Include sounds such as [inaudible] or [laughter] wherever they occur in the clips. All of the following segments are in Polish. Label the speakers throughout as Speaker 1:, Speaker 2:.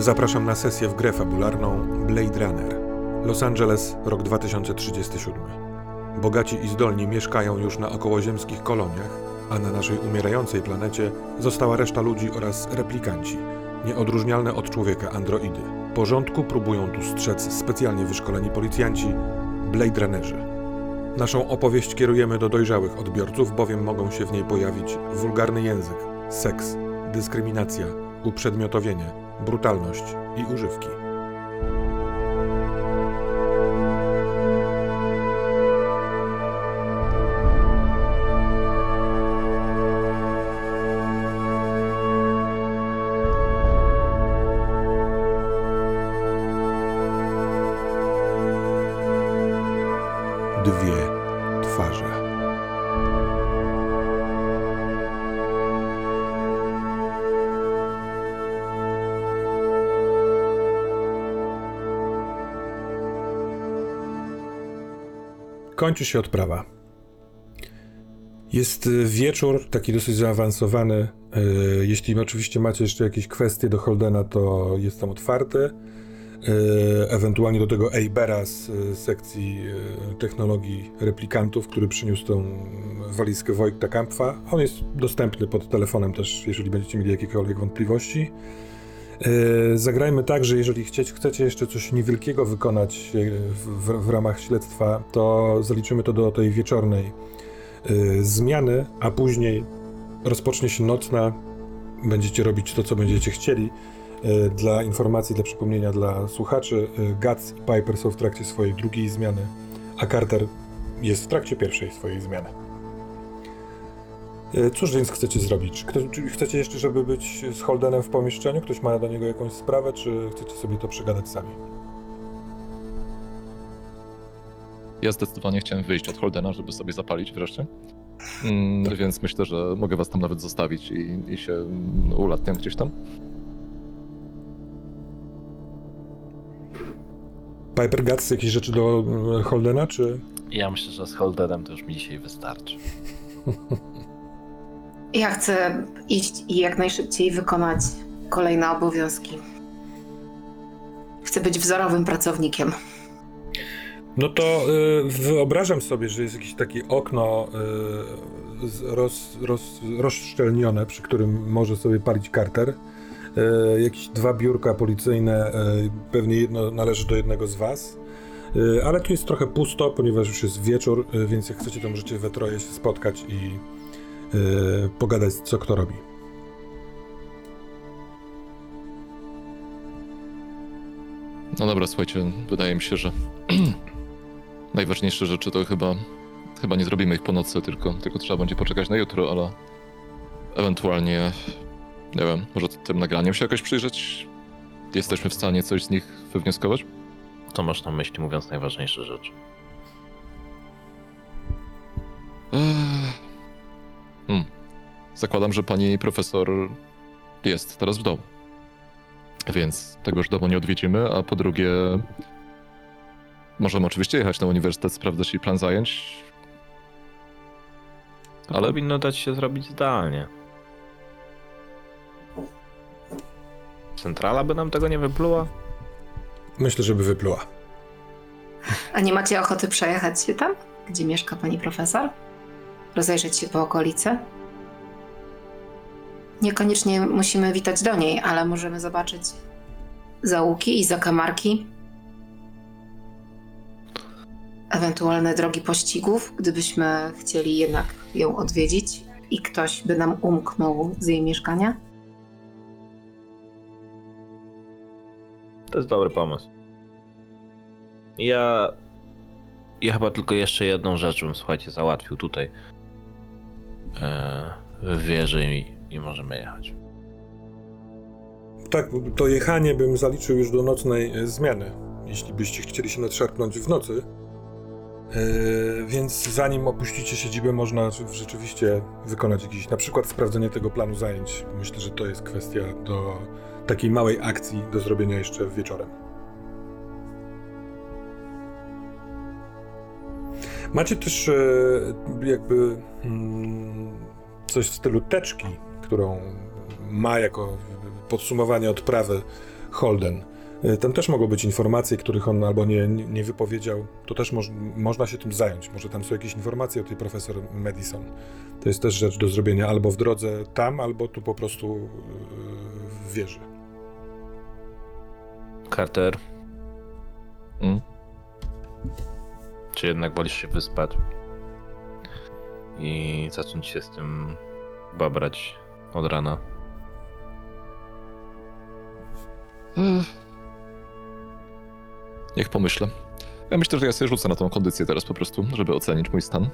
Speaker 1: Zapraszam na sesję w grę fabularną Blade Runner. Los Angeles, rok 2037. Bogaci i zdolni mieszkają już na okołoziemskich koloniach, a na naszej umierającej planecie została reszta ludzi oraz replikanci, nieodróżnialne od człowieka androidy. Porządku próbują tu strzec specjalnie wyszkoleni policjanci, Blade Runnerzy. Naszą opowieść kierujemy do dojrzałych odbiorców, bowiem mogą się w niej pojawić wulgarny język, seks, dyskryminacja, uprzedmiotowienie, brutalność i używki. Kończy się odprawa. Jest y, wieczór, taki dosyć zaawansowany. Y, Jeśli oczywiście macie jeszcze jakieś kwestie do Holdena, to jest tam otwarty. Ewentualnie do tego Eibera z y, sekcji technologii replikantów, który przyniósł tą walizkę Wojtka Kampfa. On jest dostępny pod telefonem też, jeżeli będziecie mieli jakiekolwiek wątpliwości. E, Zagrajmy tak, że jeżeli chcieć, chcecie jeszcze coś niewielkiego wykonać e, w, w, ramach śledztwa, to zaliczymy to do tej wieczornej e, zmiany, a później rozpocznie się nocna. Będziecie robić to, co będziecie chcieli. Dla informacji, dla przypomnienia dla słuchaczy, Guts i Piper są w trakcie swojej drugiej zmiany, a Carter jest w trakcie pierwszej swojej zmiany. E, Cóż więc chcecie zrobić? Kto, czy chcecie jeszcze, żeby być z Holdenem w pomieszczeniu? Ktoś ma do niego jakąś sprawę, czy chcecie sobie to przegadać sami?
Speaker 2: Ja zdecydowanie chciałem wyjść od Holdena, żeby sobie zapalić wreszcie. Mm, Więc myślę, że mogę was tam nawet zostawić i, i się mm, ulatniam gdzieś tam.
Speaker 1: Piper Guts, jakieś rzeczy do e, Holdena, czy...
Speaker 3: Ja myślę, że z Holderem to już mi dzisiaj wystarczy. [laughs]
Speaker 4: Ja chcę iść i jak najszybciej wykonać kolejne obowiązki. Chcę być wzorowym pracownikiem.
Speaker 1: No to y, wyobrażam sobie, że jest jakieś takie okno y, roz, roz, rozszczelnione, przy którym może sobie palić Carter. Y, jakieś dwa biurka policyjne, y, pewnie jedno należy do jednego z was. Y, ale tu jest trochę pusto, ponieważ już jest wieczór, y, więc jak chcecie, to możecie we troje się spotkać i pogadać, co kto robi.
Speaker 2: No dobra, słuchajcie, wydaje mi się, że [clears throat] najważniejsze rzeczy to chyba, chyba nie zrobimy ich po nocy, tylko, tylko trzeba będzie poczekać na jutro, ale ewentualnie, nie wiem, może tym nagraniem się jakoś przyjrzeć? Jesteśmy w stanie coś z nich wywnioskować?
Speaker 3: Co masz na myśli, mówiąc najważniejsze rzeczy?
Speaker 2: Hmm. Zakładam, że pani profesor jest teraz w domu. Więc tegoż domu nie odwiedzimy, a po drugie możemy oczywiście jechać na uniwersytet, sprawdzać jej plan zajęć.
Speaker 3: To
Speaker 2: Ale-
Speaker 3: powinno dać się zrobić zdalnie. Centrala by nam tego nie wypluła?
Speaker 1: Myślę, żeby wypluła.
Speaker 4: A nie macie ochoty przejechać się tam, gdzie mieszka pani profesor? Rozejrzeć się po okolicy? Niekoniecznie musimy witać do niej, ale możemy zobaczyć zaułki i zakamarki. Ewentualne drogi pościgów, gdybyśmy chcieli jednak ją odwiedzić i ktoś by nam umknął z jej mieszkania.
Speaker 3: To jest dobry pomysł. Ja. Ja chyba tylko jeszcze jedną rzecz bym, słuchajcie, załatwił tutaj. Eee, w wieży i, i możemy jechać.
Speaker 1: Tak, to jechanie bym zaliczył już do nocnej e, zmiany, jeśli byście chcieli się nadszarpnąć w nocy. E, więc zanim opuścicie siedzibę, można rze- rzeczywiście wykonać jakiś, na przykład sprawdzenie tego planu zajęć. Myślę, że to jest kwestia do takiej małej akcji do zrobienia jeszcze wieczorem. Macie też e, jakby mm, coś w stylu teczki, którą ma jako podsumowanie odprawy Holden. Y, Tam też mogą być informacje, których on albo nie, nie wypowiedział. To też moż, można się tym zająć. Może tam są jakieś informacje o tej profesor Madison. To jest też rzecz do zrobienia albo w drodze tam, albo tu po prostu yy, w wieży.
Speaker 3: Carter,
Speaker 2: Mm.
Speaker 3: czy jednak wolisz się wyspać i zacząć się z tym babrać od rana?
Speaker 2: Ech. Niech pomyślę. Ja myślę, że ja sobie rzucę na tą kondycję teraz po prostu, żeby ocenić mój stan.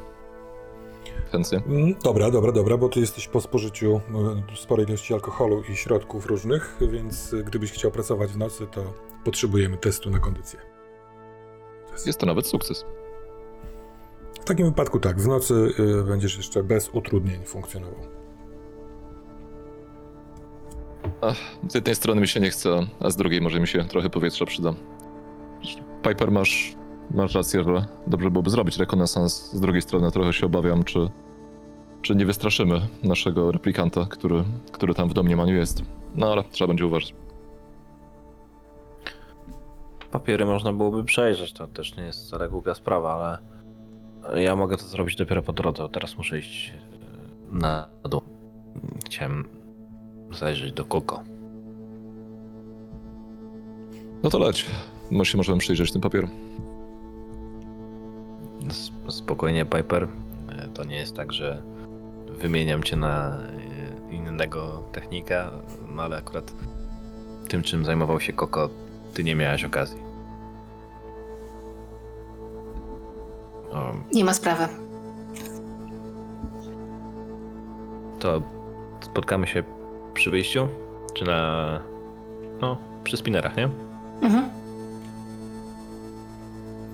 Speaker 2: Chętnie.
Speaker 1: Mm, Dobra, dobra, dobra, bo ty jesteś po spożyciu y, sporej ilości alkoholu i środków różnych, więc gdybyś chciał pracować w nocy, to potrzebujemy testu na kondycję.
Speaker 2: Jest to nawet sukces.
Speaker 1: W takim wypadku tak, w nocy y, będziesz jeszcze bez utrudnień funkcjonował.
Speaker 2: Ach, z jednej strony mi się nie chce, a z drugiej może mi się trochę powietrza przyda. Piper, masz, masz rację, że dobrze byłoby zrobić rekonesans. Z drugiej strony trochę się obawiam, czy, czy nie wystraszymy naszego replikanta, który, który tam w domniemaniu jest. No ale trzeba będzie uważać.
Speaker 3: Papiery można byłoby przejrzeć, to też nie jest wcale głupia sprawa, ale ja mogę to zrobić dopiero po drodze. Teraz muszę iść e, na dół. Chciałem zajrzeć do Koko.
Speaker 2: No to leć. My się możemy przyjrzeć tym papierom.
Speaker 3: Spokojnie, Piper. E, To nie jest tak, że wymieniam cię na e, innego technika, no ale akurat tym, czym zajmował się Koko, ty nie miałeś okazji. O,
Speaker 4: Nie ma sprawy.
Speaker 3: to spotkamy się przy wyjściu? Czy na. No, przy spinerach, nie?
Speaker 4: Mhm.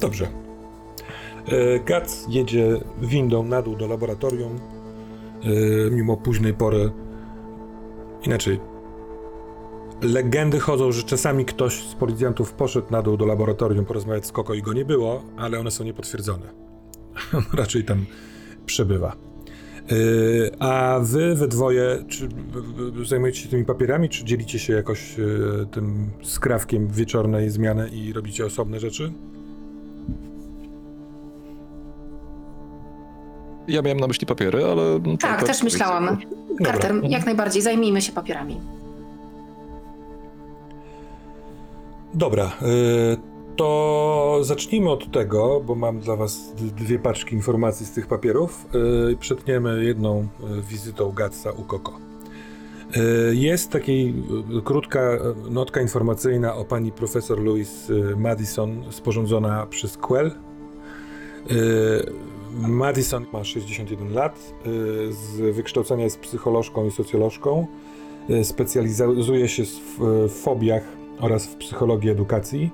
Speaker 1: Dobrze. E, Gac jedzie windą na dół do laboratorium, e, mimo późnej pory. Inaczej. Legendy chodzą, że czasami ktoś z policjantów poszedł na dół do laboratorium porozmawiać z Koko i go nie było, ale one są niepotwierdzone. On [laughs] raczej tam przebywa. E, A wy we dwoje, czy zajmujecie się tymi papierami, czy dzielicie się jakoś e, tym skrawkiem wieczornej zmiany i robicie osobne rzeczy?
Speaker 2: Ja miałem na myśli papiery, ale...
Speaker 4: Tak,
Speaker 2: Piper-
Speaker 4: też myślałam. Carter,
Speaker 1: Dobra.
Speaker 4: jak najbardziej, zajmijmy się papierami.
Speaker 1: Dobra, y, to zacznijmy od tego, bo mam dla Was dwie paczki informacji z tych papierów. Y, Przetniemy jedną y, wizytą Gatsa u Koko. Y, Jest y, krótka notka informacyjna o pani profesor Louis y, Madison sporządzona przez Quell. Y, Madison ma 61 lat, y, z wykształcenia jest psycholożką i socjolożką. Y, Specjalizuje się w w fobiach oraz w psychologii edukacji.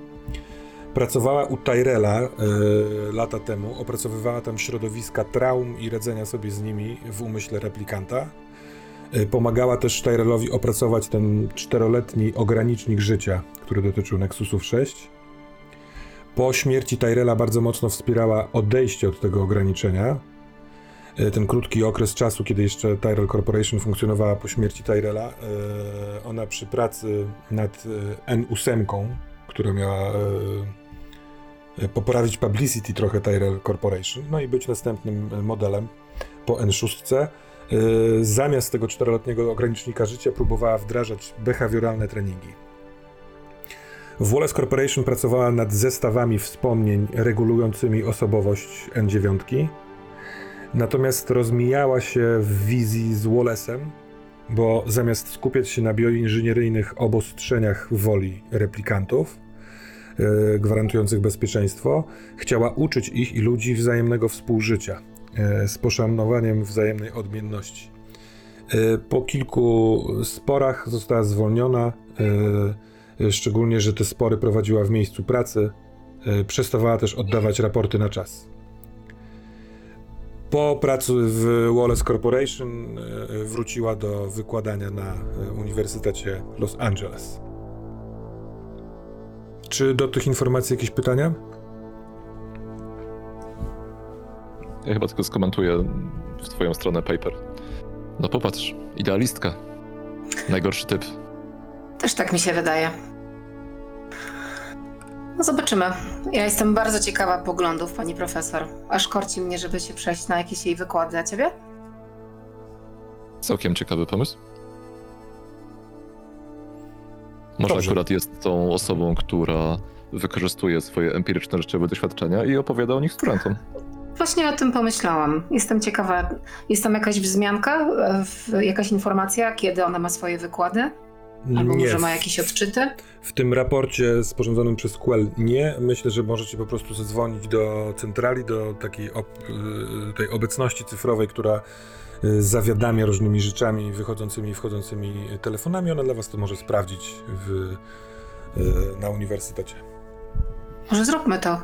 Speaker 1: Pracowała u Tyrella y, lata temu, opracowywała tam środowiska traum i radzenia sobie z nimi w umyśle replikanta. Y, pomagała też Tyrellowi opracować ten czteroletni ogranicznik życia, który dotyczył Nexusów 6. Po śmierci Tyrella bardzo mocno wspierała odejście od tego ograniczenia. Y, Ten krótki okres czasu, kiedy jeszcze Tyrell Corporation funkcjonowała po śmierci Tyrella, ona przy pracy nad y, N8, która miała poprawić publicity trochę Tyrell Corporation, no i być następnym modelem po N6. y, Zamiast tego czteroletniego ogranicznika życia próbowała wdrażać behawioralne treningi. Wallace Corporation pracowała nad zestawami wspomnień regulującymi osobowość N9. Natomiast rozmijała się w wizji z Wallace'em, bo zamiast skupiać się na bioinżynieryjnych obostrzeniach woli replikantów, e, gwarantujących bezpieczeństwo, chciała uczyć ich i ludzi wzajemnego współżycia e, z poszanowaniem wzajemnej odmienności. E, po kilku sporach została zwolniona, e, szczególnie, że te spory prowadziła w miejscu pracy. E, przestawała też oddawać raporty na czas. Po pracy w Wallace Corporation e, wróciła do wykładania na e, Uniwersytecie Los Angeles. Czy do tych informacji jakieś pytania?
Speaker 2: Ja chyba tylko skomentuję w twoją stronę paper. No popatrz, idealistka. Najgorszy typ.
Speaker 4: Też tak mi się wydaje. No zobaczymy. Ja jestem bardzo ciekawa poglądów pani profesor. Aż korci mnie, żeby się przejść na jakieś jej wykłady. A ciebie?
Speaker 2: Całkiem ciekawy pomysł. Może
Speaker 1: Dobrze.
Speaker 2: akurat jest tą osobą, która wykorzystuje swoje empiryczne życiowe doświadczenia i opowiada o nich studentom.
Speaker 4: Właśnie o tym pomyślałam. Jestem ciekawa, jest tam jakaś wzmianka, w- jakaś informacja, kiedy ona ma swoje wykłady? Albo
Speaker 1: nie,
Speaker 4: może ma jakieś odczyty?
Speaker 1: W tym raporcie sporządzonym przez Quell nie. Myślę, że możecie po prostu zadzwonić do centrali, do takiej ob, y, tej obecności cyfrowej, która zawiadamia różnymi rzeczami wychodzącymi i wchodzącymi telefonami. Ona dla was to może sprawdzić w, y, na uniwersytecie.
Speaker 4: Może zróbmy to.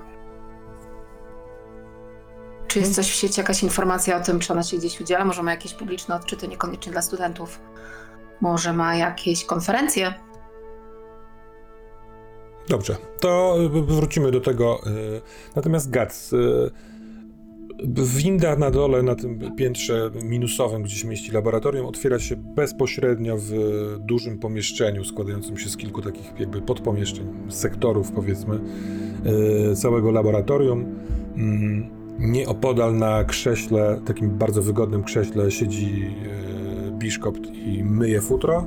Speaker 4: Czy jest coś w sieci, jakaś informacja o tym, czy ona się gdzieś udziela? Może ma jakieś publiczne odczyty, niekoniecznie dla studentów? Może ma jakieś konferencje?
Speaker 1: Dobrze, to y, wrócimy do tego. y, Natomiast Gac, y, winda na dole, na tym piętrze minusowym, gdzie się mieści laboratorium, otwiera się bezpośrednio w dużym pomieszczeniu składającym się z kilku takich jakby podpomieszczeń, sektorów powiedzmy, y, całego laboratorium. Mm, Nieopodal na krześle, takim bardzo wygodnym krześle siedzi y, Biszkopt i myje futro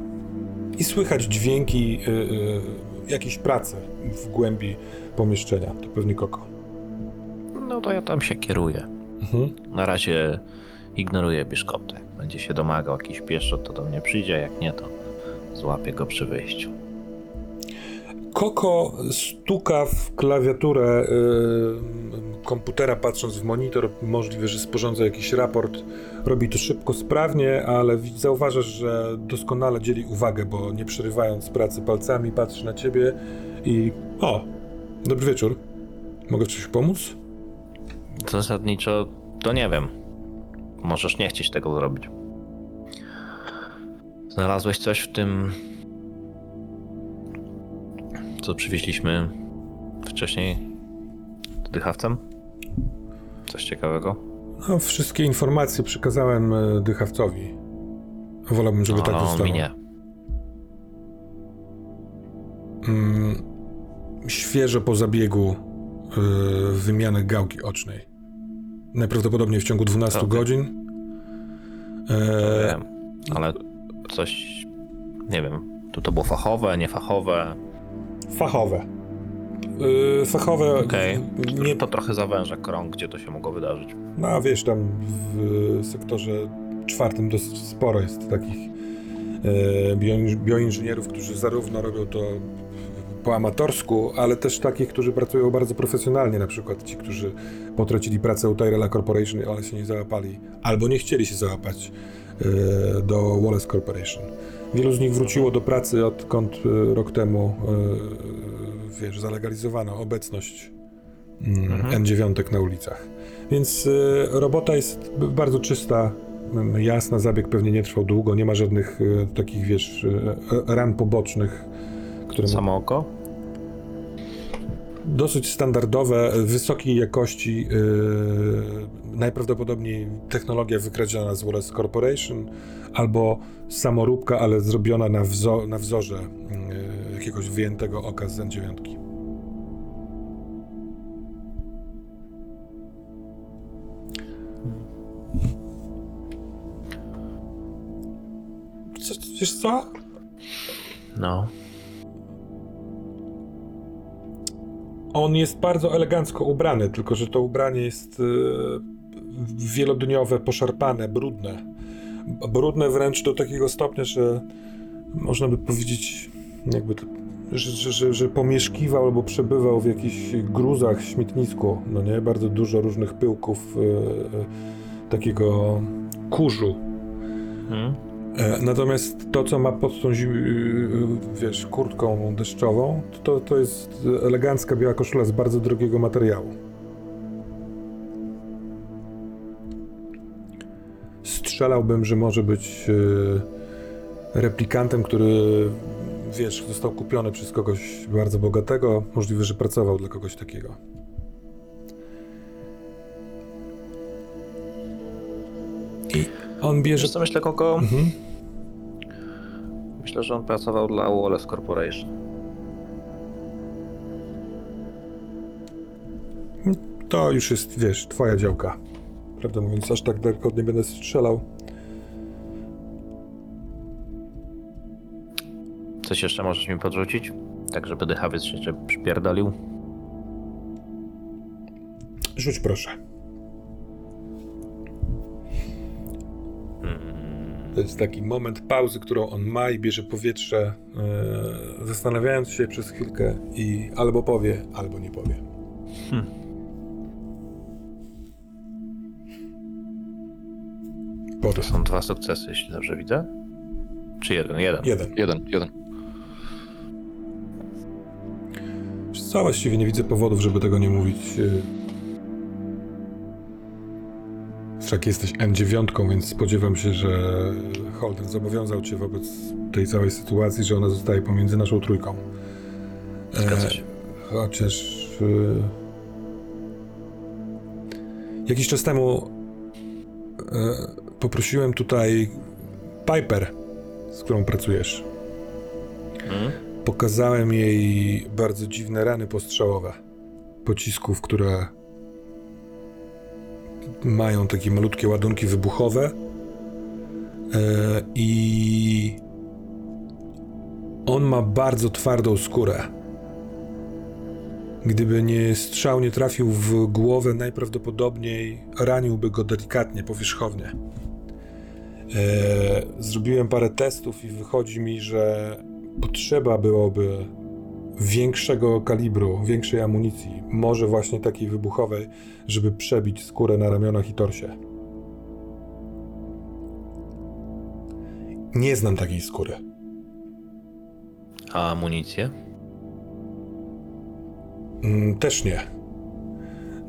Speaker 1: i słychać dźwięki y, jakiejś pracy w głębi pomieszczenia. To pewnie Koko.
Speaker 3: No to ja tam się kieruję.
Speaker 1: Mhm.
Speaker 3: Na razie ignoruję biszkopta. Jak będzie się domagał jakiś pieszczot, to do mnie przyjdzie, jak nie, to złapię go przy wyjściu.
Speaker 1: Koko stuka w klawiaturę y, komputera, patrząc w monitor. Możliwe, że sporządza jakiś raport. Robi to szybko, sprawnie, ale zauważasz, że doskonale dzieli uwagę, bo nie przerywając pracy palcami, patrzy na ciebie i. O! Dobry wieczór. Mogę w pomóc?
Speaker 3: Zasadniczo to nie wiem. Możesz nie chcieć tego zrobić. Znalazłeś coś w tym, co przywieźliśmy wcześniej dychawcem? Coś ciekawego?
Speaker 1: No, wszystkie informacje przekazałem y, dychawcowi. Wolałbym, żeby tak
Speaker 3: no,
Speaker 1: zostało.
Speaker 3: mi nie.
Speaker 1: Mm, świeżo po zabiegu y, wymiany gałki ocznej. Najprawdopodobniej w ciągu 12
Speaker 3: Okej.
Speaker 1: godzin. E,
Speaker 3: Wiem, ale coś, nie wiem, tu to było fachowe, niefachowe.
Speaker 1: fachowe. Y, fachowe.
Speaker 3: Okej,
Speaker 1: Nie,
Speaker 3: to trochę zawęża krąg, gdzie to się mogło wydarzyć.
Speaker 1: no wiesz, tam w sektorze czwartym dosyć sporo jest takich e, bio, bioinżynierów, którzy zarówno robią to po amatorsku, ale też takich, którzy pracują bardzo profesjonalnie, na przykład ci, którzy potracili pracę u Tyrella Corporation, ale się nie załapali, albo nie chcieli się załapać e, do Wallace Corporation. Wielu z nich wróciło do pracy, odkąd e, rok temu, e, wiesz, zalegalizowano obecność mm,
Speaker 3: Mhm.
Speaker 1: N9 na ulicach. Więc robota jest bardzo czysta, jasna, zabieg pewnie nie trwał długo, nie ma żadnych takich, wiesz, ran pobocznych, które...
Speaker 3: Samo oko?
Speaker 1: Dosyć standardowe, wysokiej jakości, yy, najprawdopodobniej technologia wykradziona z Wallace Corporation, albo samoróbka, ale zrobiona na, wzo- na wzorze yy, jakiegoś wyjętego oka z N9. Co, wiesz co?
Speaker 3: No.
Speaker 1: On jest bardzo elegancko ubrany, tylko że to ubranie jest e, wielodniowe, poszarpane, brudne. Brudne wręcz do takiego stopnia, że można by powiedzieć, jakby że, że, że, że pomieszkiwał albo przebywał w jakichś gruzach, śmietnisku. No nie, bardzo dużo różnych pyłków, e, e, takiego kurzu.
Speaker 3: Hmm?
Speaker 1: E, Natomiast to, co ma pod tą, zi- y, wiesz, kurtką deszczową, to, to jest elegancka biała koszula z bardzo drogiego materiału. Strzelałbym, że może być e, replikantem, który, wiesz, został kupiony przez kogoś bardzo bogatego. Możliwe, że pracował dla kogoś takiego. I on bierze...
Speaker 3: Wiesz co myślę, Koko?
Speaker 1: Mhm.
Speaker 3: Myślę, że on pracował dla Wallace Corporation.
Speaker 1: To już jest, wiesz, twoja działka. Prawdę mówiąc, aż tak daleko nie będę strzelał.
Speaker 3: Coś jeszcze możesz mi podrzucić? Tak, żeby dychawiec się cię przypierdolił?
Speaker 1: Rzuć proszę. To jest taki moment pauzy, którą on ma i bierze powietrze, e, zastanawiając się przez chwilkę i albo powie, albo nie powie.
Speaker 3: To
Speaker 1: Potem.
Speaker 3: są dwa sukcesy, jeśli dobrze widzę. Czy jeden? Jeden.
Speaker 1: Jeden.
Speaker 2: Jeden, jeden.
Speaker 1: Co właściwie nie widzę powodów, żeby tego nie mówić. E. Wszak jesteś N9, więc spodziewam się, że Holden zobowiązał cię wobec tej całej sytuacji, że ona zostaje pomiędzy naszą trójką.
Speaker 3: Zgadza
Speaker 1: E,
Speaker 3: się.
Speaker 1: Chociaż. y, Jakiś czas temu y, poprosiłem tutaj Piper, z którą pracujesz.
Speaker 3: Mhm.
Speaker 1: Pokazałem jej bardzo dziwne rany postrzałowe. Pocisków, które mają takie malutkie ładunki wybuchowe. E, I on ma bardzo twardą skórę. Gdyby nie strzał nie trafił w głowę, najprawdopodobniej raniłby go delikatnie, powierzchownie. E, zrobiłem parę testów i wychodzi mi, że potrzeba byłoby większego kalibru, większej amunicji, może właśnie takiej wybuchowej, żeby przebić skórę na ramionach i torsie. Nie znam takiej skóry.
Speaker 3: A amunicję?
Speaker 1: Mm, też nie.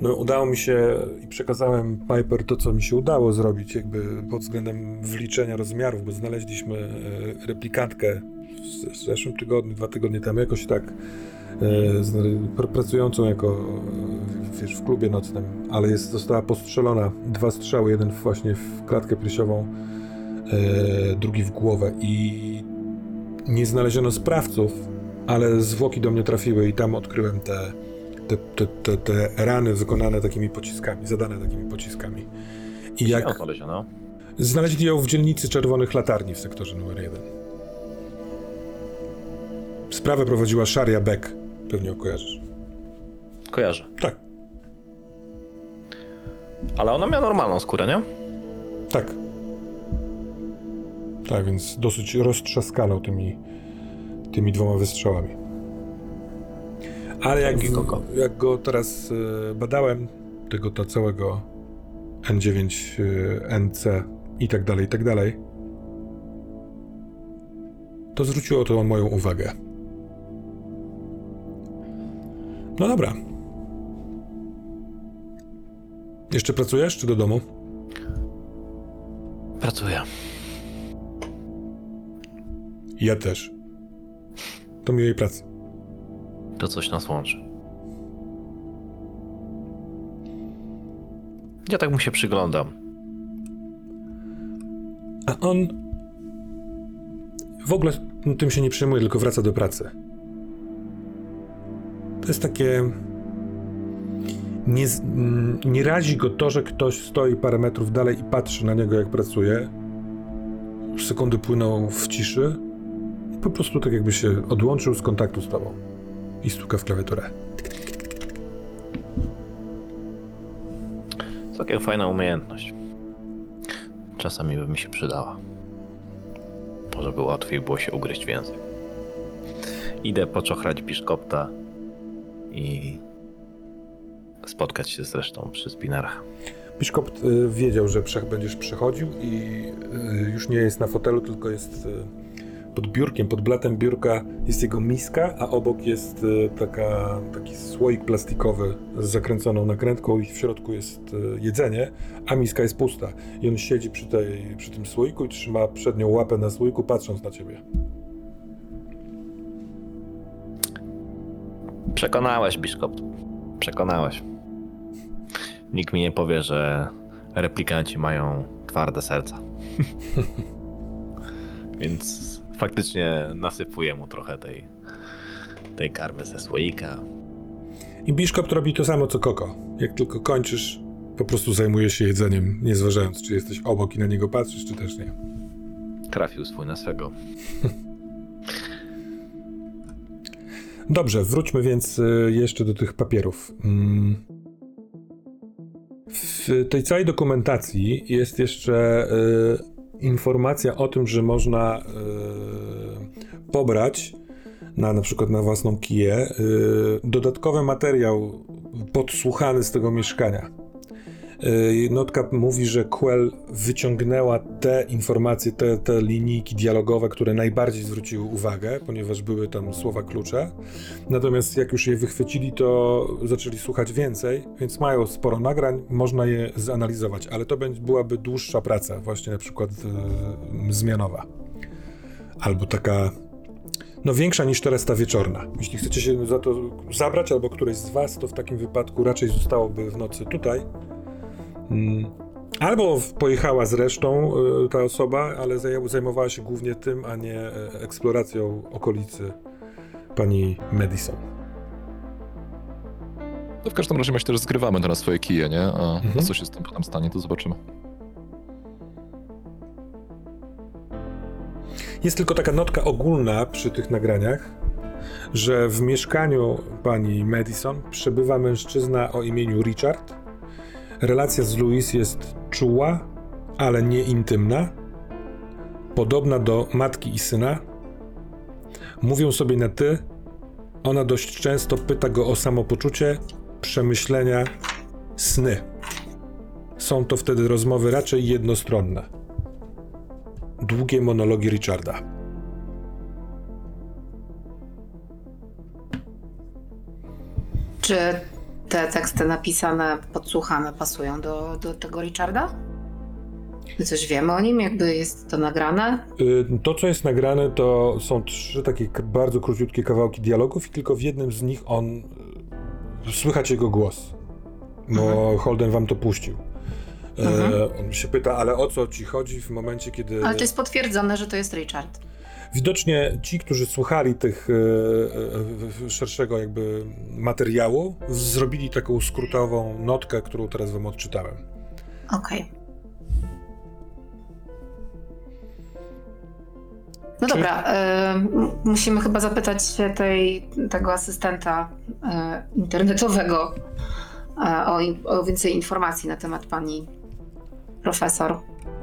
Speaker 1: No, udało mi się i przekazałem Piper to, co mi się udało zrobić, jakby pod względem wliczenia rozmiarów, bo znaleźliśmy e, replikantkę w, zeszłym tygodniu, dwa tygodnie temu, jakoś tak e, pracującą jako e, wiesz, w klubie nocnym, ale jest, została postrzelona. Dwa strzały, jeden właśnie w klatkę piersiową, e, drugi w głowę i nie znaleziono sprawców, ale zwłoki do mnie trafiły i tam odkryłem te, te, te, te, te rany wykonane takimi pociskami, zadane takimi pociskami. I
Speaker 3: Jak odnaleziono?
Speaker 1: znaleźli ją w dzielnicy Czerwonych Latarni w sektorze numer jeden. Sprawę prowadziła Sharia Beck, pewnie ją kojarzysz.
Speaker 3: Kojarzę.
Speaker 1: Tak,
Speaker 3: Ale ona miała normalną skórę, nie?
Speaker 1: tak. Tak, więc dosyć roztrzaskaną tymi, tymi dwoma wystrzałami. Ale jak, jak go teraz e, badałem, tego ta całego N9, e, NC i tak dalej, i tak dalej, to zwróciło to moją uwagę. No dobra. Jeszcze pracujesz, czy do domu?
Speaker 3: Pracuję.
Speaker 1: Ja też. To miłej pracy.
Speaker 3: To coś nas łączy. Ja tak mu się przyglądam.
Speaker 1: A on w ogóle tym się nie przejmuje, tylko wraca do pracy. To jest takie. Nie, mm, nie razi go to, że ktoś stoi parę metrów dalej i patrzy na niego, jak pracuje. Sekundy płyną w ciszy. Po prostu tak jakby się odłączył z kontaktu z tobą. I stuka w klawiaturę.
Speaker 3: Całkiem fajna umiejętność. Czasami by mi się przydała. Może by łatwiej było się ugryźć w język. Idę poczochrać biszkopta i spotkać się z resztą przy spinarach.
Speaker 1: Biszkop y, wiedział, że będziesz przechodził i y, już nie jest na fotelu, tylko jest y, pod biurkiem, pod blatem biurka jest jego miska, a obok jest taka, taki słoik plastikowy z zakręconą nakrętką i w środku jest jedzenie, a miska jest pusta. I on siedzi przy, tej, przy tym słoiku i trzyma przednią łapę na słoiku, patrząc na ciebie.
Speaker 3: Przekonałeś, biszkopt. Przekonałeś. Nikt mi nie powie, że replikanci mają twarde serca. [laughs] Więc faktycznie nasypuję mu trochę tej, tej karmy ze słoika.
Speaker 1: I Biszkop robi to samo co Koko. Jak tylko kończysz, po prostu zajmuje się jedzeniem, nie zważając, czy jesteś obok i na niego patrzysz, czy też nie.
Speaker 3: Trafił swój na swego. [laughs]
Speaker 1: Dobrze, wróćmy więc y, jeszcze do tych papierów. Mm. W tej całej dokumentacji jest jeszcze y, informacja o tym, że można y, pobrać na na przykład na własną kiję dodatkowy materiał podsłuchany z tego mieszkania. Y, Notka mówi, że Quell wyciągnęła te informacje, te, te linijki dialogowe, które najbardziej zwróciły uwagę, ponieważ były tam słowa klucze. Natomiast jak już je wychwycili, to zaczęli słuchać więcej, więc mają sporo nagrań, można je zanalizować, ale to będzie, byłaby dłuższa praca, właśnie na przykład e, zmianowa. Albo taka, no większa niż teraz ta wieczorna. Jeśli chcecie się za to zabrać, albo któreś z was, to w takim wypadku raczej zostałoby w nocy tutaj. Mm. Albo pojechała z resztą y, ta osoba, ale zaj- zajmowała się głównie tym, a nie e, eksploracją okolicy pani Madison.
Speaker 2: To w każdym razie myślę, że zgrywamy teraz swoje kije, nie? A
Speaker 1: Mhm.
Speaker 2: co się z tym potem stanie, to zobaczymy.
Speaker 1: Jest tylko taka notka ogólna przy tych nagraniach, że w mieszkaniu pani Madison przebywa mężczyzna o imieniu Richard. Relacja z Louis jest czuła, ale nie intymna. Podobna do matki i syna. Mówią sobie na ty. Ona dość często pyta go o samopoczucie, przemyślenia, sny. Są to wtedy rozmowy raczej jednostronne długie monologi Richarda.
Speaker 4: Czy te teksty napisane, podsłuchane pasują do, do tego Richarda? My coś wiemy o nim, jakby jest to nagrane?
Speaker 1: Y, To, co jest nagrane, to są trzy takie bardzo króciutkie kawałki dialogów i tylko w jednym z nich on... y, Słychać jego głos, bo Holden wam to puścił. E,
Speaker 4: Mhm.
Speaker 1: On się pyta, ale o co ci chodzi w momencie, kiedy...
Speaker 4: Ale to jest potwierdzone, że to jest Richard.
Speaker 1: Widocznie ci, którzy słuchali tych e, e, szerszego jakby materiału, zrobili taką skrótową notkę, którą teraz wam odczytałem.
Speaker 4: Okej. No
Speaker 2: Czy-
Speaker 4: dobra, y, musimy chyba zapytać się tej, tego asystenta y, internetowego y, o, o więcej informacji na temat pani profesor.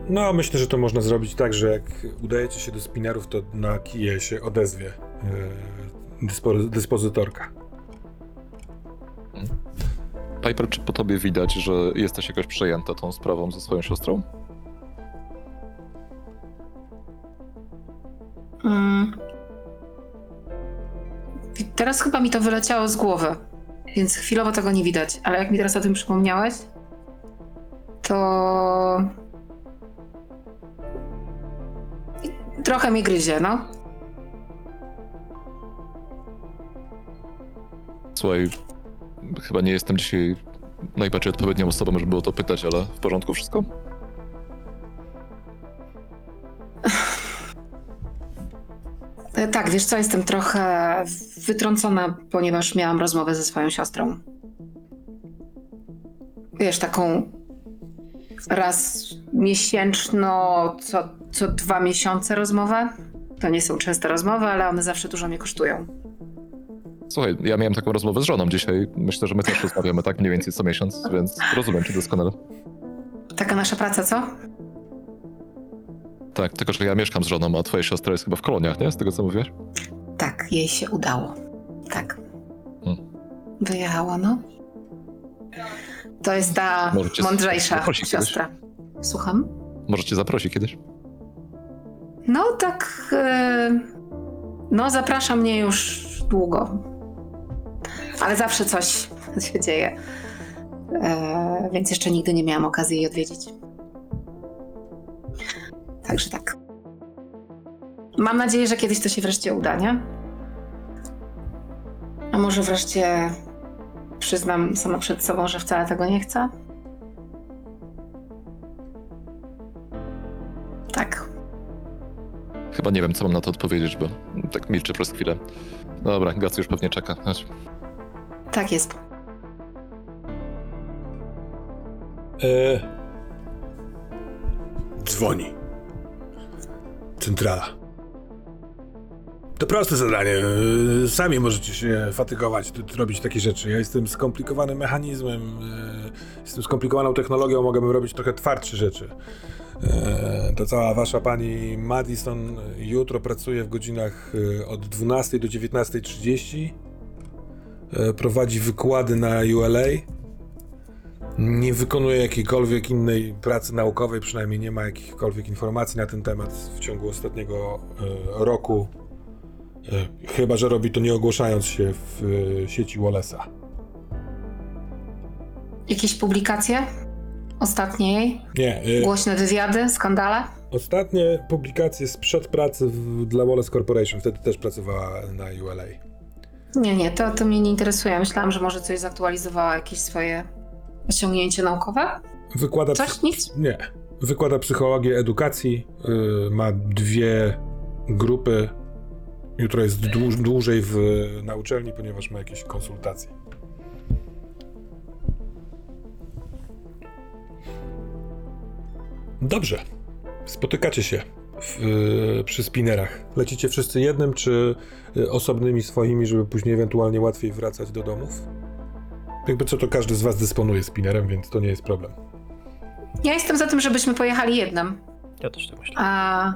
Speaker 1: No, myślę, że to można zrobić tak, że jak udajecie się do spinnerów, to na kije się odezwie yy, dyspo, dyspozytorka.
Speaker 2: Piper, czy po tobie widać, że jesteś jakoś przejęta tą sprawą ze swoją siostrą?
Speaker 4: Mm. Teraz chyba mi to wyleciało z głowy, więc chwilowo tego nie widać, ale jak mi teraz o tym przypomniałeś, to trochę mnie gryzie, no.
Speaker 2: Słuchaj, chyba nie jestem dzisiaj najbardziej odpowiednią osobą, żeby o to pytać, ale w porządku wszystko?
Speaker 4: E, Tak, wiesz co, jestem trochę wytrącona, ponieważ miałam rozmowę ze swoją siostrą. Wiesz, taką raz miesięczno, co, co dwa miesiące rozmowę. To nie są częste rozmowy, ale one zawsze dużo mnie kosztują.
Speaker 2: Słuchaj, ja miałem taką rozmowę z żoną dzisiaj. Myślę, że my też rozmawiamy tak mniej więcej co miesiąc, więc rozumiem cię doskonale.
Speaker 4: Taka nasza praca, co?
Speaker 2: Tak, tylko że ja mieszkam z żoną, a twoja siostra jest chyba w koloniach, nie? Z tego co mówiłeś?
Speaker 4: Tak, jej się udało. Tak.
Speaker 2: Hmm.
Speaker 4: Wyjechała, no. To jest ta
Speaker 2: Możecie
Speaker 4: mądrzejsza
Speaker 2: zaprosić kiedyś.
Speaker 4: siostra. Słucham?
Speaker 2: Może cię zaprosi kiedyś?
Speaker 4: No tak. e, No, zaprasza mnie już długo. Ale zawsze coś [laughs] się dzieje. E, Więc jeszcze nigdy nie miałam okazji jej odwiedzić. Także tak. Mam nadzieję, że kiedyś to się wreszcie uda, nie? A może wreszcie przyznam sama przed sobą, że wcale tego nie chcę? Tak.
Speaker 2: Chyba nie wiem, co mam na to odpowiedzieć, bo tak milczę przez chwilę. Dobra, Gac już pewnie czeka. Chodź.
Speaker 4: Tak jest.
Speaker 1: E... Dzwoni. Centrala. To proste zadanie. E, Sami możecie się fatygować, robić takie rzeczy. Ja jestem skomplikowanym mechanizmem, e, jestem skomplikowaną technologią, mogę robić trochę twardsze rzeczy. E, To cała wasza pani Madison jutro pracuje w godzinach od 12 do 19.30. E, Prowadzi wykłady na ULA. Nie wykonuje jakiejkolwiek innej pracy naukowej, przynajmniej nie ma jakichkolwiek informacji na ten temat w ciągu ostatniego roku. E, Chyba, że robi to nie ogłaszając się w e, sieci Wallace'a.
Speaker 4: Jakieś publikacje? Ostatnie jej?
Speaker 1: Nie, e,
Speaker 4: Głośne wywiady? Skandale?
Speaker 1: ostatnie publikacje sprzed pracy w, dla Wallace Corporation, wtedy też pracowała na ULA.
Speaker 4: Nie, nie, to, to mnie nie interesuje. Myślałam, że może coś zaktualizowała, jakieś swoje osiągnięcie naukowe?
Speaker 1: Wykłada
Speaker 4: Coś? Nic?
Speaker 1: Nie. Wykłada psychologię edukacji, y, ma dwie grupy. Jutro jest dłu- dłużej w, na uczelni, ponieważ ma jakieś konsultacje. Dobrze. Spotykacie się w, przy spinerach. Lecicie wszyscy jednym, czy y, osobnymi swoimi, żeby później ewentualnie łatwiej wracać do domów? Jakby co, to każdy z was dysponuje spinerem, więc to nie jest problem.
Speaker 4: Ja jestem za tym, żebyśmy pojechali jednym.
Speaker 3: Ja też tak myślę.
Speaker 4: A,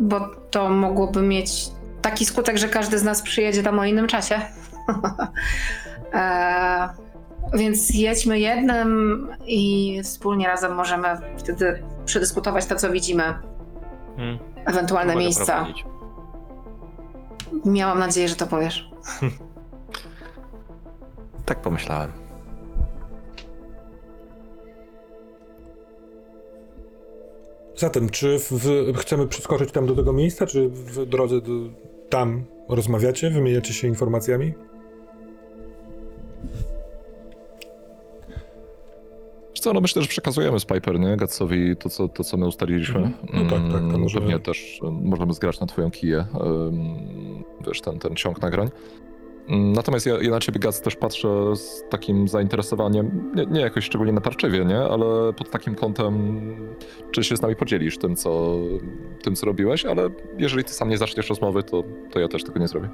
Speaker 4: bo to mogłoby mieć taki skutek, że każdy z nas przyjedzie tam o innym czasie. [laughs] e, więc jedźmy jednym i wspólnie razem możemy wtedy przedyskutować to, co widzimy,
Speaker 3: Hmm.
Speaker 4: ewentualne
Speaker 3: Mogę
Speaker 4: miejsca.
Speaker 3: prowadzić.
Speaker 4: Miałam nadzieję, że to powiesz. [laughs]
Speaker 3: Tak pomyślałem.
Speaker 1: Zatem, czy w, w, chcemy przeskoczyć tam do tego miejsca, czy w drodze do, tam rozmawiacie, wymieniacie się informacjami?
Speaker 2: Wiesz co, no myślę, że przekazujemy z Piper, nie? Gatsowi to, co, to, co my ustaliliśmy.
Speaker 1: Mhm. No tak, tak, to
Speaker 2: Mm,
Speaker 1: możemy-
Speaker 2: Pewnie też em, możemy zgrać na twoją kiję, wiesz, ten, ten ciąg nagrań. Natomiast ja, ja na ciebie, Gats, też patrzę z takim zainteresowaniem, nie, nie jakoś szczególnie natarczywie, nie? Ale pod takim kątem, czy się z nami podzielisz tym, co, tym, co robiłeś, ale jeżeli ty sam nie zaczniesz rozmowy, to, to ja też tego nie zrobię.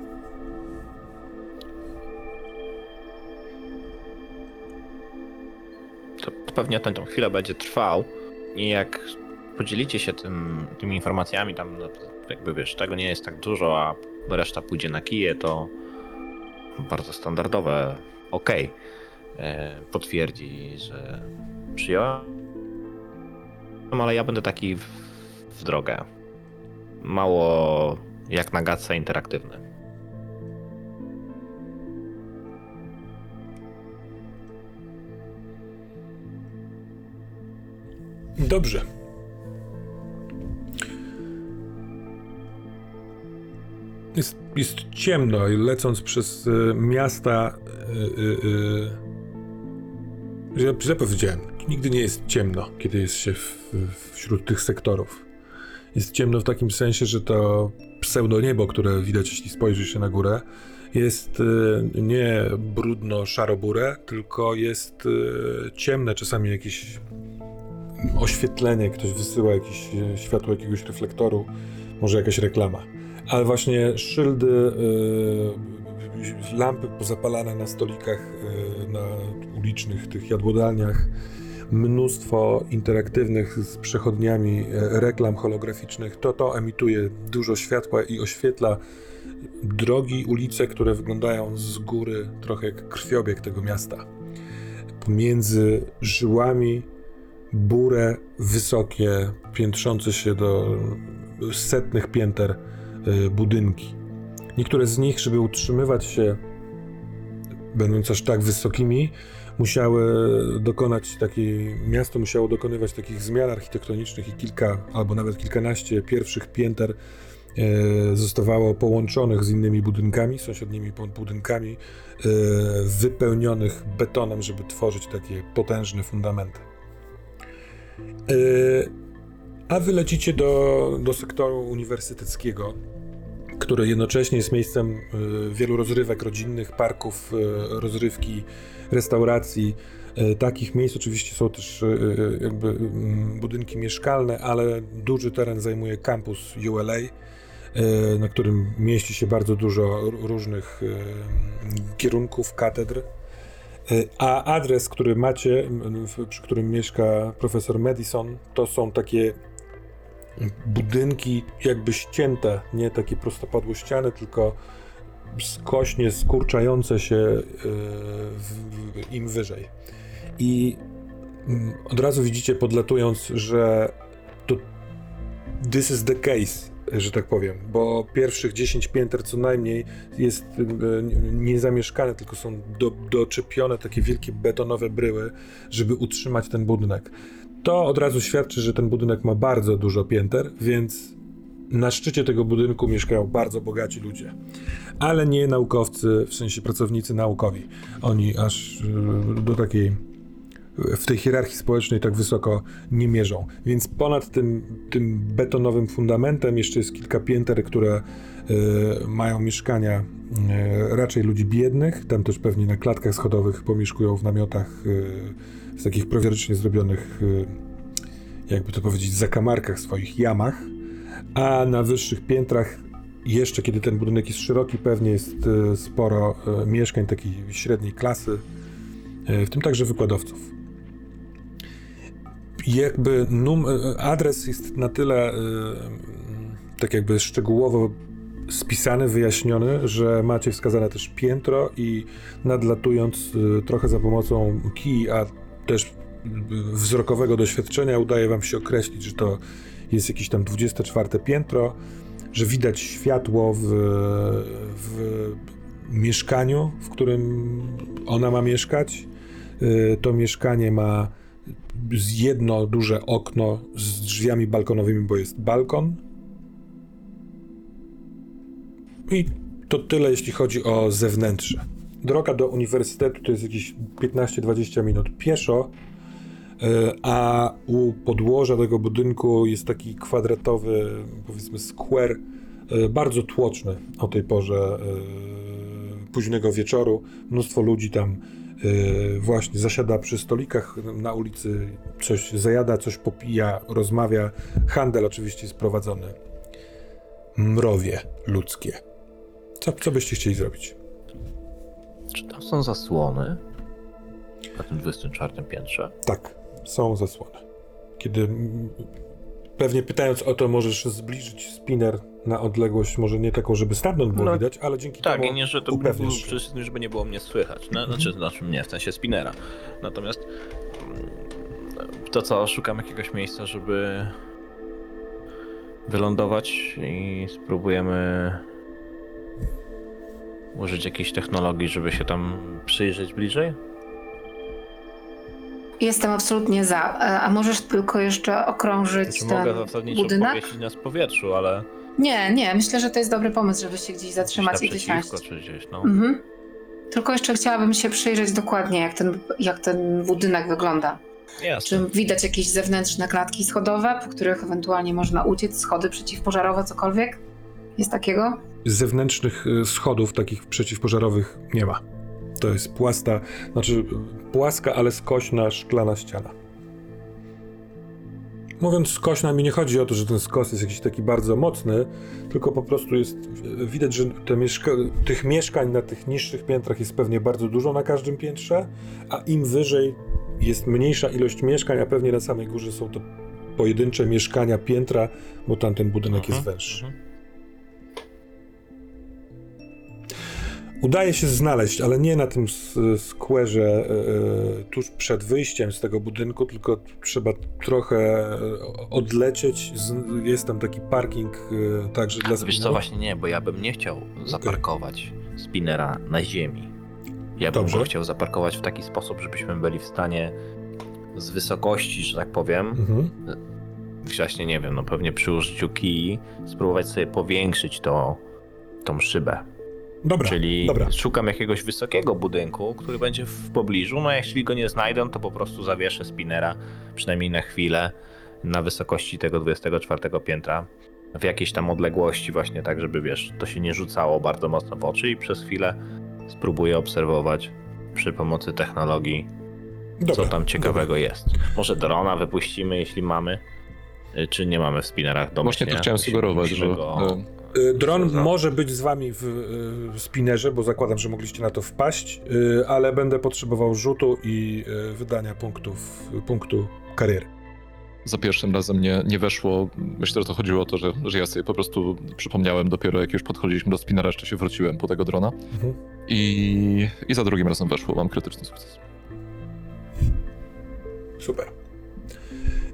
Speaker 3: To pewnie ten tą chwilę będzie trwał i jak podzielicie się tym, tymi informacjami, tam no, jakby wiesz, tego nie jest tak dużo, a reszta pójdzie na kije, to bardzo standardowe ok. E, potwierdzi, że przyjąłem, ale ja będę taki w, w drogę. Mało jak na gadce interaktywny.
Speaker 1: Dobrze. Jest, jest ciemno i lecąc przez y, miasta. Y, y, y, powiedziałem. Nigdy nie jest ciemno, kiedy jest się w, wśród tych sektorów. Jest ciemno w takim sensie, że to pseudoniebo, które widać, jeśli spojrzy się na górę, jest y, nie brudno-szarobure, tylko jest y, ciemne, czasami jakieś oświetlenie, ktoś wysyła jakieś e, światło jakiegoś reflektoru, może jakaś reklama. Ale właśnie szyldy, e, lampy pozapalane na stolikach, e, na ulicznych tych jadłodalniach, mnóstwo interaktywnych z przechodniami e, reklam holograficznych, to to emituje dużo światła i oświetla drogi, ulice, które wyglądają z góry trochę jak krwiobieg tego miasta. Pomiędzy żyłami burę, wysokie, piętrzące się do setnych pięter. y, budynki. Niektóre z nich, żeby utrzymywać się, będąc aż tak wysokimi, musiały dokonać takiej, miasto musiało dokonywać takich zmian architektonicznych i kilka, albo nawet kilkanaście pierwszych pięter e, zostawało połączonych z innymi budynkami, sąsiednimi budynkami, e, wypełnionych betonem, żeby tworzyć takie potężne fundamenty. A wy lecicie do, do sektoru uniwersyteckiego, które jednocześnie jest miejscem y, wielu rozrywek rodzinnych, parków, y, rozrywki, restauracji. Y, Takich miejsc oczywiście są też jakby mm, budynki mieszkalne, ale duży teren zajmuje kampus ULA, na którym mieści się bardzo dużo różnych kierunków, katedr. A adres, który macie, przy którym mieszka profesor Madison, to są takie budynki jakby ścięte, nie takie prostopadłe ściany, tylko skośnie skurczające się w, im wyżej. I mm, od razu widzicie podlatując, że to this is the case, że tak powiem, bo pierwszych 10 pięter co najmniej jest y, niezamieszkane, tylko są do, doczepione takie wielkie betonowe bryły, żeby utrzymać ten budynek. To od razu świadczy, że ten budynek ma bardzo dużo pięter, więc na szczycie tego budynku mieszkają bardzo bogaci ludzie. Ale nie naukowcy, w sensie pracownicy naukowi. Oni aż y, do takiej w tej hierarchii społecznej tak wysoko nie mierzą. Więc ponad tym, tym betonowym fundamentem jeszcze jest kilka pięter, które y, mają mieszkania y, raczej ludzi biednych. Tam też pewnie na klatkach schodowych pomieszkują w namiotach y, z takich prowierycznie zrobionych, y, jakby to powiedzieć, zakamarkach swoich jamach. A na wyższych piętrach jeszcze, kiedy ten budynek jest szeroki, pewnie jest y, sporo y, mieszkań takiej średniej klasy, w tym także wykładowców jakby num, adres jest na tyle y, tak jakby szczegółowo spisany, wyjaśniony, że macie wskazane też piętro i nadlatując trochę za pomocą kij, a też wzrokowego doświadczenia udaje wam się określić, że to jest jakieś tam 24 piętro, że widać światło w, w mieszkaniu, w którym ona ma mieszkać. Y, To mieszkanie ma jedno duże okno z drzwiami balkonowymi, bo jest balkon. I to tyle, jeśli chodzi o zewnętrzne. Droga do uniwersytetu to jest jakieś 15-20 minut pieszo, y, a u podłoża tego budynku jest taki kwadratowy, powiedzmy, square, y, bardzo tłoczny o tej porze y, późnego wieczoru. Mnóstwo ludzi tam właśnie zasiada przy stolikach na ulicy, coś zajada, coś popija, rozmawia. Handel oczywiście jest prowadzony. Mrowie ludzkie. Co, co byście chcieli zrobić?
Speaker 3: Czy tam są zasłony? Na tym 24 piętrze?
Speaker 1: Tak, są zasłony. Kiedy pewnie pytając o to, możesz zbliżyć spinner na odległość, może nie taką, żeby stamtąd było
Speaker 3: No,
Speaker 1: widać, ale dzięki
Speaker 3: Tak,
Speaker 1: temu
Speaker 3: i nie, że to
Speaker 1: upewnisz
Speaker 3: wszystkim, żeby nie było mnie słychać. No, znaczy, znaczy mnie, w sensie spinera. Natomiast mm, to co, szukam jakiegoś miejsca, żeby wylądować i spróbujemy użyć jakiejś technologii, żeby się tam przyjrzeć bliżej?
Speaker 4: Jestem absolutnie za. E, A możesz tylko jeszcze okrążyć
Speaker 3: Czy
Speaker 4: ten
Speaker 3: mogę zasadniczo
Speaker 4: budynek?
Speaker 3: powiesić nas w powietrzu, ale
Speaker 4: Nie, nie, myślę, że to jest dobry pomysł, żeby się gdzieś zatrzymać i
Speaker 3: gdzieś
Speaker 4: wysiąść.
Speaker 3: naprzeciwko czy gdzieś, no.
Speaker 4: Mhm. Tylko jeszcze chciałabym się przyjrzeć dokładnie, jak ten, jak ten budynek wygląda.
Speaker 3: Jasne.
Speaker 4: Czy widać jakieś zewnętrzne klatki schodowe, po których ewentualnie można uciec, schody przeciwpożarowe, cokolwiek? Jest takiego?
Speaker 1: Zewnętrznych y, schodów takich przeciwpożarowych nie ma. To jest płasta, znaczy płaska, ale skośna, szklana ściana. Mówiąc skośna, mi nie chodzi o to, że ten skos jest jakiś taki bardzo mocny, tylko po prostu jest, y, widać, że te mieszka tych mieszkań na tych niższych piętrach jest pewnie bardzo dużo na każdym piętrze, a im wyżej jest mniejsza ilość mieszkań, a pewnie na samej górze są to pojedyncze mieszkania piętra, bo tamten budynek
Speaker 3: Mhm,
Speaker 1: jest węższy. Udaje się znaleźć, ale nie na tym skwerze e, e, tuż przed wyjściem z tego budynku, tylko trzeba trochę e, odlecieć. Jest tam taki parking także dla
Speaker 3: Wiesz co,
Speaker 1: spinnerów.
Speaker 3: właśnie nie, bo ja bym nie chciał zaparkować spinera na ziemi. Ja bym
Speaker 1: Dobrze.
Speaker 3: go chciał zaparkować w taki sposób, żebyśmy byli w stanie z wysokości, że tak powiem,
Speaker 1: Mhm.
Speaker 3: właśnie nie wiem, no pewnie przy użyciu kij, spróbować sobie powiększyć to, tą szybę.
Speaker 1: Dobra,
Speaker 3: Czyli
Speaker 1: dobra.
Speaker 3: szukam jakiegoś wysokiego budynku, który będzie w pobliżu. No a jeśli go nie znajdę, to po prostu zawieszę spinera, przynajmniej na chwilę, na wysokości tego 24 piętra. w jakiejś tam odległości właśnie tak, żeby wiesz, to się nie rzucało bardzo mocno w oczy i przez chwilę spróbuję obserwować przy pomocy technologii,
Speaker 1: Dobra,
Speaker 3: co tam ciekawego jest. Może drona wypuścimy, jeśli mamy, y, czy nie mamy w spinnerach domyślnie.
Speaker 2: Właśnie to chciałem sugerować, że
Speaker 3: go-
Speaker 1: Dron
Speaker 3: Za-
Speaker 1: może być z wami w y, spinnerze, bo zakładam, że mogliście na to wpaść, y, ale będę potrzebował rzutu i y, wydania punktów, punktu kariery.
Speaker 2: za pierwszym razem nie, nie weszło. Myślę, że to chodziło o to, że, że ja sobie po prostu przypomniałem dopiero jak już podchodziliśmy do spinera, jeszcze się wróciłem po tego drona.
Speaker 1: Mhm.
Speaker 2: I, I za drugim razem weszło, mam krytyczny sukces.
Speaker 1: Super.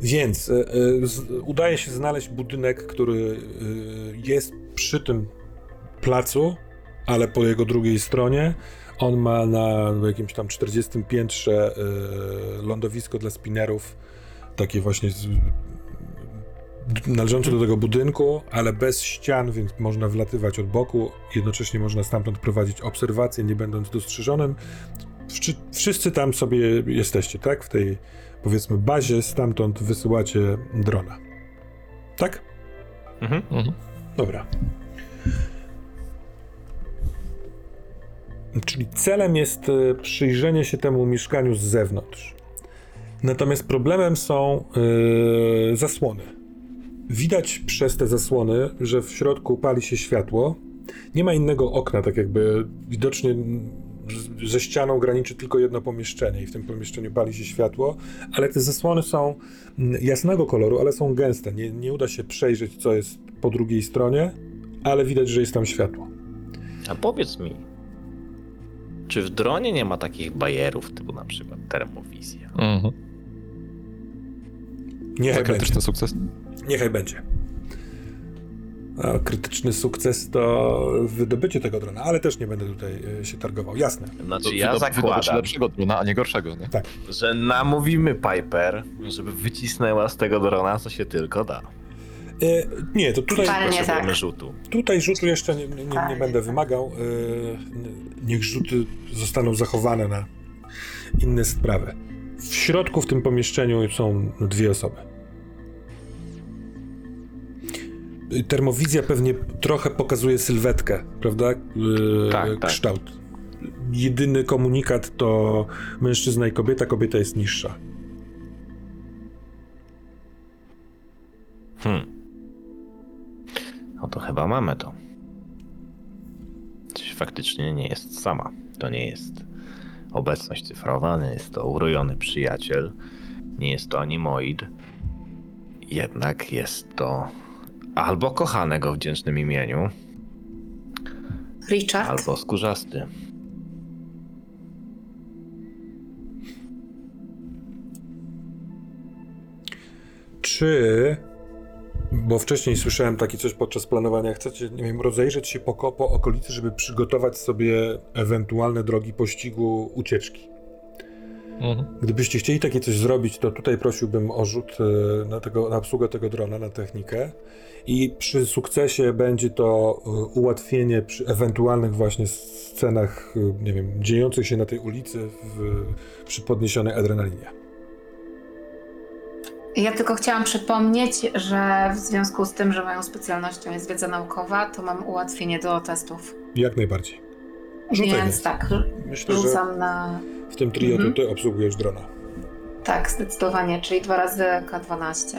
Speaker 1: Więc y, z, udaje się znaleźć budynek, który y, jest przy tym placu, ale po jego drugiej stronie. On ma na jakimś tam 40 piętrze lądowisko dla spinnerów, takie właśnie z, należące do tego budynku, ale bez ścian, więc można wlatywać od boku. Jednocześnie można stamtąd prowadzić obserwacje, nie będąc dostrzeżonym. Wszy- Wszyscy tam sobie jesteście, tak? W tej, powiedzmy, bazie, stamtąd wysyłacie drona. Tak?
Speaker 3: Mhm.
Speaker 2: Mhm.
Speaker 1: Dobra. Czyli celem jest e, przyjrzenie się temu mieszkaniu z zewnątrz. Natomiast problemem są e, zasłony. Widać przez te zasłony, że w środku pali się światło. Nie ma innego okna, tak jakby widocznie ze ścianą graniczy tylko jedno pomieszczenie i w tym pomieszczeniu pali się światło, ale te zasłony są mm, jasnego koloru, ale są gęste. Nie, nie uda się przejrzeć, co jest po drugiej stronie, ale widać, że jest tam światło.
Speaker 3: A powiedz mi, czy w dronie nie ma takich bajerów typu na przykład termowizja?
Speaker 2: Mhm.
Speaker 1: Niechaj będzie.
Speaker 2: sukces.
Speaker 1: Niechaj będzie. A krytyczny sukces to wydobycie tego drona, ale też nie będę tutaj e, się targował. Jasne.
Speaker 3: Znaczy ja zakładam,
Speaker 2: lepszego drona, a nie gorszego, nie?
Speaker 3: że namówimy Piper, żeby wycisnęła z tego drona, co się tylko da.
Speaker 1: E, nie, to tutaj,
Speaker 4: nie
Speaker 3: Potrzebujemy
Speaker 4: tak.
Speaker 3: rzutu.
Speaker 1: tutaj rzutu jeszcze nie, nie, nie
Speaker 4: Tak.
Speaker 1: będę wymagał. E, niech rzuty zostaną zachowane na inne sprawy. W środku w tym pomieszczeniu są dwie osoby. Termowizja pewnie trochę pokazuje sylwetkę, prawda? E,
Speaker 3: Tak, tak.
Speaker 1: Kształt. Jedyny komunikat to mężczyzna i kobieta, kobieta jest niższa.
Speaker 3: Hmm. No to chyba mamy to. Coś faktycznie nie jest sama. To nie jest obecność cyfrowa, nie jest to urojony przyjaciel, nie jest to animoid. Jednak jest to albo kochanego w wdzięcznym imieniu,
Speaker 4: Richard?
Speaker 3: albo skórzasty.
Speaker 1: Czy, bo wcześniej słyszałem takie coś podczas planowania, chcecie, nie wiem, rozejrzeć się po, po okolicy, żeby przygotować sobie ewentualne drogi pościgu ucieczki?
Speaker 2: Mhm.
Speaker 1: Gdybyście chcieli takie coś zrobić, to tutaj prosiłbym o rzut e, na, tego, na obsługę tego drona, na technikę. I przy sukcesie będzie to e, ułatwienie przy ewentualnych właśnie scenach, e, nie wiem, dziejących się na tej ulicy w, przy podniesionej adrenalinie.
Speaker 4: Ja tylko chciałam przypomnieć, że w związku z tym, że moją specjalnością jest wiedza naukowa, to mam ułatwienie do testów.
Speaker 1: Jak najbardziej. Rzucaj
Speaker 4: Więc
Speaker 1: więc.
Speaker 4: tak,
Speaker 1: Myślę, że
Speaker 4: rzucam na.
Speaker 1: w tym trio
Speaker 4: Mhm.
Speaker 1: ty obsługujesz drona.
Speaker 4: Tak, zdecydowanie, czyli dwa razy K12.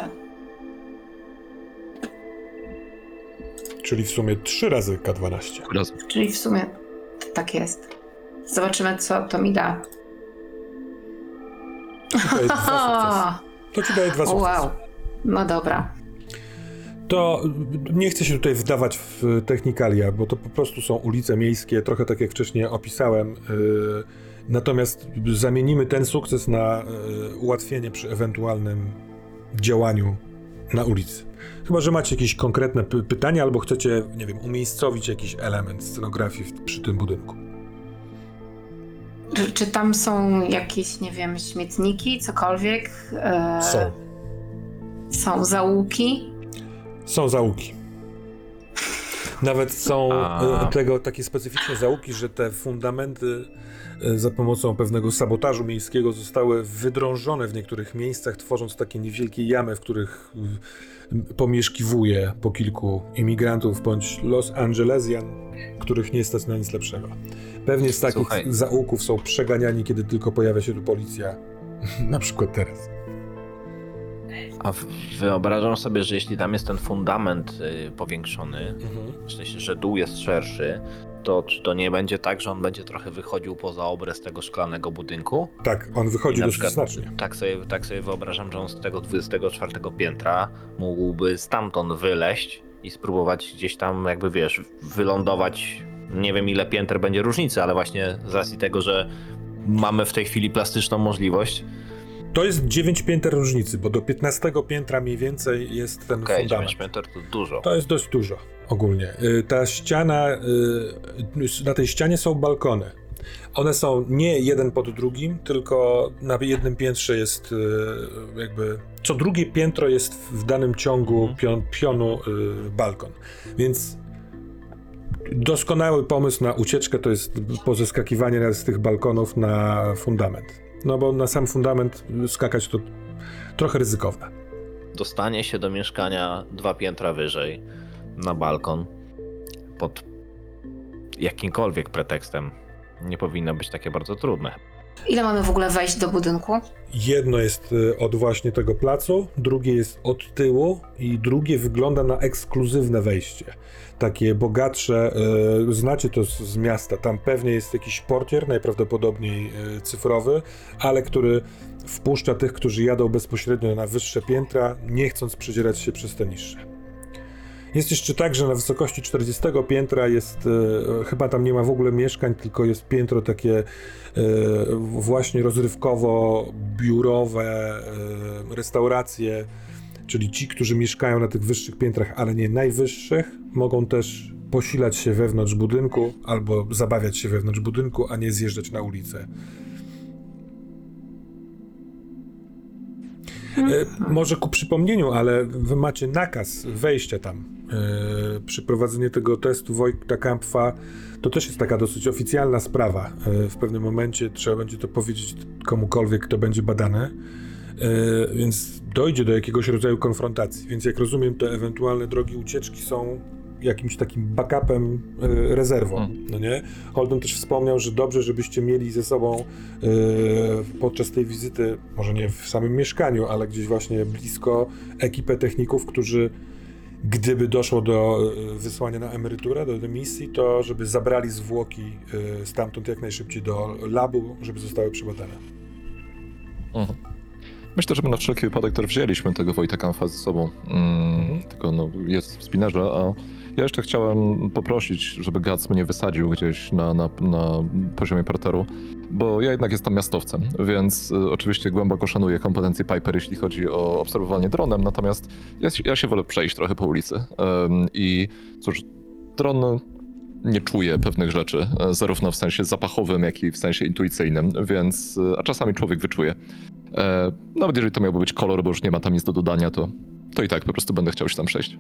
Speaker 1: Czyli w sumie trzy razy K12.
Speaker 2: Razem.
Speaker 4: Czyli w sumie tak jest. Zobaczymy, co to mi da.
Speaker 1: To ci daje dwa [laughs] sukcesy. To ci daje dwa sukcesy.
Speaker 4: wow. No dobra.
Speaker 1: To nie chcę się tutaj wdawać w technikalia, bo to po prostu są ulice miejskie, trochę tak jak wcześniej opisałem. y, Natomiast zamienimy ten sukces na y, ułatwienie przy ewentualnym działaniu na ulicy. Chyba, że macie jakieś konkretne py- pytania albo chcecie, nie wiem, umiejscowić jakiś element scenografii w, przy tym budynku.
Speaker 4: Czy, czy tam są jakieś, nie wiem, śmietniki, cokolwiek? E,
Speaker 1: Są.
Speaker 4: Są zaułki?
Speaker 1: Są zaułki. Nawet są
Speaker 3: A.
Speaker 1: e, tego takie specyficzne zaułki, że te fundamenty e, za pomocą pewnego sabotażu miejskiego zostały wydrążone w niektórych miejscach, tworząc takie niewielkie jamy, w których pomieszkiwuje po kilku imigrantów bądź Los Angelesian, których nie stać na nic lepszego. Pewnie z takich
Speaker 3: Słuchaj.
Speaker 1: zaułków są przeganiani, kiedy tylko pojawia się tu policja. [laughs] na przykład teraz.
Speaker 3: A wyobrażam sobie, że jeśli tam jest ten fundament y, powiększony, w sensie, że dół jest szerszy, to czy to nie będzie tak, że on będzie trochę wychodził poza obrys tego szklanego budynku?
Speaker 1: Tak, on wychodzi dosyć
Speaker 3: przykład
Speaker 1: znacznie.
Speaker 3: Tak sobie, tak sobie wyobrażam, że on z tego 24 piętra mógłby stamtąd wyleść i spróbować gdzieś tam, jakby wiesz, wylądować. Nie wiem ile pięter będzie różnicy, ale właśnie z racji tego, że mamy w tej chwili plastyczną możliwość.
Speaker 1: To jest 9 pięter różnicy, bo do 15 piętra mniej więcej jest ten
Speaker 3: Okej,
Speaker 1: fundament.
Speaker 3: 9 pięter to dużo.
Speaker 1: To jest dość dużo ogólnie. Y, Ta ściana, y, na tej ścianie są balkony. One są nie jeden pod drugim, tylko na jednym piętrze jest y, jakby. Co drugie piętro jest w danym ciągu
Speaker 3: Mhm.
Speaker 1: pion, pionu balkon. Więc doskonały pomysł na ucieczkę to jest pozeskakiwanie z tych balkonów na fundament. No bo na sam fundament skakać to trochę ryzykowne.
Speaker 3: Dostanie się do mieszkania dwa piętra wyżej na balkon pod jakimkolwiek pretekstem nie powinno być takie bardzo trudne.
Speaker 4: Ile mamy w ogóle wejść do budynku?
Speaker 1: Jedno jest y, od właśnie tego placu, drugie jest od tyłu i drugie wygląda na ekskluzywne wejście. Takie bogatsze, y, znacie to z, z miasta, tam pewnie jest jakiś portier, najprawdopodobniej y, cyfrowy, ale który wpuszcza tych, którzy jadą bezpośrednio na wyższe piętra, nie chcąc przedzierać się przez te niższe. Jest jeszcze tak, że na wysokości 40 piętra jest, e, chyba tam nie ma w ogóle mieszkań, tylko jest piętro takie e, właśnie rozrywkowo-biurowe, e, restauracje, czyli ci, którzy mieszkają na tych wyższych piętrach, ale nie najwyższych, mogą też posilać się wewnątrz budynku albo zabawiać się wewnątrz budynku, a nie zjeżdżać na ulicę. Może ku przypomnieniu, ale wy macie nakaz wejścia tam. E, Przeprowadzenie tego testu Wojta Kampfa to też jest taka dosyć oficjalna sprawa. E, W pewnym momencie trzeba będzie to powiedzieć komukolwiek, kto będzie badany. E, Więc dojdzie do jakiegoś rodzaju konfrontacji. Więc jak rozumiem, te ewentualne drogi ucieczki są jakimś takim backupem, e, rezerwą,
Speaker 2: Mhm.
Speaker 1: no nie? Holden też wspomniał, że dobrze, żebyście mieli ze sobą e, podczas tej wizyty, może nie w samym mieszkaniu, ale gdzieś właśnie blisko ekipę techników, którzy gdyby doszło do e, wysłania na emeryturę, do dymisji, to żeby zabrali zwłoki e, stamtąd jak najszybciej do labu, żeby zostały przebadane.
Speaker 2: Mhm. Myślę, że my na wszelki wypadek też wzięliśmy tego Wojta Kamfa ze sobą. Mm, Tylko no, jest w spinnerze, a ja jeszcze chciałem poprosić, żeby Gac mnie wysadził gdzieś na, na, na poziomie parteru, bo ja jednak jestem miastowcem, więc y, oczywiście głęboko szanuję kompetencje Piper, jeśli chodzi o obserwowanie dronem, natomiast ja, ja się wolę przejść trochę po ulicy. Ym, I cóż, dron nie czuje pewnych rzeczy, e, zarówno w sensie zapachowym, jak i w sensie intuicyjnym, więc, e, a czasami człowiek wyczuje. E, nawet jeżeli to miałby być kolor, bo już nie ma tam nic do dodania, to, to i tak po prostu będę chciał się tam przejść.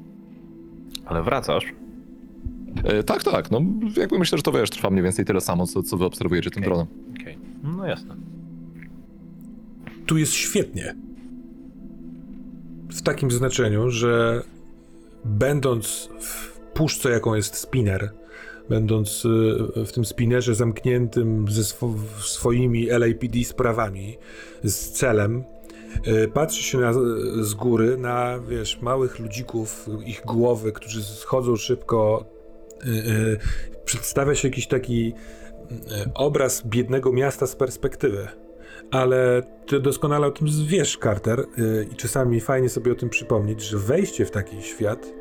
Speaker 3: Ale wracasz?
Speaker 2: E, tak, tak, no jakby myślę, że to wiesz, trwa mniej więcej tyle samo, co, co wy obserwujecie tym dronem.
Speaker 3: Okej. No jasne.
Speaker 1: Tu jest świetnie. W takim znaczeniu, że będąc w puszce, jaką jest spinner, będąc y, w tym spinnerze zamkniętym ze swo swoimi LAPD sprawami, z celem, patrzy się na, z góry na, wiesz, małych ludzików, ich głowy, którzy schodzą szybko. y, y, Przedstawia się jakiś taki obraz biednego miasta z perspektywy ale ty doskonale o tym wiesz, Carter, i czasami fajnie sobie o tym przypomnieć, że wejście w taki świat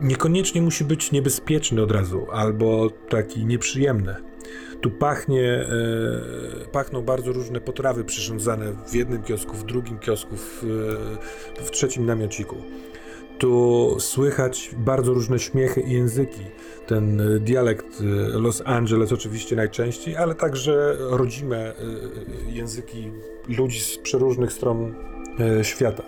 Speaker 1: niekoniecznie musi być niebezpieczny od razu, albo taki nieprzyjemny. Tu pachnie, yy, pachną bardzo różne potrawy przyrządzane w jednym kiosku, w drugim kiosku, w, yy, w trzecim namiociku. Tu słychać bardzo różne śmiechy i języki. Ten y, dialekt Los Angeles oczywiście najczęściej, ale także rodzime języki ludzi z przeróżnych stron świata.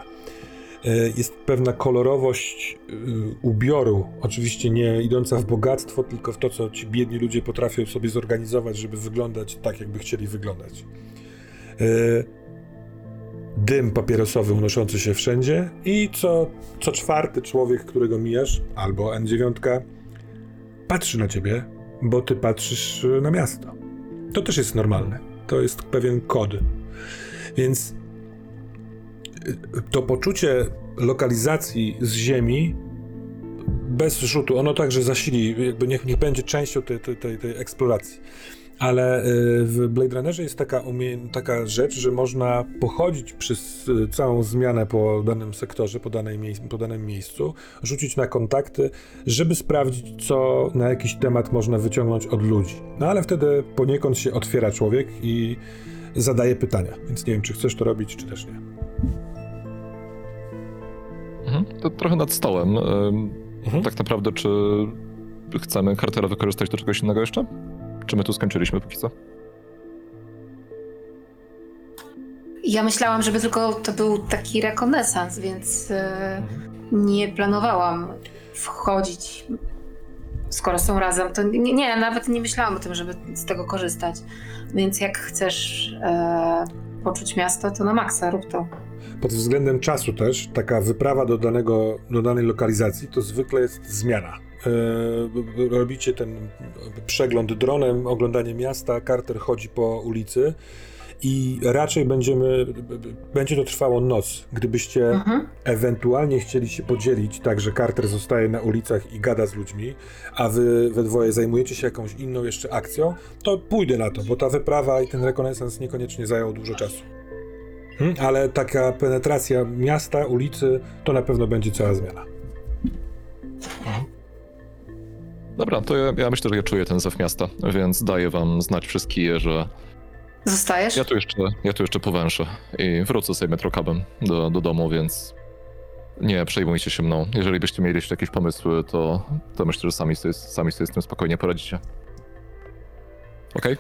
Speaker 1: Y, jest pewna kolorowość y, ubioru, oczywiście nie idąca w bogactwo, tylko w to, co ci biedni ludzie potrafią sobie zorganizować, żeby wyglądać tak, jakby chcieli wyglądać. Y, Dym papierosowy unoszący się wszędzie i co, co czwarty człowiek, którego mijasz, albo N9, patrzy na ciebie, bo ty patrzysz na miasto. To też jest normalne. To jest pewien kod. Więc to poczucie lokalizacji z Ziemi bez rzutu, ono także zasili, jakby niech, niech będzie częścią tej, tej, tej, eksploracji. Ale y, w Blade Runnerze jest taka, umie- taka rzecz, że można pochodzić przez y, całą zmianę po danym sektorze, po, danej mie- po danym miejscu, rzucić na kontakty, żeby sprawdzić, co na jakiś temat można wyciągnąć od ludzi. No ale wtedy poniekąd się otwiera człowiek i zadaje pytania. Więc nie wiem, czy chcesz to robić, czy też nie.
Speaker 2: Mhm. To trochę nad stołem.
Speaker 1: Mhm.
Speaker 2: Tak naprawdę, czy chcemy Cartera wykorzystać do czegoś innego jeszcze? Czy my tu skończyliśmy póki co?
Speaker 4: Ja myślałam, żeby tylko to był taki rekonesans, więc e, nie planowałam wchodzić. Skoro są razem, to nie, nie, nawet nie myślałam o tym, żeby z tego korzystać. Więc jak chcesz e, poczuć miasto, to na maksa rób to.
Speaker 1: Pod względem czasu też, taka wyprawa do, danego, do danej lokalizacji to zwykle jest zmiana. E, robicie ten przegląd dronem, oglądanie miasta, Carter chodzi po ulicy i raczej będziemy, będzie to trwało noc. Gdybyście
Speaker 4: Mhm.
Speaker 1: ewentualnie chcieli się podzielić, tak że Carter zostaje na ulicach i gada z ludźmi, a wy we dwoje zajmujecie się jakąś inną jeszcze akcją, to pójdę na to, bo ta wyprawa i ten rekonesans niekoniecznie zajął dużo czasu. Hmm, ale taka penetracja miasta, ulicy, to na pewno będzie cała zmiana.
Speaker 2: Dobra, to ja, ja myślę, że ja czuję ten zew miasta, więc daję wam znać wszystkie, że
Speaker 4: Zostajesz?
Speaker 2: ja tu jeszcze, ja tu jeszcze powęszę i wrócę sobie metrokabem do, do domu, więc nie przejmujcie się mną. Jeżeli byście mieli jeszcze jakieś pomysły, to, to myślę, że sami sobie, sami sobie z tym spokojnie poradzicie. Okej?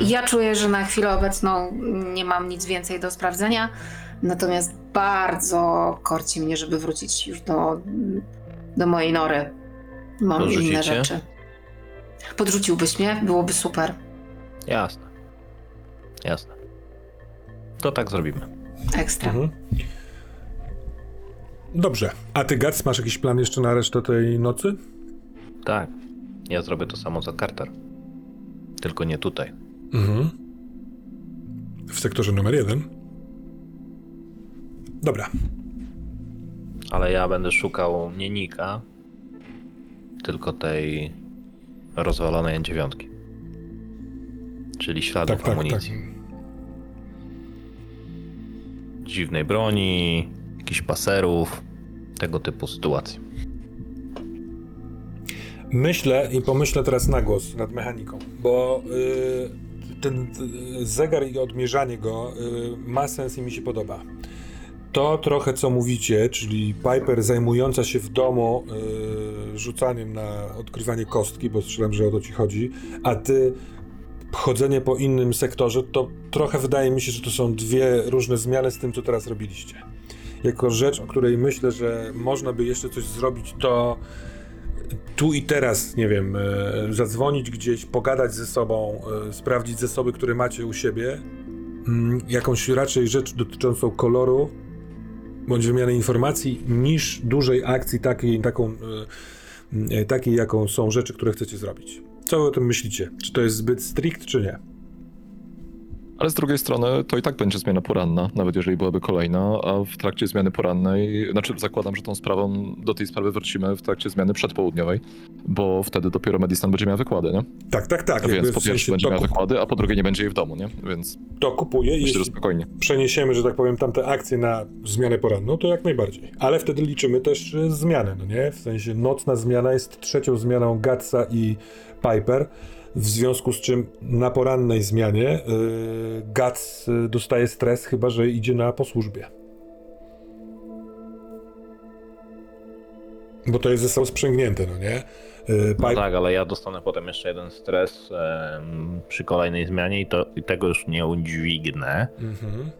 Speaker 4: Ja czuję, że na chwilę obecną nie mam nic więcej do sprawdzenia, natomiast bardzo korci mnie, żeby wrócić już do, do mojej nory. Mam inne rzeczy. Podrzuciłbyś mnie? Byłoby super.
Speaker 3: Jasne. Jasne. To tak zrobimy.
Speaker 4: Ekstra.
Speaker 1: Mhm. Dobrze. A ty, Gac, masz jakiś plan jeszcze na resztę tej nocy?
Speaker 3: Tak. Ja zrobię to samo za Carter. Tylko nie tutaj.
Speaker 1: Mhm. W sektorze numer jeden. Dobra.
Speaker 3: Ale ja będę szukał nie Nika, tylko tej rozwalonej dziewiątki. Czyli śladów
Speaker 1: Tak, tak, tak.
Speaker 3: amunicji. Dziwnej broni, jakichś paserów, tego typu sytuacji.
Speaker 1: Myślę i pomyślę teraz na głos nad mechaniką, bo y, ten y, zegar i odmierzanie go y, ma sens i mi się podoba. To trochę co mówicie, czyli Piper zajmująca się w domu y, rzucaniem na odkrywanie kostki, bo strzelam, że o to ci chodzi, a ty chodzenie po innym sektorze, to trochę wydaje mi się, że to są dwie różne zmiany z tym, co teraz robiliście. Jako rzecz, o której myślę, że można by jeszcze coś zrobić, to tu i teraz, nie wiem, e, zadzwonić gdzieś, pogadać ze sobą, e, sprawdzić zasoby, które macie u siebie, mm, jakąś raczej rzecz dotyczącą koloru bądź wymiany informacji, niż dużej akcji takiej, taką, e, takiej, jaką są rzeczy, które chcecie zrobić. Co wy o tym myślicie? Czy to jest zbyt strict, czy nie?
Speaker 2: Ale z drugiej strony to i tak będzie zmiana poranna, nawet jeżeli byłaby kolejna, a w trakcie zmiany porannej, znaczy zakładam, że tą sprawą, do tej sprawy wrócimy w trakcie zmiany przedpołudniowej, bo wtedy dopiero Medistan będzie miał wykłady, nie?
Speaker 1: Tak, tak, tak.
Speaker 2: Więc po pierwsze będzie
Speaker 1: to,
Speaker 2: miał
Speaker 1: kup-
Speaker 2: wykłady, a po drugie nie będzie jej w domu, nie? Więc
Speaker 1: to
Speaker 2: że
Speaker 1: Jeśli
Speaker 2: spokojnie.
Speaker 1: przeniesiemy, że tak powiem, tamte akcje na zmianę poranną, to jak najbardziej. Ale wtedy liczymy też zmianę, no nie? W sensie nocna zmiana jest trzecią zmianą Gatsa i Piper, w związku z czym na porannej zmianie yy, Gats y, dostaje stres, chyba że idzie na posłużbie. Bo to jest ze sobą sprzęgnięte, no nie? Yy,
Speaker 3: No tak, ale ja dostanę potem jeszcze jeden stres em, przy kolejnej zmianie i, to, i tego już nie udźwignę.
Speaker 1: Mhm.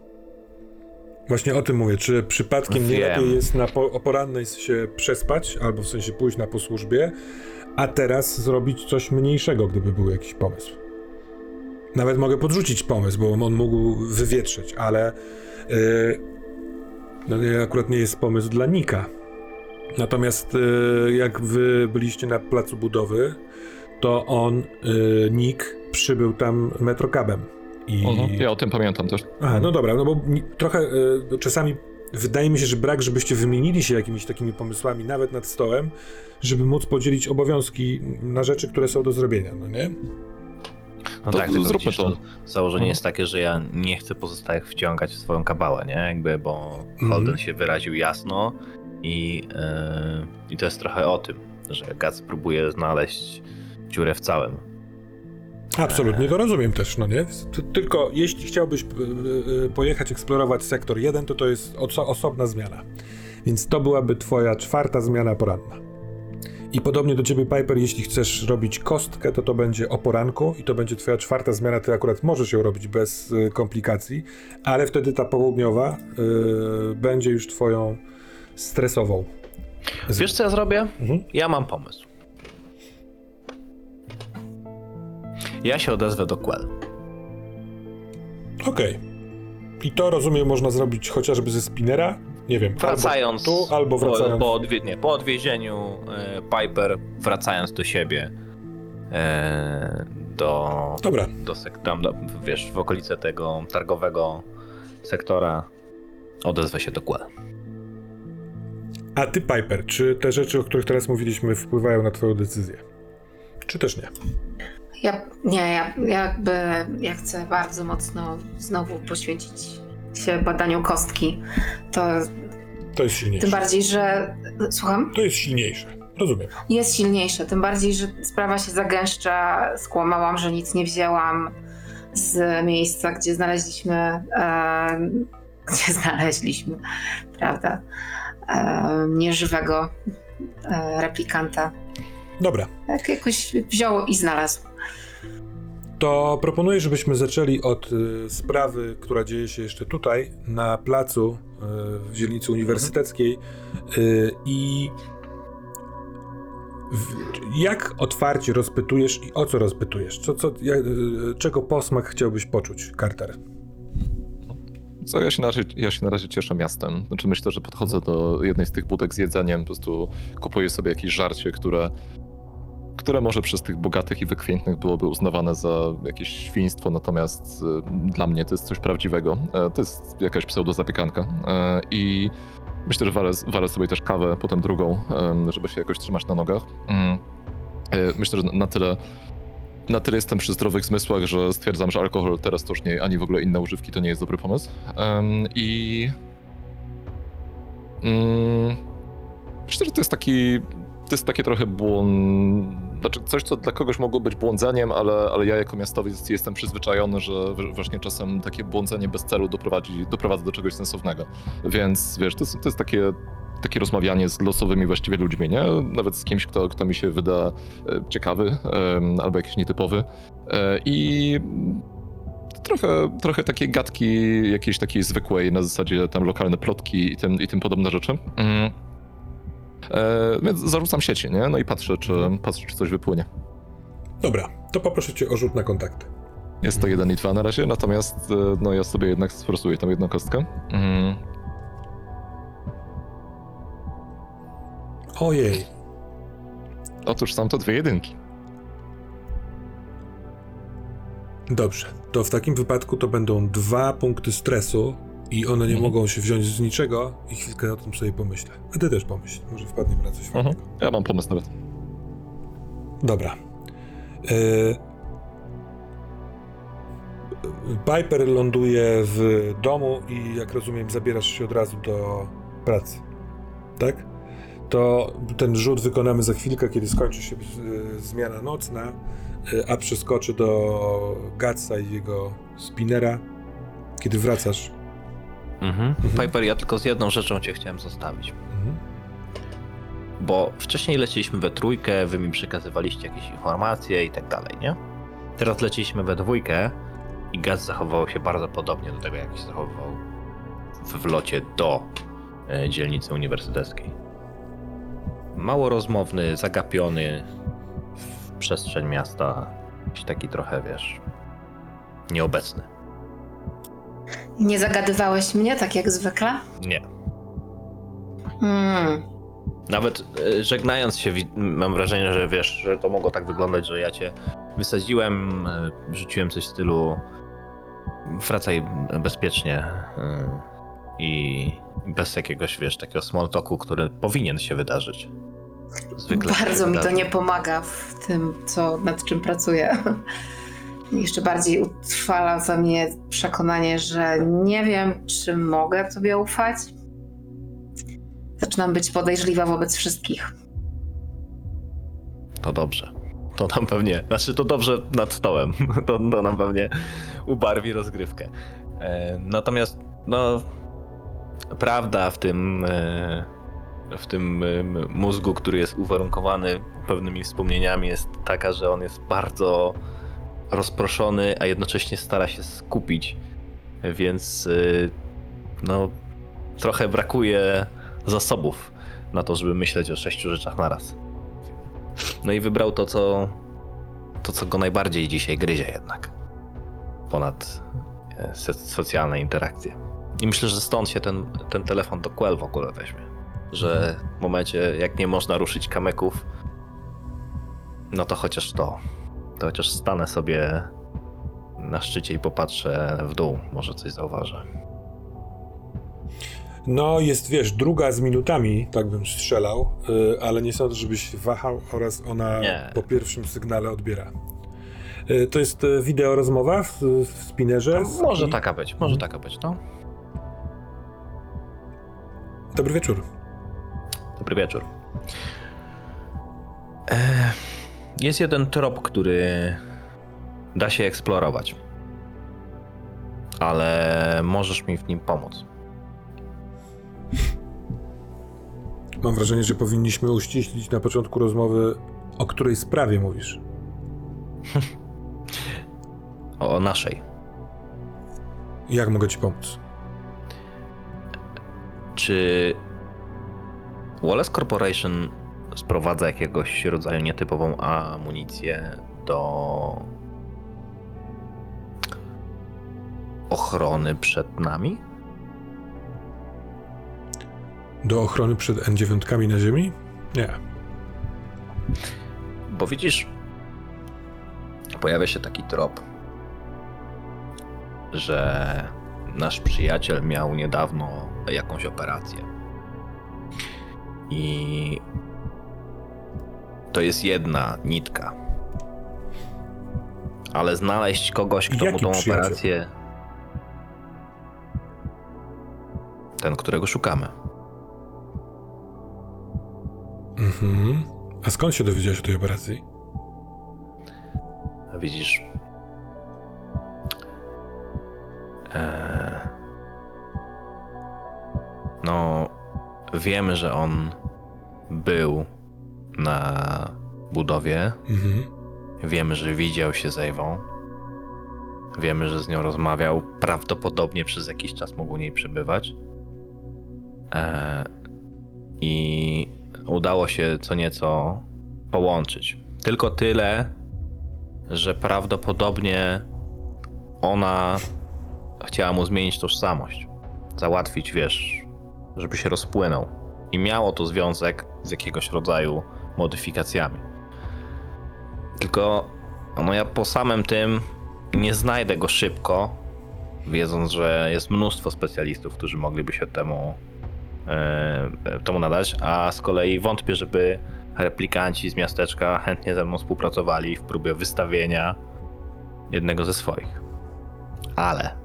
Speaker 1: Właśnie o tym mówię. Czy przypadkiem nie
Speaker 3: Wiem.
Speaker 1: lepiej jest na po, o porannej się przespać, albo w sensie pójść na posłużbie, a teraz zrobić coś mniejszego, gdyby był jakiś pomysł? Nawet mogę podrzucić pomysł, bo on mógł wywietrzeć, ale yy, no, akurat nie jest pomysł dla Nika. Natomiast yy, jak wy byliście na placu budowy, to on, yy, Nick, przybył tam metrokabem. I...
Speaker 2: Mhm. Ja o tym pamiętam też.
Speaker 1: A, no dobra, no bo trochę y, czasami wydaje mi się, że brak, żebyście wymienili się jakimiś takimi pomysłami, nawet nad stołem, żeby móc podzielić obowiązki na rzeczy, które są do zrobienia, no nie?
Speaker 3: No
Speaker 2: To
Speaker 3: tak, tylko
Speaker 2: zróbmy to.
Speaker 3: Założenie
Speaker 2: Mhm.
Speaker 3: jest takie, że ja nie chcę pozostałych wciągać w swoją kabałę, nie? Jakby, bo
Speaker 1: Mhm.
Speaker 3: Holden się wyraził jasno i, yy, i to jest trochę o tym, że Gac próbuje znaleźć dziurę w całym.
Speaker 1: Absolutnie to rozumiem też, no nie? Tylko jeśli chciałbyś pojechać eksplorować sektor 1, to to jest oso- osobna zmiana. Więc to byłaby twoja czwarta zmiana poranna. I podobnie do ciebie, Piper, jeśli chcesz robić kostkę, to to będzie o poranku i to będzie twoja czwarta zmiana. Ty akurat możesz ją robić bez y, komplikacji, ale wtedy ta południowa y, będzie już twoją stresową.
Speaker 3: Wiesz co ja zrobię?
Speaker 1: Mhm.
Speaker 3: Ja mam pomysł. Ja się odezwę do Quell.
Speaker 1: Okej. I to rozumiem można zrobić chociażby ze spinera? Nie wiem.
Speaker 3: Wracając
Speaker 1: Albo tu, albo wracając.
Speaker 3: Po, po, odwie, nie, po odwiezieniu e, Piper, wracając do siebie e, do,
Speaker 1: Dobra.
Speaker 3: do, sek- tam, do, wiesz, w okolice tego targowego sektora odezwę się do Quell.
Speaker 1: A ty, Piper, czy te rzeczy, o których teraz mówiliśmy, wpływają na twoją decyzję? Czy też nie?
Speaker 4: Ja, nie, ja jakby ja chcę bardzo mocno znowu poświęcić się badaniu kostki. To
Speaker 1: To jest silniejsze.
Speaker 4: tym bardziej, że. Słucham?
Speaker 1: To jest silniejsze. Rozumiem.
Speaker 4: Jest silniejsze, tym bardziej, że sprawa się zagęszcza. Skłamałam, że nic nie wzięłam z miejsca, gdzie znaleźliśmy. E, [laughs] gdzie znaleźliśmy, prawda? E, nieżywego e, replikanta.
Speaker 1: Dobra.
Speaker 4: Tak jakoś wziął i znalazł.
Speaker 1: To proponuję, żebyśmy zaczęli od y, sprawy, która dzieje się jeszcze tutaj, na placu y, w dzielnicy uniwersyteckiej. Y, I jak otwarcie rozpytujesz i o co rozpytujesz? Co, co, czego posmak chciałbyś poczuć, Carter?
Speaker 2: Co ja się, na razie, ja się na razie cieszę miastem. Znaczy myślę, że podchodzę do jednej z tych budek z jedzeniem, po prostu kupuję sobie jakieś żarcie, które, które może przez tych bogatych i wykwintnych byłoby uznawane za jakieś świństwo, natomiast y, dla mnie to jest coś prawdziwego. E, to jest jakaś pseudozapiekanka. E, I myślę, że walę, walę sobie też kawę, potem drugą, żeby się jakoś trzymać na nogach. Mm. E, Myślę, że na tyle na tyle jestem przy zdrowych zmysłach, że stwierdzam, że alkohol teraz to już nie, ani w ogóle inne używki to nie jest dobry pomysł. Em, I mm, myślę, że to jest taki, to jest takie trochę błąd, znaczy coś, co dla kogoś mogło być błądzeniem, ale, ale ja jako miastowiec jestem przyzwyczajony, że właśnie czasem takie błądzenie bez celu doprowadzi, doprowadza do czegoś sensownego. Więc wiesz, to jest, to jest takie takie rozmawianie z losowymi właściwie ludźmi, nie? Nawet z kimś, kto, kto mi się wyda e, ciekawy albo jakiś nietypowy. E, I trochę, trochę takie gadki jakiejś takiej zwykłej, na zasadzie tam lokalne plotki i tym, i tym podobne rzeczy. Mm. E, więc zarzucam sieci, nie? No i patrzę, czy, patrzę, czy coś wypłynie.
Speaker 1: Dobra, to poproszę cię o rzut na kontakty.
Speaker 2: Jest to jeden i dwa na razie, natomiast e, no ja sobie jednak sforsuję tą jedną kostkę. Mm.
Speaker 1: Ojej.
Speaker 2: Otóż są to dwie jedynki.
Speaker 1: Dobrze, to w takim wypadku to będą dwa punkty stresu i one nie
Speaker 2: Mhm.
Speaker 1: mogą się wziąć z niczego i chwilkę o tym sobie pomyślę. A ty też pomyśl, może wpadniemy na coś
Speaker 2: Mhm.
Speaker 1: fajnego.
Speaker 2: Ja mam pomysł nawet.
Speaker 1: Dobra. E... Piper ląduje w domu i jak rozumiem zabierasz się od razu do pracy. Tak? To ten rzut wykonamy za chwilkę, kiedy skończy się e, zmiana nocna, e, a przeskoczy do Gatsa i jego spinera. Kiedy wracasz.
Speaker 3: Mhm. Piper, ja tylko z jedną rzeczą cię chciałem zostawić.
Speaker 1: Mhm.
Speaker 3: Bo wcześniej leciliśmy we trójkę, wy mi przekazywaliście jakieś informacje i tak dalej, nie? Teraz leciliśmy we dwójkę i Gaz zachował się bardzo podobnie do tego, jak się zachowywał w wlocie do e, dzielnicy uniwersyteckiej. Mało rozmowny, zagapiony w przestrzeń miasta, jakiś taki trochę, wiesz, nieobecny.
Speaker 4: Nie zagadywałeś mnie tak jak zwykle?
Speaker 3: Nie.
Speaker 4: Hmm.
Speaker 3: Nawet e, żegnając się, mam wrażenie, że wiesz, że to mogło tak wyglądać, że ja cię wysadziłem, e, rzuciłem coś w stylu wracaj bezpiecznie e, i bez jakiegoś, wiesz, takiego small talku, który powinien się wydarzyć. Zwykle się
Speaker 4: Bardzo mi to
Speaker 3: wydarza.
Speaker 4: nie pomaga w tym, co, nad czym pracuję. Jeszcze bardziej utrwala we mnie przekonanie, że nie wiem, czy mogę tobie ufać. Zaczynam być podejrzliwa wobec wszystkich.
Speaker 3: To dobrze. To nam pewnie, znaczy to dobrze nad stołem. [laughs] To, to nam pewnie ubarwi rozgrywkę. E, natomiast, no, prawda w tym, e, w tym e, mózgu, który jest uwarunkowany pewnymi wspomnieniami, jest taka, że on jest bardzo rozproszony, a jednocześnie stara się skupić. Więc, e, no, trochę brakuje zasobów na to, żeby myśleć o sześciu rzeczach naraz. No i wybrał to, co, to, co go najbardziej dzisiaj gryzie jednak. Ponad e, so, socjalne interakcje. I myślę, że stąd się ten, ten telefon do Quell w ogóle weźmie. Że w momencie, jak nie można ruszyć kamyków, no to chociaż to. To chociaż stanę sobie na szczycie i popatrzę w dół. Może coś zauważę.
Speaker 1: No, jest, wiesz, druga z minutami, tak bym strzelał, y, ale nie sądzę, żebyś wahał oraz ona
Speaker 3: Nie.
Speaker 1: po pierwszym sygnale odbiera. Y, To jest y, wideo rozmowa w, w spinnerze. z-
Speaker 3: Może
Speaker 1: i-
Speaker 3: taka być, może taka być, no.
Speaker 1: Dobry wieczór.
Speaker 3: Dobry wieczór. E, Jest jeden trop, który da się eksplorować. Ale możesz mi w nim pomóc.
Speaker 1: Mam wrażenie, że powinniśmy uściślić na początku rozmowy, o której sprawie mówisz. [laughs]
Speaker 3: O naszej.
Speaker 1: Jak mogę ci pomóc?
Speaker 3: Czy Wallace Corporation sprowadza jakiegoś rodzaju nietypową amunicję do ochrony przed nami?
Speaker 1: Do ochrony przed N9 na Ziemi? Nie.
Speaker 3: Bo widzisz, pojawia się taki trop, że nasz przyjaciel miał niedawno jakąś operację. I to jest jedna nitka. Ale znaleźć kogoś, kto mu
Speaker 1: Jaki
Speaker 3: tą
Speaker 1: przyjaciel?
Speaker 3: operację. Ten, którego szukamy.
Speaker 1: Mhm. A skąd się dowiedziałeś o tej operacji?
Speaker 3: Widzisz. Eee, no, wiemy, że on był na budowie.
Speaker 1: Mhm.
Speaker 3: Wiemy, że widział się z Ewą. Wiemy, że z nią rozmawiał. Prawdopodobnie przez jakiś czas mógł u niej przebywać. Eee, I udało się co nieco połączyć. Tylko tyle, że prawdopodobnie ona chciała mu zmienić tożsamość. Załatwić, wiesz, żeby się rozpłynął. I miało to związek z jakiegoś rodzaju modyfikacjami. Tylko no ja po samym tym nie znajdę go szybko, wiedząc, że jest mnóstwo specjalistów, którzy mogliby się temu, e, temu nadać, a z kolei wątpię, żeby replikanci z miasteczka chętnie ze mną współpracowali w próbie wystawienia jednego ze swoich. Ale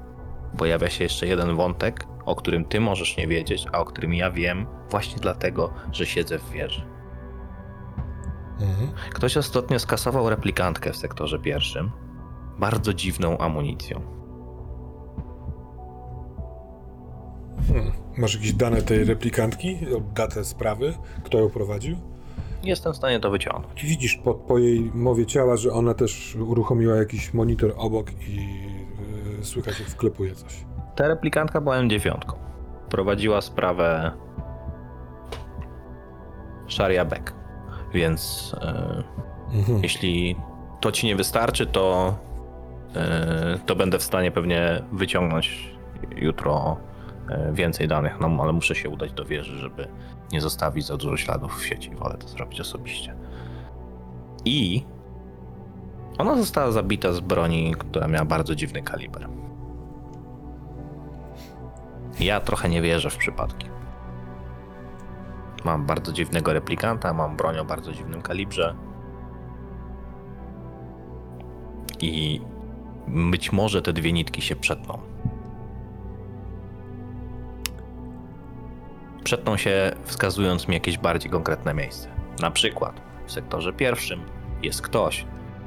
Speaker 3: pojawia się jeszcze jeden wątek, o którym ty możesz nie wiedzieć, a o którym ja wiem właśnie dlatego, że siedzę w wieży.
Speaker 1: Mhm.
Speaker 3: Ktoś ostatnio skasował replikantkę w sektorze pierwszym. Bardzo dziwną amunicją.
Speaker 1: Hmm. Masz jakieś dane tej replikantki? Datę sprawy? Kto ją prowadził?
Speaker 3: Jestem w stanie to wyciągnąć.
Speaker 1: Widzisz po, po jej mowie ciała, że ona też uruchomiła jakiś monitor obok i yy, słychać jak wklepuje coś.
Speaker 3: Ta replikantka była M9. prowadziła sprawę Sharia Beck. Więc e,
Speaker 1: Mhm.
Speaker 3: jeśli to ci nie wystarczy, to, e, to będę w stanie pewnie wyciągnąć jutro e, więcej danych, no ale muszę się udać do wieży, żeby nie zostawić za dużo śladów w sieci. Wolę to zrobić osobiście. I ona została zabita z broni, która miała bardzo dziwny kaliber. Ja trochę nie wierzę w przypadki. Mam bardzo dziwnego replikanta, mam broń o bardzo dziwnym kalibrze. I być może te dwie nitki się przetną. Przetną się wskazując mi jakieś bardziej konkretne miejsce. Na przykład w sektorze pierwszym jest ktoś,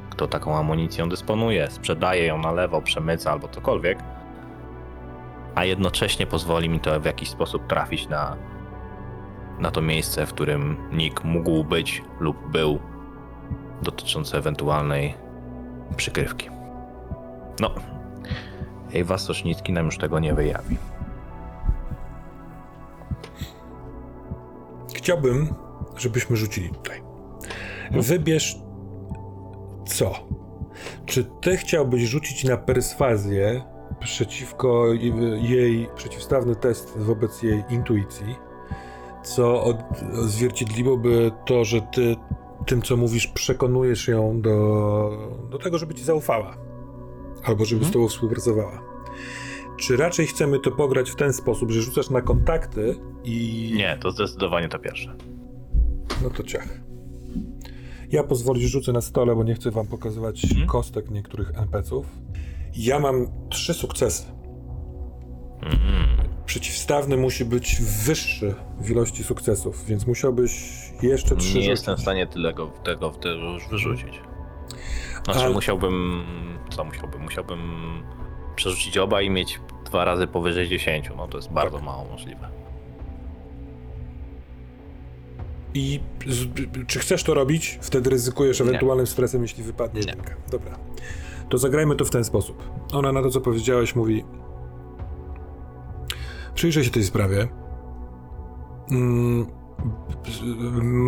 Speaker 3: kto taką amunicją dysponuje, sprzedaje ją na lewo, przemyca albo cokolwiek, a jednocześnie pozwoli mi to w jakiś sposób trafić na, na to miejsce, w którym Nick mógł być lub był, dotyczące ewentualnej przykrywki. No, Ewa Sosznicki nam już tego nie wyjawi.
Speaker 1: Chciałbym, żebyśmy rzucili tutaj. Wybierz co? Czy ty chciałbyś rzucić na perswazję przeciwko jej, przeciwstawny test wobec jej intuicji, co od, odzwierciedliłoby to, że ty tym, co mówisz, przekonujesz ją do, do tego, żeby ci zaufała, albo żeby z tobą współpracowała. Czy raczej chcemy to pograć w ten sposób, że rzucasz na kontakty i.
Speaker 3: Nie, to zdecydowanie to pierwsze.
Speaker 1: No to ciach. Ja pozwolić rzucę na stole, bo nie chcę wam pokazywać
Speaker 3: Mhm.
Speaker 1: kostek niektórych NPC-ów. Ja mam trzy sukcesy.
Speaker 3: Mhm.
Speaker 1: Przeciwstawny musi być wyższy w ilości sukcesów, więc musiałbyś jeszcze trzy
Speaker 3: Nie
Speaker 1: rzucić.
Speaker 3: jestem w stanie tego, tego, tego już wyrzucić. Znaczy
Speaker 1: Ale-
Speaker 3: musiałbym... Co musiałbym? Musiałbym przerzucić oba i mieć dwa razy powyżej 10. No to jest bardzo
Speaker 1: Tak.
Speaker 3: mało możliwe.
Speaker 1: I z, czy chcesz to robić? Wtedy ryzykujesz
Speaker 3: Nie.
Speaker 1: ewentualnym stresem, jeśli wypadnie
Speaker 3: Nie.
Speaker 1: jedynka. Dobra. To zagrajmy to w ten sposób. Ona na to, co powiedziałeś, mówi: Przyjrzę się tej sprawie. Mm,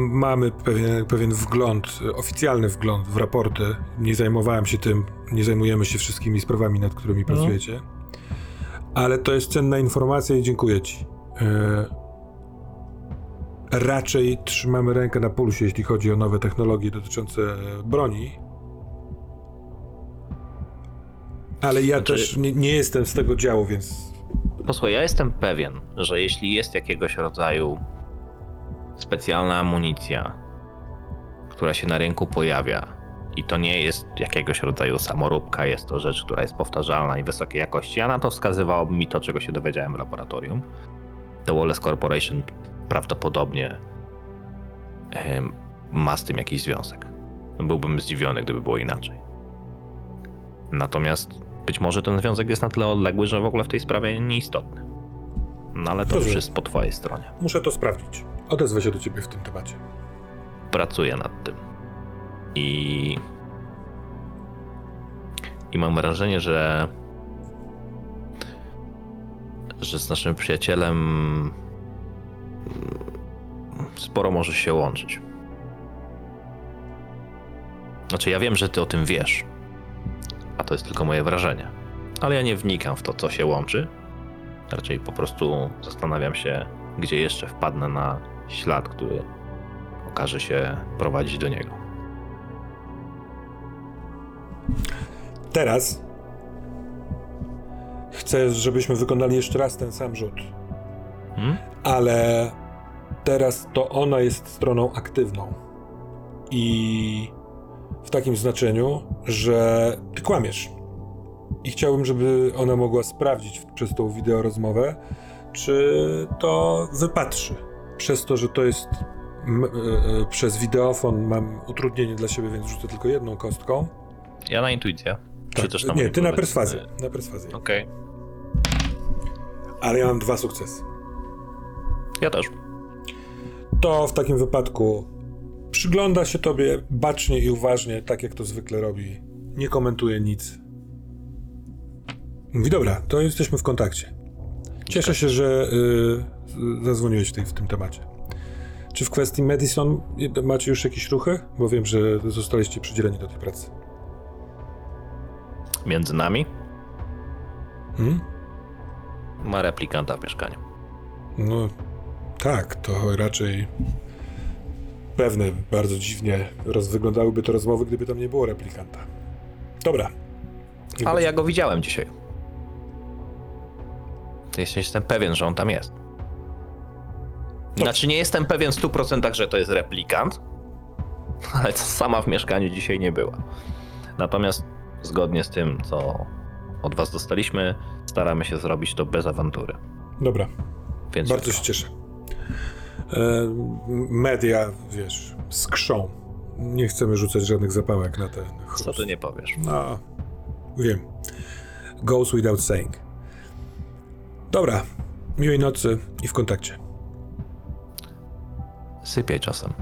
Speaker 1: mamy pewien, pewien wgląd, oficjalny wgląd w raporty. Nie zajmowałem się tym, nie zajmujemy się wszystkimi sprawami, nad którymi pracujecie. Ale to jest cenna informacja i dziękuję ci. E, raczej trzymamy rękę na pulsie, jeśli chodzi o nowe technologie dotyczące broni. Ale ja
Speaker 3: Znaczy-
Speaker 1: też nie, nie jestem z tego działu, więc
Speaker 3: Posłuchaj, ja jestem pewien, że jeśli jest jakiegoś rodzaju specjalna amunicja, która się na rynku pojawia, i to nie jest jakiegoś rodzaju samoróbka, jest to rzecz, która jest powtarzalna i wysokiej jakości, a na to wskazywałoby mi to, czego się dowiedziałem w laboratorium, to Wallace Corporation prawdopodobnie ma z tym jakiś związek. Byłbym zdziwiony, gdyby było inaczej. Natomiast być może ten związek jest na tyle odległy, że w ogóle w tej sprawie nieistotny. No ale to
Speaker 1: Dobrze.
Speaker 3: już jest po twojej stronie.
Speaker 1: muszę to sprawdzić. Odezwę się do ciebie w tym temacie.
Speaker 3: Pracuję nad tym. I. I mam wrażenie, że. że z naszym przyjacielem. sporo może się łączyć. Znaczy, ja wiem, że ty o tym wiesz. To jest tylko moje wrażenie. Ale ja nie wnikam w to, co się łączy. Raczej po prostu zastanawiam się, gdzie jeszcze wpadnę na ślad, który okaże się prowadzić do niego.
Speaker 1: Teraz chcę, żebyśmy wykonali jeszcze raz ten sam rzut.
Speaker 3: Hmm?
Speaker 1: ale teraz to ona jest stroną aktywną. I w takim znaczeniu, że ty kłamiesz. I chciałbym, żeby ona mogła sprawdzić przez tą wideorozmowę, czy to wypatrzy. Przez to, że to jest e, e, przez wideofon mam utrudnienie dla siebie, więc rzucę tylko jedną kostką.
Speaker 3: Ja na intuicję. Czy
Speaker 1: Tak,
Speaker 3: też na
Speaker 1: nie, ty na perswazję. Na perswazję.
Speaker 3: Okej.
Speaker 1: Ale ja mam dwa sukcesy.
Speaker 3: Ja też.
Speaker 1: to w takim wypadku przygląda się tobie bacznie i uważnie, tak jak to zwykle robi. Nie komentuje nic. Mówi, dobra, to jesteśmy w kontakcie. Cieszę się, że y, zadzwoniłeś w, tej, w tym temacie. Czy w kwestii Madison macie już jakieś ruchy? Bo wiem, że zostaliście przydzieleni do tej pracy.
Speaker 3: Między nami
Speaker 1: Hmm?
Speaker 3: ma replikanta w mieszkaniu.
Speaker 1: No tak, to raczej pewne, bardzo dziwnie roz, wyglądałyby to rozmowy, gdyby tam nie było replikanta. Dobra. Nie
Speaker 3: Ale ja go widziałem dzisiaj. Jestem pewien, że on tam jest. Znaczy nie jestem pewien w 100% że to jest replikant, ale sama w mieszkaniu dzisiaj nie była. Natomiast zgodnie z tym, co od was dostaliśmy, staramy się zrobić to bez awantury.
Speaker 1: Dobra,
Speaker 3: Więc
Speaker 1: bardzo się cieszę. E, media, wiesz, skrzą. Nie chcemy rzucać żadnych zapałek na ten chrust.
Speaker 3: co ty nie powiesz?
Speaker 1: No, wiem. Goes without saying. Dobra, miłej nocy i w kontakcie.
Speaker 3: Sypiaj czasem.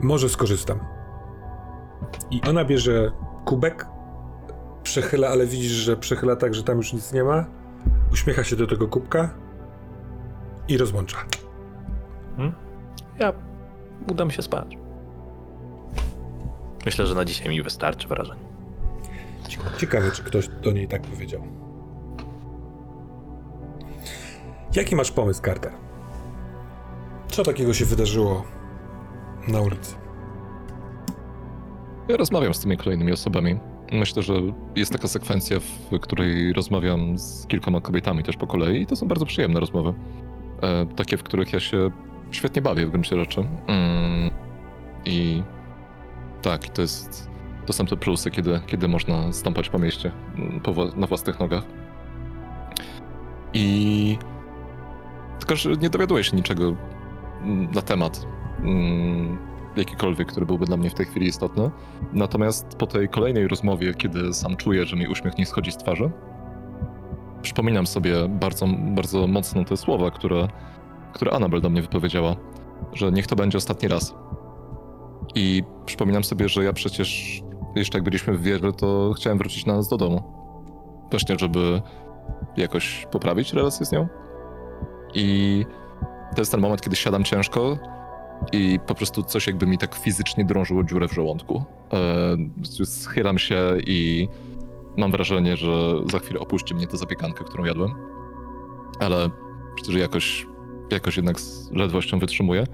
Speaker 1: Może skorzystam. I ona bierze kubek, przechyla, ale widzisz, że przechyla tak, że tam już nic nie ma. Uśmiecha się do tego kubka i rozłącza.
Speaker 3: Ja udam się spać. Myślę, że na dzisiaj mi wystarczy wrażeń.
Speaker 1: Ciekawe, czy ktoś do niej tak powiedział. Jaki masz pomysł, Carter? Co takiego się wydarzyło na ulicy?
Speaker 2: Ja rozmawiam z tymi kolejnymi osobami. Myślę, że jest taka sekwencja, w której rozmawiam z kilkoma kobietami też po kolei i to są bardzo przyjemne rozmowy. E, takie, w których ja się świetnie bawię w gruncie rzeczy. Mm, I tak, to jest... To są te plusy, kiedy, kiedy można stąpać po mieście mm, po, na własnych nogach. I... Tylko, że nie dowiaduję się niczego mm, na temat mm, jakikolwiek, który byłby dla mnie w tej chwili istotny. Natomiast po tej kolejnej rozmowie, kiedy sam czuję, że mi uśmiech nie schodzi z twarzy, przypominam sobie bardzo, bardzo mocno te słowa, które, które Anabel do mnie wypowiedziała, że niech to będzie ostatni raz. I przypominam sobie, że ja przecież jeszcze jak byliśmy w wieży, to chciałem wrócić na nas do domu. Właśnie, żeby jakoś poprawić relację z nią. I to jest ten moment, kiedy siadam ciężko i po prostu coś jakby mi tak fizycznie drążyło dziurę w żołądku. E, schylam się i mam wrażenie, że za chwilę opuści mnie ta zapiekanka, którą jadłem. Ale przecież jakoś, jakoś jednak z ledwością wytrzymuję.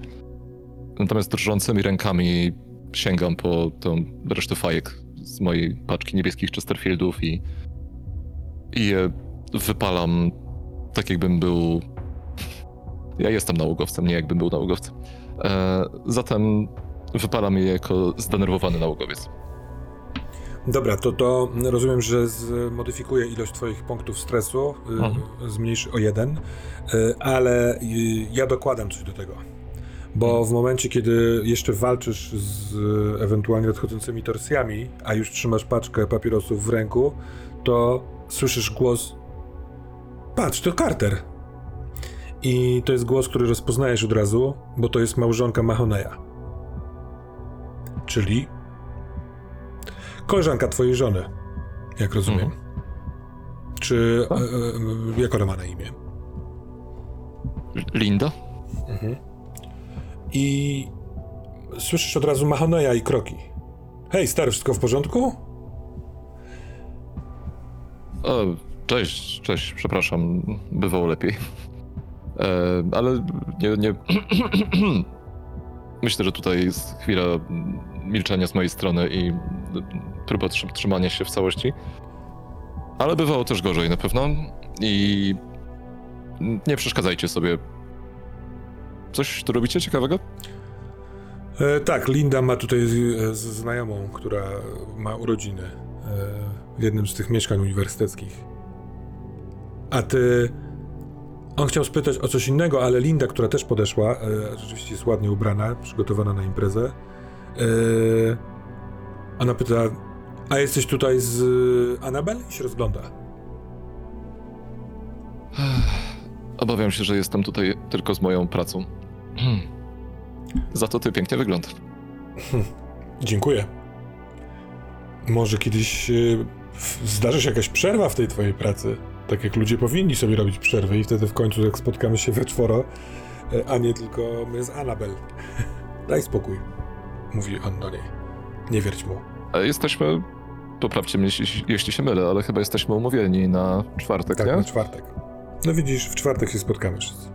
Speaker 2: Natomiast drżącymi rękami sięgam po tą resztę fajek z mojej paczki niebieskich Chesterfieldów i, i je wypalam tak jakbym był... Ja jestem nałogowcem, nie jakbym był nałogowcem. E, zatem wypalam je jako zdenerwowany nałogowiec.
Speaker 1: Dobra, to to rozumiem, że zmodyfikuje ilość twoich punktów stresu, y,
Speaker 2: Mhm.
Speaker 1: zmniejszy o jeden, y, ale y, ja dokładam coś do tego. Bo w momencie, kiedy jeszcze walczysz z ewentualnie nadchodzącymi torsjami, a już trzymasz paczkę papierosów w ręku, to słyszysz głos Patrz, to Carter. I to jest głos, który rozpoznajesz od razu, bo to jest małżonka Mahoneya. Czyli koleżanka twojej żony, jak rozumiem. Czy e, e, jak ona ma na imię?
Speaker 2: Linda?
Speaker 1: I słyszysz od razu Mahoneya i kroki. Hej, stary, wszystko w porządku?
Speaker 2: O, cześć, cześć, przepraszam, bywało lepiej. E, ale nie, nie... [clears throat] Myślę, że tutaj jest chwila milczenia z mojej strony i próba trzy- trzymania się w całości. Ale bywało też gorzej na pewno i nie przeszkadzajcie sobie. Coś tu robicie ciekawego?
Speaker 1: E, tak, Linda ma tutaj z, z znajomą, która ma urodziny e, w jednym z tych mieszkań uniwersyteckich. A ty. On chciał spytać o coś innego, ale Linda, która też podeszła, e, rzeczywiście jest ładnie ubrana, przygotowana na imprezę. E, ona pyta: A jesteś tutaj z Anabel? I się rozgląda.
Speaker 2: Obawiam się, że jestem tutaj tylko z moją pracą. Za to ty pięknie wyglądasz.
Speaker 1: Dziękuję. Może kiedyś e, zdarzy się jakaś przerwa w tej twojej pracy. Tak jak ludzie powinni sobie robić przerwy i wtedy w końcu jak spotkamy się we czworo, e, a nie tylko my z Anabel. [laughs] Daj spokój, mówi on do niej. Nie wierć mu.
Speaker 2: Ale jesteśmy, poprawcie mnie, jeśli, jeśli się mylę, ale chyba jesteśmy umówieni na czwartek,
Speaker 1: Tak,
Speaker 2: nie?
Speaker 1: na czwartek. No widzisz, w czwartek się spotkamy wszyscy.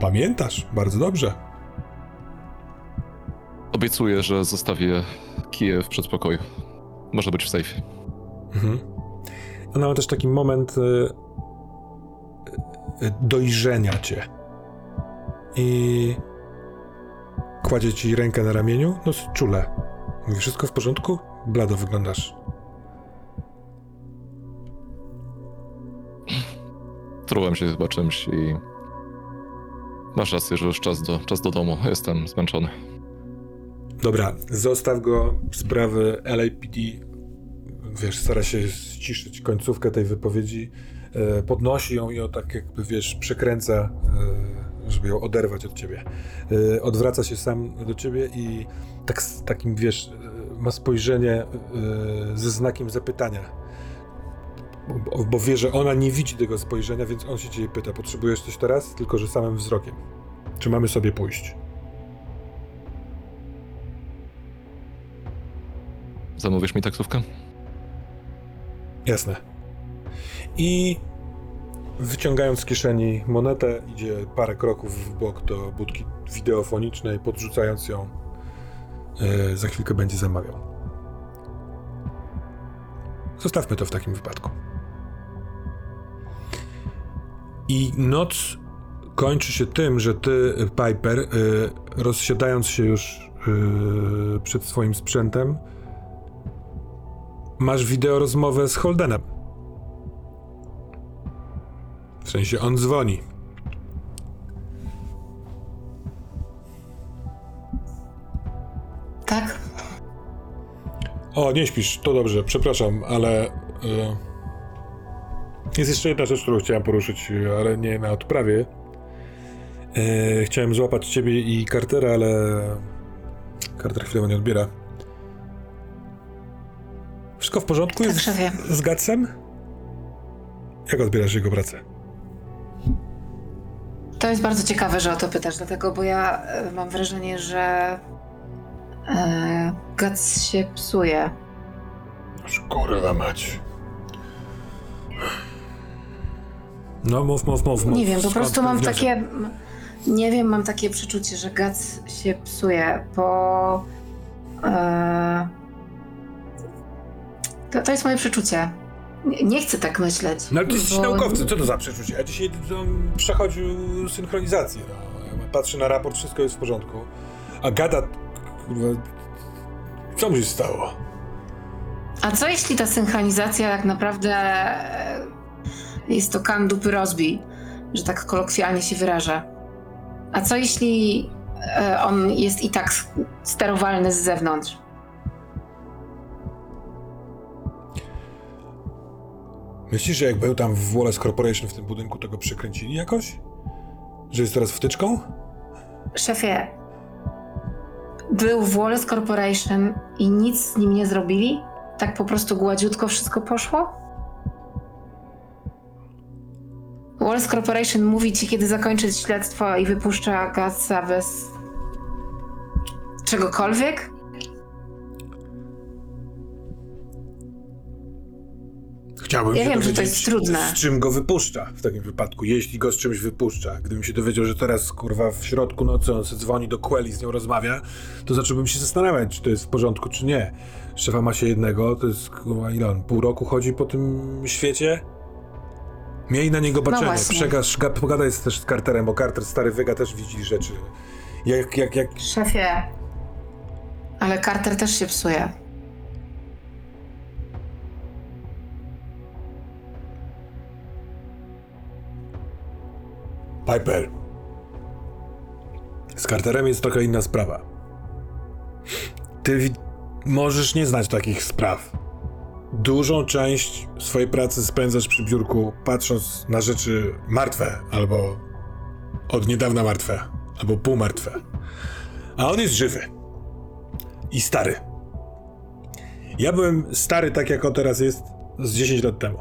Speaker 1: Pamiętasz? Bardzo dobrze.
Speaker 2: Obiecuję, że zostawię kije w przedpokoju. Może być w sejfie.
Speaker 1: Mhm. Ona ma też taki moment y, y, dojrzenia cię. I kładzie ci rękę na ramieniu, dosyć czule. Mówi, wszystko w porządku? Blado wyglądasz.
Speaker 2: Trułem się chyba czymś i... Masz rację, że już czas do, czas do domu. Jestem zmęczony.
Speaker 1: Dobra, zostaw go. Sprawy LAPD, wiesz, stara się ściszyć końcówkę tej wypowiedzi. E, podnosi ją i o tak jakby, wiesz, przekręca, e, żeby ją oderwać od ciebie. E, odwraca się sam do ciebie i tak z takim, wiesz, ma spojrzenie ze znakiem zapytania. Bo, bo wie, że ona nie widzi tego spojrzenia, więc on się ciebie pyta, potrzebujesz coś teraz? Tylko, że samym wzrokiem. Czy mamy sobie pójść?
Speaker 2: Zamówisz mi taksówkę?
Speaker 1: Jasne. I wyciągając z kieszeni monetę, idzie parę kroków w bok do budki wideofonicznej, podrzucając ją. E, za chwilkę będzie zamawiał. Zostawmy to w takim wypadku. I noc kończy się tym, że ty, Piper, e, rozsiadając się już e, przed swoim sprzętem, masz wideo rozmowę z Holdenem. W sensie on dzwoni.
Speaker 4: Tak?
Speaker 1: O, nie śpisz, to dobrze, przepraszam, ale. e, jest jeszcze jedna rzecz, którą chciałem poruszyć, ale nie na odprawie. E, chciałem złapać ciebie i Cartera, ale. Carter chwilowo nie odbiera. Wszystko w porządku
Speaker 4: Tak,
Speaker 1: jest
Speaker 4: szefie.
Speaker 1: z Gatsem? Jak odbierasz jego pracę?
Speaker 4: To jest bardzo ciekawe, że o to pytasz, dlatego, bo ja e, mam wrażenie, że e, Gac się psuje.
Speaker 1: Aż kurwa mać. No mów, mów, mów, mów.
Speaker 4: Nie wiem, po
Speaker 1: Skąd
Speaker 4: prostu mam
Speaker 1: wniosek?
Speaker 4: takie. Nie wiem, mam takie przeczucie, że Gac się psuje, bo. E, to, to jest moje przeczucie. Nie, nie chcę tak myśleć.
Speaker 1: No ale ty jesteś
Speaker 4: bo-
Speaker 1: naukowcem, co to za przeczucie? A dzisiaj on przechodził synchronizację. No. Patrzy na raport, wszystko jest w porządku. A gada, kurwa, co mu się stało?
Speaker 4: A co jeśli ta synchronizacja tak naprawdę e, jest to kan dupy rozbij, że tak kolokwialnie się wyrażę? A co jeśli e, on jest i tak sterowalny z zewnątrz?
Speaker 1: Myślisz, że jak był tam w Wallace Corporation w tym budynku, to go przekręcili jakoś? Że jest teraz wtyczką?
Speaker 4: Szefie, był w Wallace Corporation i nic z nim nie zrobili? Tak po prostu gładziutko wszystko poszło? Wallace Corporation mówi ci, kiedy zakończyć śledztwo i wypuszcza Gatsa bez czegokolwiek?
Speaker 1: Chciałbym
Speaker 4: Ja wiem, że to jest trudne.
Speaker 1: z czym go wypuszcza w takim wypadku, jeśli go z czymś wypuszcza. Gdybym się dowiedział, że teraz, kurwa, w środku nocy on se dzwoni do Quelli, z nią rozmawia, to zacząłbym się zastanawiać, czy to jest w porządku, czy nie. Szefa ma się jednego, to jest, kurwa, ile on, pół roku chodzi po tym świecie? Miej na niego baczenie,
Speaker 4: właśnie.
Speaker 1: przekaż, ga- pogadaj też z Carterem, bo Carter, stary wyga, też widzi rzeczy. Jak, jak, jak...
Speaker 4: Szefie, ale Carter też się psuje.
Speaker 1: Piper. Z Carterem jest trochę inna sprawa. Ty możesz nie znać takich spraw. Dużą część swojej pracy spędzasz przy biurku, patrząc na rzeczy martwe, albo od niedawna martwe, albo półmartwe. A on jest żywy. I stary. Ja byłem stary tak, jak on teraz jest, z 10 lat temu.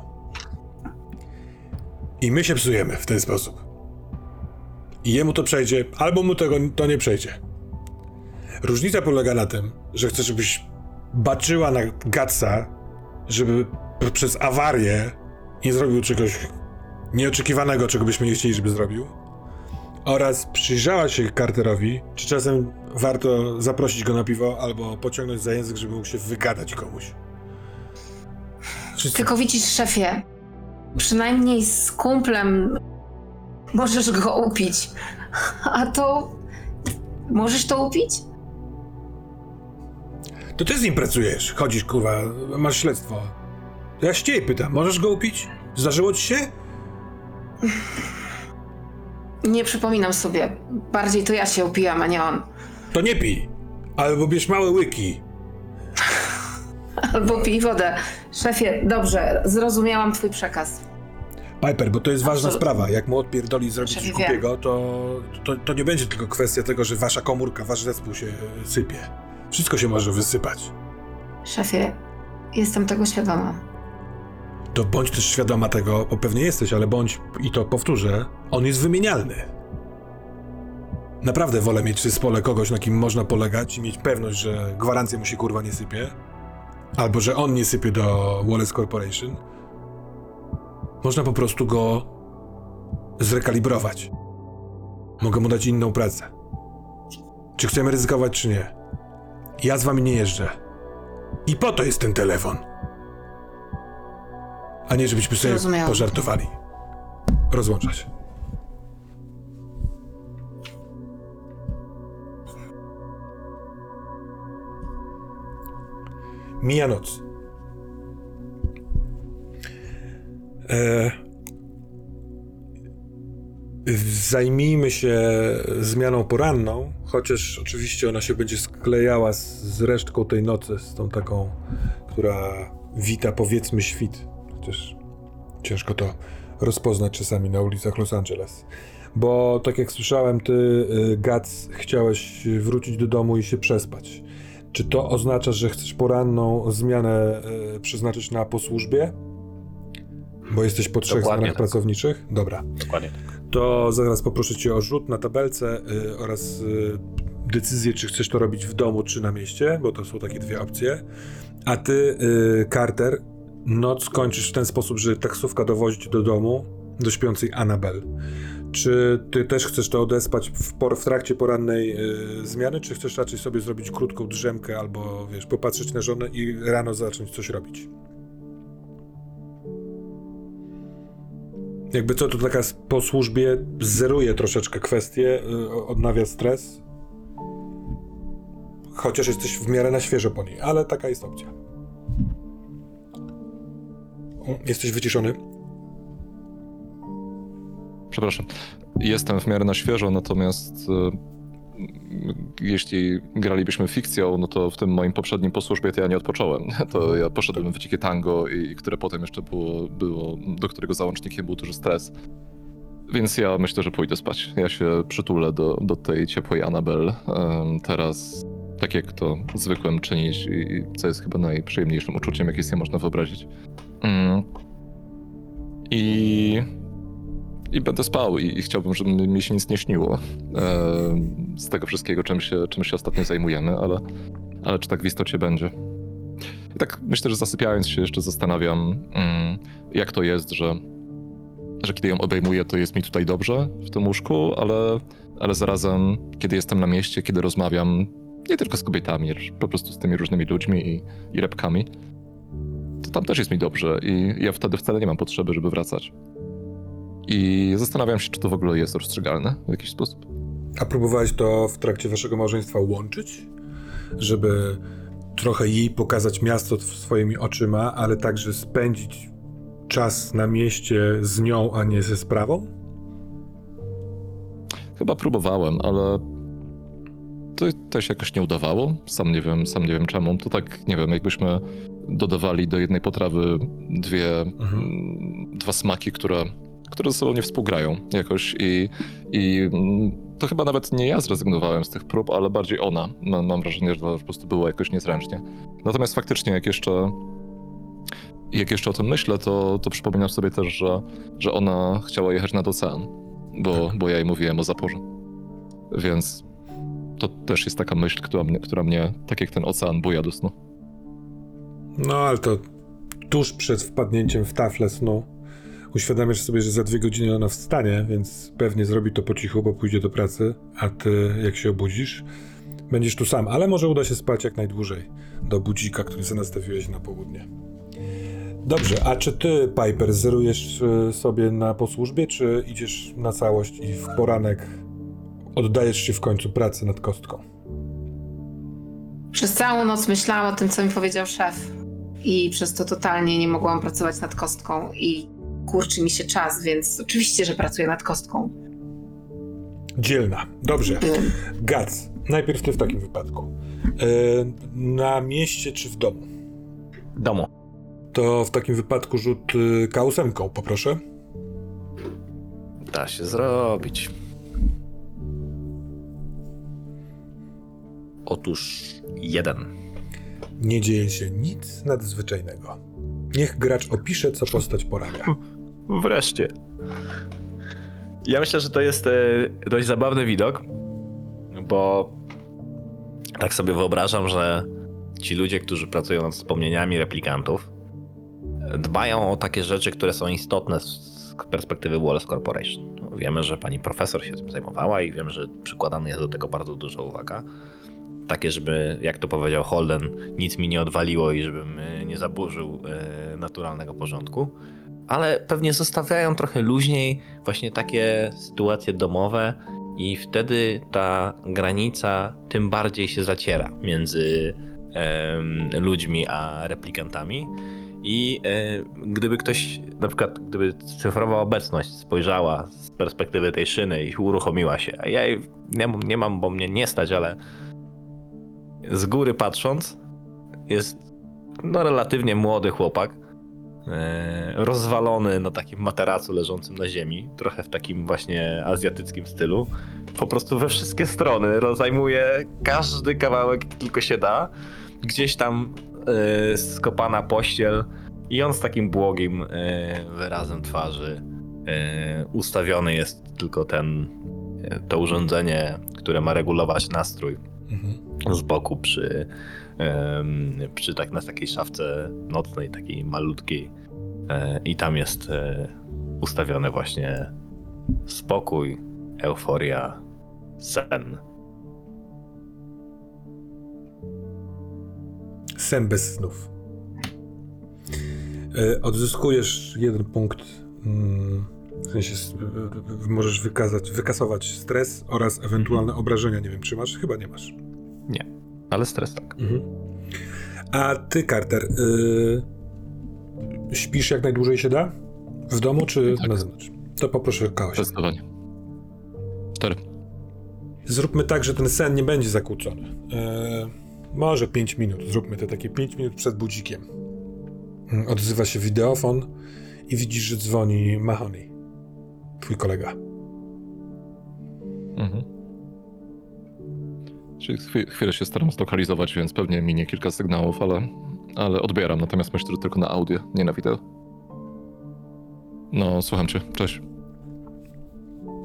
Speaker 1: I my się psujemy w ten sposób. I jemu to przejdzie, albo mu tego to nie przejdzie. Różnica polega na tym, że chcę, żebyś baczyła na Gatsa, żeby przez awarię nie zrobił czegoś nieoczekiwanego, czego byśmy nie chcieli, żeby zrobił. Oraz przyjrzała się Carterowi, czy czasem warto zaprosić go na piwo albo pociągnąć za język, żeby mógł się wygadać komuś. Wszyscy...
Speaker 4: Tylko widzisz, szefie, przynajmniej z kumplem możesz go upić. A to. Możesz to upić?
Speaker 1: To ty z nim pracujesz, chodzisz, kurwa, masz śledztwo. To ja się ciebie pytam, możesz go upić? Zdarzyło ci się?
Speaker 4: Nie przypominam sobie. Bardziej to ja się upijam, a nie on.
Speaker 1: To nie pij. Albo bierz małe łyki. [laughs]
Speaker 4: Albo pij wodę. Szefie, dobrze, zrozumiałam twój przekaz.
Speaker 1: Piper, bo to jest ważna
Speaker 4: Absolutnie.
Speaker 1: sprawa. Jak mu odpierdoli zrobić coś głupiego, to, to, to nie będzie tylko kwestia tego, że wasza komórka, wasz zespół się sypie. Wszystko się może wysypać.
Speaker 4: Szefie, jestem tego świadoma.
Speaker 1: To bądź też świadoma tego, bo pewnie jesteś, ale bądź, i to powtórzę, on jest wymienialny. Naprawdę wolę mieć w zespole kogoś, na kim można polegać i mieć pewność, że gwarancja mu się kurwa nie sypie, albo że on nie sypie do Wallace Corporation. Można po prostu go zrekalibrować. Mogę mu dać inną pracę. Czy chcemy ryzykować, czy nie? Ja z wami nie jeżdżę. I po to jest ten telefon. A nie, żebyśmy sobie
Speaker 4: Zrozumiałam.
Speaker 1: pożartowali. Rozłącza się. Mija noc. E... Zajmijmy się zmianą poranną, chociaż oczywiście ona się będzie sklejała z, z resztką tej nocy, z tą taką, która wita powiedzmy świt. Chociaż ciężko to rozpoznać czasami na ulicach Los Angeles. Bo tak jak słyszałem, ty, y, Gats, chciałeś wrócić do domu i się przespać. Czy to oznacza, że chcesz poranną zmianę y, przeznaczyć na po służbie? Bo jesteś po trzech
Speaker 3: Dokładnie
Speaker 1: zmianach
Speaker 3: tak.
Speaker 1: pracowniczych? Dobra.
Speaker 3: Dokładnie.
Speaker 1: To zaraz poproszę cię o rzut na tabelce y, oraz y, decyzję, czy chcesz to robić w domu, czy na mieście, bo to są takie dwie opcje. A ty, y, Carter, noc kończysz w ten sposób, że taksówka dowozi cię do domu, do śpiącej Annabel. Czy ty też chcesz to odespać w, por- w trakcie porannej zmiany, czy chcesz raczej sobie zrobić krótką drzemkę albo, wiesz, popatrzeć na żonę i rano zacząć coś robić? Jakby co, to taka po służbie zeruje troszeczkę kwestię, y, odnawia stres. Chociaż jesteś w miarę na świeżo po niej, ale taka jest opcja. Jesteś wyciszony?
Speaker 2: Przepraszam. Jestem w miarę na świeżo, natomiast e, jeśli gralibyśmy fikcją, no to w tym moim poprzednim posłużbie to ja nie odpocząłem. [laughs] To ja poszedłem w dzikie tango, i, które potem jeszcze było, było, do którego załącznikiem był duży stres. Więc ja myślę, że pójdę spać. Ja się przytulę do, do tej ciepłej Anabel em, teraz, tak jak to zwykłem czynić i co jest chyba najprzyjemniejszym uczuciem, jakie sobie można wyobrazić. Mm. I i będę spał i, i chciałbym, żeby mi się nic nie śniło e, z tego wszystkiego, czym się, czym się ostatnio zajmujemy, ale, ale czy tak w istocie będzie. I tak myślę, że zasypiając się jeszcze zastanawiam, mm, jak to jest, że, że kiedy ją obejmuję, to jest mi tutaj dobrze w tym łóżku, ale, ale zarazem, kiedy jestem na mieście, kiedy rozmawiam nie tylko z kobietami, lecz po prostu z tymi różnymi ludźmi i, i repkami, to tam też jest mi dobrze i ja wtedy wcale nie mam potrzeby, żeby wracać. I zastanawiam się, czy to w ogóle jest rozstrzygalne w jakiś sposób.
Speaker 1: A próbowałeś to w trakcie waszego małżeństwa łączyć? Żeby trochę jej pokazać miasto swoimi oczyma, ale także spędzić czas na mieście z nią, a nie ze sprawą?
Speaker 2: Chyba próbowałem, ale to też jakoś nie udawało. Sam nie wiem, sam nie wiem czemu. To tak, nie wiem, jakbyśmy dodawali do jednej potrawy dwie,
Speaker 1: Mhm.
Speaker 2: dwa smaki, które, które ze sobą nie współgrają jakoś i, i mm, to chyba nawet nie ja zrezygnowałem z tych prób, ale bardziej ona. Mam, mam wrażenie, że to po prostu było jakoś niezręcznie. Natomiast faktycznie, jak jeszcze jak jeszcze o tym myślę, to, to przypominam sobie też, że, że ona chciała jechać nad ocean, bo, bo ja jej mówiłem o zaporze. Więc to też jest taka myśl, która mnie, która mnie tak jak ten ocean, buja do snu.
Speaker 1: No, ale to tuż przed wpadnięciem w taflę snu uświadamiasz sobie, że za dwie godziny ona wstanie, więc pewnie zrobi to po cichu, bo pójdzie do pracy, a ty, jak się obudzisz, będziesz tu sam, ale może uda się spać jak najdłużej do budzika, który sobie nastawiłeś na południe. Dobrze, a czy ty, Piper, zerujesz y, sobie na posłużbie, czy idziesz na całość i w poranek oddajesz się w końcu pracy nad kostką?
Speaker 4: Przez całą noc myślałam o tym, co mi powiedział szef. I przez to totalnie nie mogłam pracować nad kostką i kurczy mi się czas, więc oczywiście, że pracuję nad kostką.
Speaker 1: Dzielna. Dobrze. Gac, najpierw ty w takim wypadku. E, na mieście czy w domu?
Speaker 3: W domu.
Speaker 1: To w takim wypadku rzut y, K8, poproszę.
Speaker 3: Da się zrobić. Otóż jeden.
Speaker 1: Nie dzieje się nic nadzwyczajnego. Niech gracz opisze, co postać porabia.
Speaker 3: Wreszcie. Ja myślę, że to jest e, dość zabawny widok, bo tak sobie wyobrażam, że ci ludzie, którzy pracują nad wspomnieniami replikantów, dbają o takie rzeczy, które są istotne z perspektywy Wallace Corporation. Wiemy, że pani profesor się tym zajmowała i wiem, że przykładane jest do tego bardzo duża uwaga. Takie, żeby, jak to powiedział Holden, nic mi nie odwaliło i żebym e, nie zaburzył e, naturalnego porządku ale pewnie zostawiają trochę luźniej właśnie takie sytuacje domowe i wtedy ta granica tym bardziej się zaciera między ludźmi a replikantami. I e, gdyby ktoś, na przykład, gdyby cyfrowa obecność spojrzała z perspektywy tej szyny i uruchomiła się, a ja jej nie mam, bo mnie nie stać, ale z góry patrząc, jest no, relatywnie młody chłopak, e, rozwalony na takim materacu leżącym na ziemi, trochę w takim właśnie azjatyckim stylu. Po prostu we wszystkie strony ro- zajmuje każdy kawałek, tylko się da. Gdzieś tam e, skopana pościel i on z takim błogim e, wyrazem twarzy ustawiony jest tylko ten, to urządzenie, które ma regulować nastrój
Speaker 1: Mhm.
Speaker 3: z boku przy, przy tak na takiej szafce nocnej, takiej malutkiej. E, I tam jest e, ustawione właśnie spokój, euforia, sen.
Speaker 1: Sen bez snów. E, Odzyskujesz jeden punkt. mm, W sensie s- w- w- możesz wykazać, wykasować stres oraz ewentualne obrażenia. Nie wiem, czy masz? Chyba nie masz.
Speaker 3: Ale stres tak.
Speaker 1: Mhm. A ty, Carter, y, śpisz jak najdłużej się da? W domu czy
Speaker 2: Tak.
Speaker 1: na zewnątrz? To poproszę K8.
Speaker 2: Zdecydowanie. Cztery.
Speaker 1: Zróbmy tak, że ten sen nie będzie zakłócony. E, może 5 minut. Zróbmy te takie 5 minut przed budzikiem. Mm, Odzywa się wideofon i widzisz, że dzwoni Mahoney. Twój kolega.
Speaker 2: Mhm. Czyli chwi- chwilę się staram zlokalizować, więc pewnie minie kilka sygnałów, ale, ale odbieram. Natomiast myślę, że tylko na audio, nie na wideo. No, słucham cię. Cześć.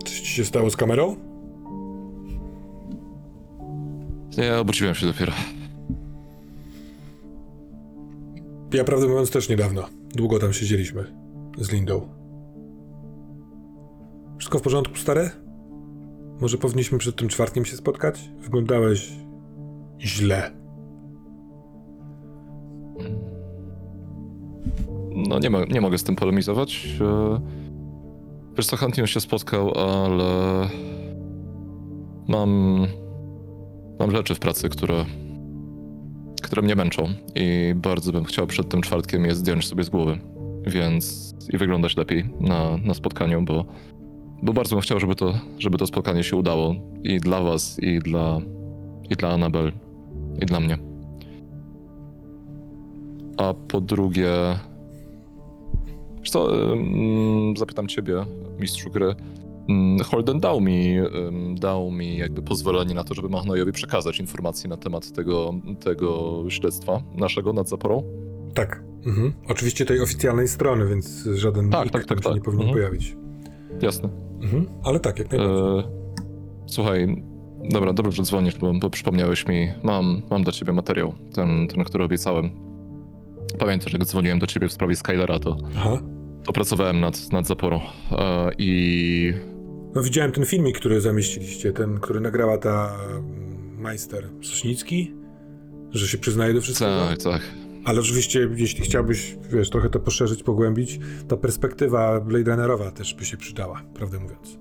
Speaker 1: Coś ci się stało z kamerą?
Speaker 2: Nie, obudziłem się dopiero.
Speaker 1: Ja prawdę mówiąc też niedawno. Długo tam siedzieliśmy. Z Lindą. Wszystko w porządku, stare? Może powinniśmy przed tym czwartkiem się spotkać? Wyglądałeś źle.
Speaker 2: No, nie, mo- nie mogę z tym polemizować. E, Wiesz co, chętnie się spotkał, ale mam, mam rzeczy w pracy, które, które mnie męczą i bardzo bym chciał przed tym czwartkiem je zdjąć sobie z głowy, więc i wyglądać lepiej na, na spotkaniu, bo, bo bardzo bym chciał, żeby to, żeby to spotkanie się udało i dla was, i dla, i dla Anabel, i dla mnie. A po drugie, Wiesz co, zapytam ciebie, mistrzu gry. Ym, Holden dał mi, dał mi jakby pozwolenie na to, żeby Mahnojowi przekazać informacje na temat tego, tego śledztwa naszego nad Zaporą.
Speaker 1: Tak. Mhm. Oczywiście tej oficjalnej strony, więc żaden
Speaker 2: Tak, tak, tak,
Speaker 1: się nie
Speaker 2: tak.
Speaker 1: powinien
Speaker 2: Mhm.
Speaker 1: pojawić.
Speaker 2: Jasne.
Speaker 1: Mhm. Ale tak, jak najbardziej.
Speaker 2: E, słuchaj, dobra, dobrze, że dzwonisz, bo, bo przypomniałeś mi. Mam, mam dla ciebie materiał, ten, ten, który obiecałem. Pamiętasz, jak dzwoniłem do ciebie w sprawie Skylera, to,
Speaker 1: Aha.
Speaker 2: to pracowałem nad, nad zaporą. E, I
Speaker 1: No widziałem ten filmik, który zamieściliście, ten, który nagrała ta mm, majster Sośnicki, że się przyznaje do wszystkiego.
Speaker 2: tak, tak.
Speaker 1: Ale oczywiście, jeśli chciałbyś, wiesz, trochę to poszerzyć, pogłębić, ta perspektywa Blade Runnerowa też by się przydała, prawdę mówiąc.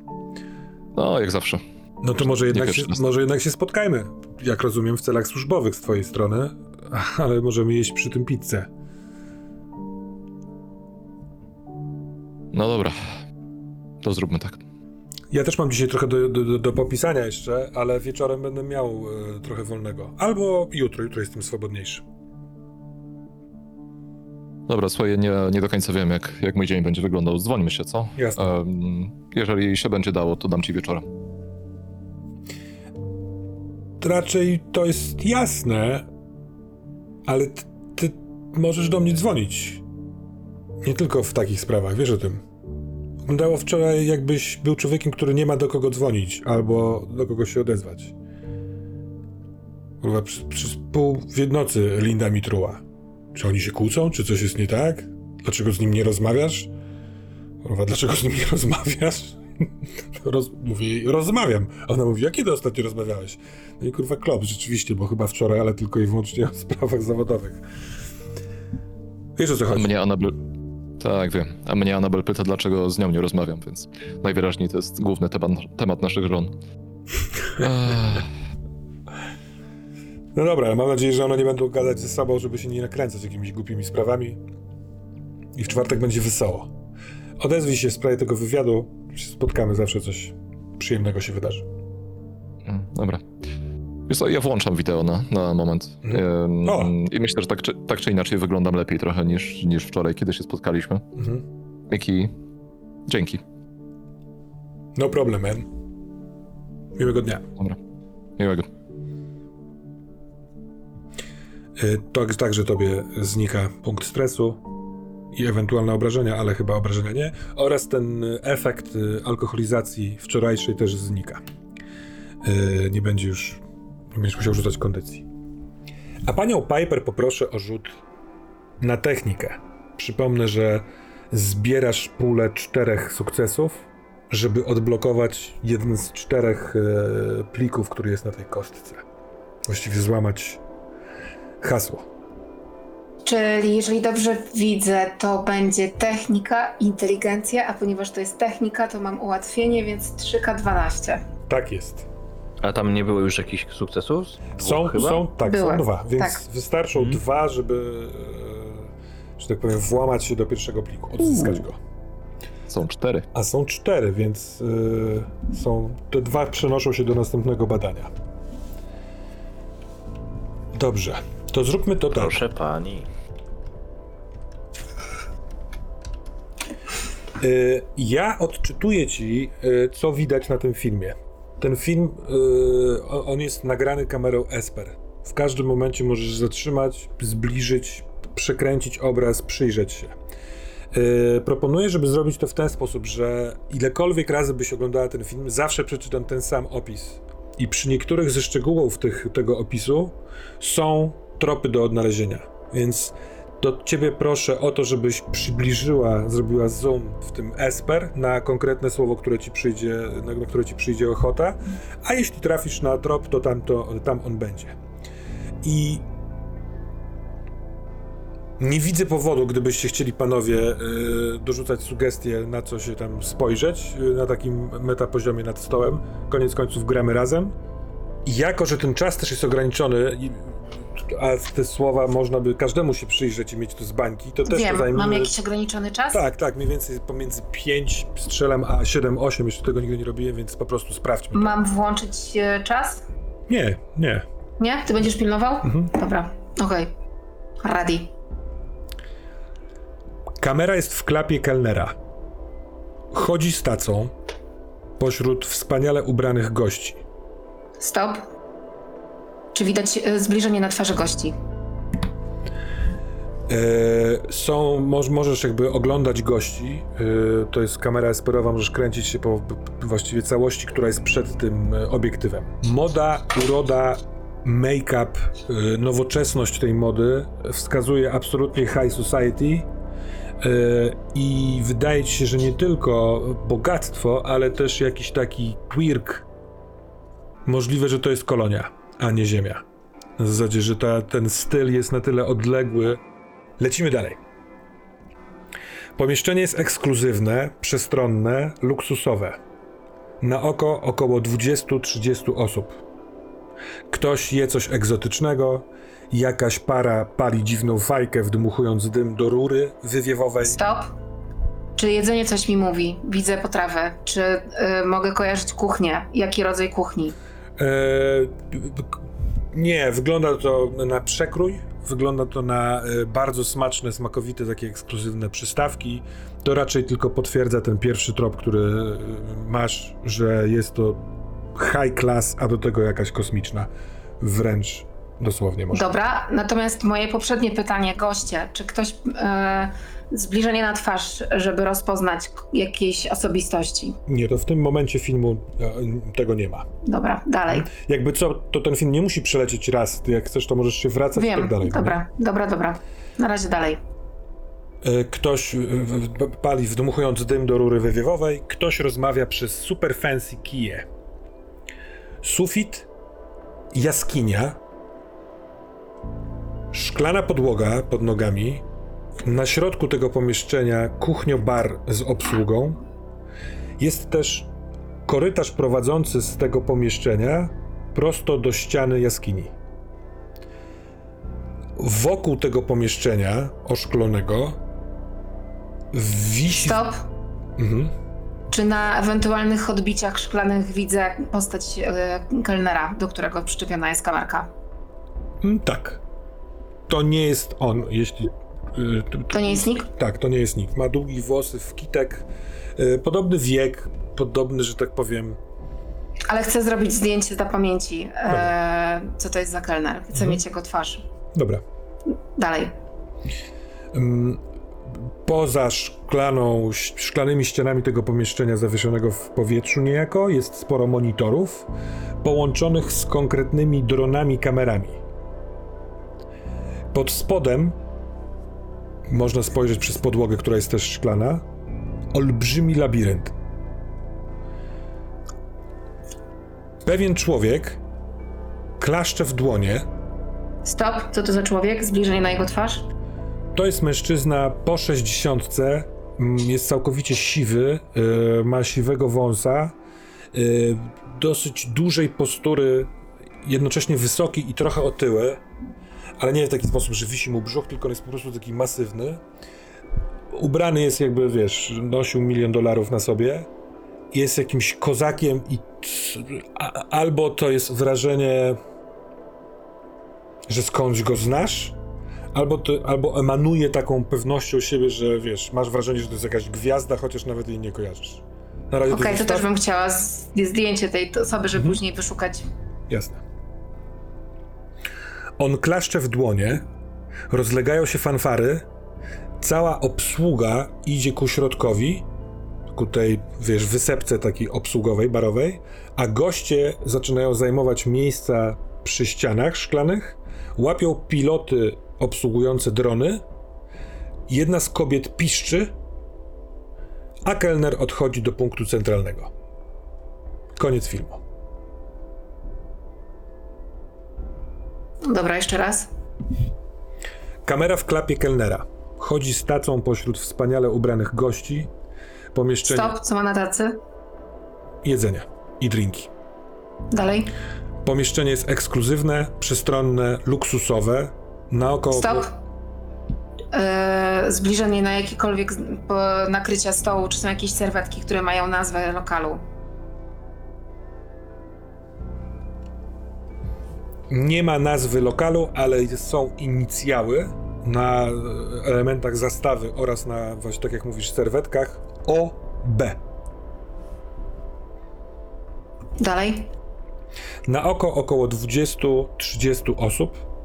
Speaker 2: No, jak zawsze.
Speaker 1: No to może jednak, się, może jednak się spotkajmy, jak rozumiem, w celach służbowych z twojej strony, [laughs] ale możemy jeść przy tym pizzę.
Speaker 2: No dobra. To zróbmy tak.
Speaker 1: Ja też mam dzisiaj trochę do, do, do, popisania jeszcze, ale wieczorem będę miał e, trochę wolnego. Albo jutro, jutro jestem swobodniejszy.
Speaker 2: Dobra, słuchaj, nie, nie do końca wiem, jak, jak mój dzień będzie wyglądał. Dzwońmy się, co?
Speaker 1: Jasne.
Speaker 2: Em, jeżeli się będzie dało, to dam ci wieczorem.
Speaker 1: Raczej to jest jasne, ale ty, ty możesz do mnie dzwonić. Nie tylko w takich sprawach, wiesz o tym. Wyglądało wczoraj, jakbyś był człowiekiem, który nie ma do kogo dzwonić albo do kogo się odezwać. Kurwa, przez, przez pół w nocy Linda mi truła. Czy oni się kłócą? Czy coś jest nie tak? Dlaczego z nim nie rozmawiasz? Kurwa, dlaczego z nim nie rozmawiasz? [laughs] Roz, mówię jej, rozmawiam. Ona mówi, a kiedy ostatnio rozmawiałeś? No i kurwa klop, rzeczywiście, bo chyba wczoraj, ale tylko i wyłącznie o sprawach zawodowych. Wiesz o co
Speaker 2: A
Speaker 1: chodzi?
Speaker 2: mnie Anabel... Tak, wiem. A mnie Anabel pyta, dlaczego z nią nie rozmawiam, więc najwyraźniej to jest główny temat, temat naszych żon. [laughs] Ech,
Speaker 1: No dobra, ale mam nadzieję, że one nie będą gadać ze sobą, żeby się nie nakręcać jakimiś głupimi sprawami. I w czwartek będzie wesoło. Odezwij się w sprawie tego wywiadu. Spotkamy, zawsze coś przyjemnego się wydarzy.
Speaker 2: mm, dobra. Wiesz co, ja włączam wideo na, na moment.
Speaker 1: Mhm.
Speaker 2: I myślę, że tak czy, tak czy inaczej wyglądam lepiej trochę niż, niż wczoraj, kiedy się spotkaliśmy.
Speaker 1: Mhm.
Speaker 2: Miki, dzięki.
Speaker 1: No problem, man. Miłego dnia.
Speaker 2: Miłego.
Speaker 1: Y, To także tobie znika punkt stresu i ewentualne obrażenia, ale chyba obrażenia nie. Oraz ten efekt y, alkoholizacji wczorajszej też znika. Y, Nie będzie już, nie będziesz musiał rzucać kondycji. A panią Piper poproszę o rzut na technikę. Przypomnę, że zbierasz pulę czterech sukcesów, żeby odblokować jeden z czterech plików, który jest na tej kostce. Właściwie złamać hasło.
Speaker 4: Czyli jeżeli dobrze widzę, to będzie technika, inteligencja, a ponieważ to jest technika, to mam ułatwienie, więc 3K12.
Speaker 1: Tak jest.
Speaker 3: A tam nie było już jakichś sukcesów?
Speaker 1: Są,
Speaker 3: chyba?
Speaker 1: są, tak,
Speaker 4: Były,
Speaker 1: są dwa, więc
Speaker 4: tak.
Speaker 1: wystarczą
Speaker 3: Mhm.
Speaker 1: dwa, żeby, e, że tak powiem, włamać się do pierwszego pliku, odzyskać go.
Speaker 2: Są cztery.
Speaker 1: A są cztery, więc e, są, te dwa przenoszą się do następnego badania. Dobrze, to zróbmy to tak.
Speaker 3: Proszę pani.
Speaker 1: Y, Ja odczytuję ci, y, co widać na tym filmie. Ten film, y, on jest nagrany kamerą Esper. W każdym momencie możesz zatrzymać, zbliżyć, przekręcić obraz, przyjrzeć się. Proponuję, żeby zrobić to w ten sposób, że ilekolwiek razy byś oglądała ten film, zawsze przeczytam ten sam opis. I przy niektórych ze szczegółów tych, tego opisu są tropy do odnalezienia. Więc to ciebie proszę o to, żebyś przybliżyła, zrobiła zoom w tym Esper na konkretne słowo, które ci przyjdzie, na, które ci przyjdzie ochota, a jeśli trafisz na trop, to tam, to tam on będzie. I nie widzę powodu, gdybyście chcieli panowie y, dorzucać sugestie, na co się tam spojrzeć, y, na takim metapoziomie nad stołem. Koniec końców gramy razem. I jako, że ten czas też jest ograniczony, a te słowa można by każdemu się przyjrzeć i mieć to z bańki, to też
Speaker 4: Wiem,
Speaker 1: zajmie...
Speaker 4: mam jakiś ograniczony czas?
Speaker 1: Tak, tak, mniej więcej pomiędzy 5 strzelam a 7, 8, jeszcze tego nigdy nie robiłem, więc po prostu sprawdźmy.
Speaker 4: Mam włączyć e, czas?
Speaker 1: Nie, nie.
Speaker 4: Nie? Ty będziesz pilnował?
Speaker 1: Mhm.
Speaker 4: Dobra, okej. Ready.
Speaker 1: Kamera jest w klapie kelnera. Chodzi z tacą pośród wspaniale ubranych gości.
Speaker 4: Stop. Czy widać e, zbliżenie na twarzy gości?
Speaker 1: E, są, moż, możesz jakby oglądać gości. E, to jest kamera esperowa, możesz kręcić się po właściwie całości, która jest przed tym obiektywem. Moda, uroda, make-up, nowoczesność tej mody wskazuje absolutnie high society. I wydaje ci się, że nie tylko bogactwo, ale też jakiś taki quirk. Możliwe, że to jest kolonia, a nie ziemia. Na zasadzie, że ta, ten styl jest na tyle odległy. Lecimy dalej. Pomieszczenie jest ekskluzywne, przestronne, luksusowe. Na oko około 20-30 osób. Ktoś je coś egzotycznego, jakaś para pali dziwną fajkę, wdmuchując dym do rury wywiewowej.
Speaker 4: Stop. Czy jedzenie coś mi mówi? Widzę potrawę. Czy y, mogę kojarzyć kuchnię? Jaki rodzaj kuchni?
Speaker 1: Eee, nie, wygląda to na przekrój. Wygląda to na e, bardzo smaczne, smakowite, takie ekskluzywne przystawki. To raczej tylko potwierdza ten pierwszy trop, który e, masz, że jest to high class, a do tego jakaś kosmiczna. Wręcz dosłownie może.
Speaker 4: Dobra, natomiast moje poprzednie pytanie, goście, czy ktoś e, zbliżenie na twarz, żeby rozpoznać jakiejś osobistości?
Speaker 1: Nie, to w tym momencie filmu e, tego nie ma.
Speaker 4: Dobra, dalej.
Speaker 1: Jakby co, to ten film nie musi przelecieć raz. Jak chcesz, to możesz się wracać i
Speaker 4: Wiem,
Speaker 1: tak dalej. no nie?
Speaker 4: dobra, dobra, dobra. Na razie dalej.
Speaker 1: E, Ktoś e, pali wdmuchując dym do rury wywiewowej, ktoś rozmawia przez super fancy kije. Sufit, jaskinia, szklana podłoga pod nogami, na środku tego pomieszczenia kuchnio-bar z obsługą. Jest też korytarz prowadzący z tego pomieszczenia prosto do ściany jaskini. Wokół tego pomieszczenia oszklonego wisi.
Speaker 4: Stop.
Speaker 1: Mhm.
Speaker 4: Czy na ewentualnych odbiciach szklanych widzę postać e, kelnera, do którego przyczepiona jest kamerka?
Speaker 1: Mm, Tak. To nie jest on, jeśli. Y,
Speaker 4: To nie jest nikt?
Speaker 1: Tak, to nie jest nikt. Ma długi włosy w kitek, y, podobny wiek, podobny, że tak powiem.
Speaker 4: Ale chcę zrobić zdjęcie dla pamięci. E, co to jest za kelner? Chcę
Speaker 1: Mhm.
Speaker 4: mieć jego twarz.
Speaker 1: Dobra.
Speaker 4: Dalej.
Speaker 1: Poza szklaną, szklanymi ścianami tego pomieszczenia zawieszonego w powietrzu niejako jest sporo monitorów połączonych z konkretnymi dronami kamerami. Pod spodem można spojrzeć przez podłogę, która jest też szklana. Olbrzymi labirynt. Pewien człowiek klaszcze w dłonie
Speaker 4: Stop. Co to za człowiek? Zbliżenie na jego twarz?
Speaker 1: To jest mężczyzna po 60, mm, jest całkowicie siwy, y, ma siwego wąsa, y, dosyć dużej postury, jednocześnie wysoki i trochę otyły, ale nie w taki sposób, że wisi mu brzuch, tylko on jest po prostu taki masywny. Ubrany jest jakby, wiesz, nosił milion dolarów na sobie. Jest jakimś kozakiem i a, albo to jest wrażenie, że skądś go znasz, Albo, to, albo emanuje taką pewnością siebie, że wiesz, masz wrażenie, że to jest jakaś gwiazda, chociaż nawet jej nie kojarzysz. Na razie
Speaker 4: Okej, to
Speaker 1: zostaw-
Speaker 4: też bym chciała zdjęcie tej osoby, żeby
Speaker 1: Mhm.
Speaker 4: później wyszukać.
Speaker 1: Jasne. On klaszcze w dłonie, rozlegają się fanfary, cała obsługa idzie ku środkowi, ku tej, wiesz, wysepce takiej obsługowej, barowej, a goście zaczynają zajmować miejsca przy ścianach szklanych, łapią piloty obsługujące drony, jedna z kobiet piszczy, a kelner odchodzi do punktu centralnego. Koniec filmu.
Speaker 4: Dobra, jeszcze raz.
Speaker 1: Kamera w klapie kelnera. Chodzi z tacą pośród wspaniale ubranych gości. Pomieszczenie
Speaker 4: Stop. Co ma na tacy?
Speaker 1: jedzenia i drinki.
Speaker 4: Dalej.
Speaker 1: Pomieszczenie jest ekskluzywne, przestronne, luksusowe. Na oko.
Speaker 4: Stop. E, zbliżenie na jakiekolwiek nakrycia stołu, czy są jakieś serwetki, które mają nazwę lokalu?
Speaker 1: Nie ma nazwy lokalu, ale są inicjały na elementach zastawy oraz na, właśnie tak jak mówisz, serwetkach OB.
Speaker 4: Dalej.
Speaker 1: Na oko około 20-30 osób.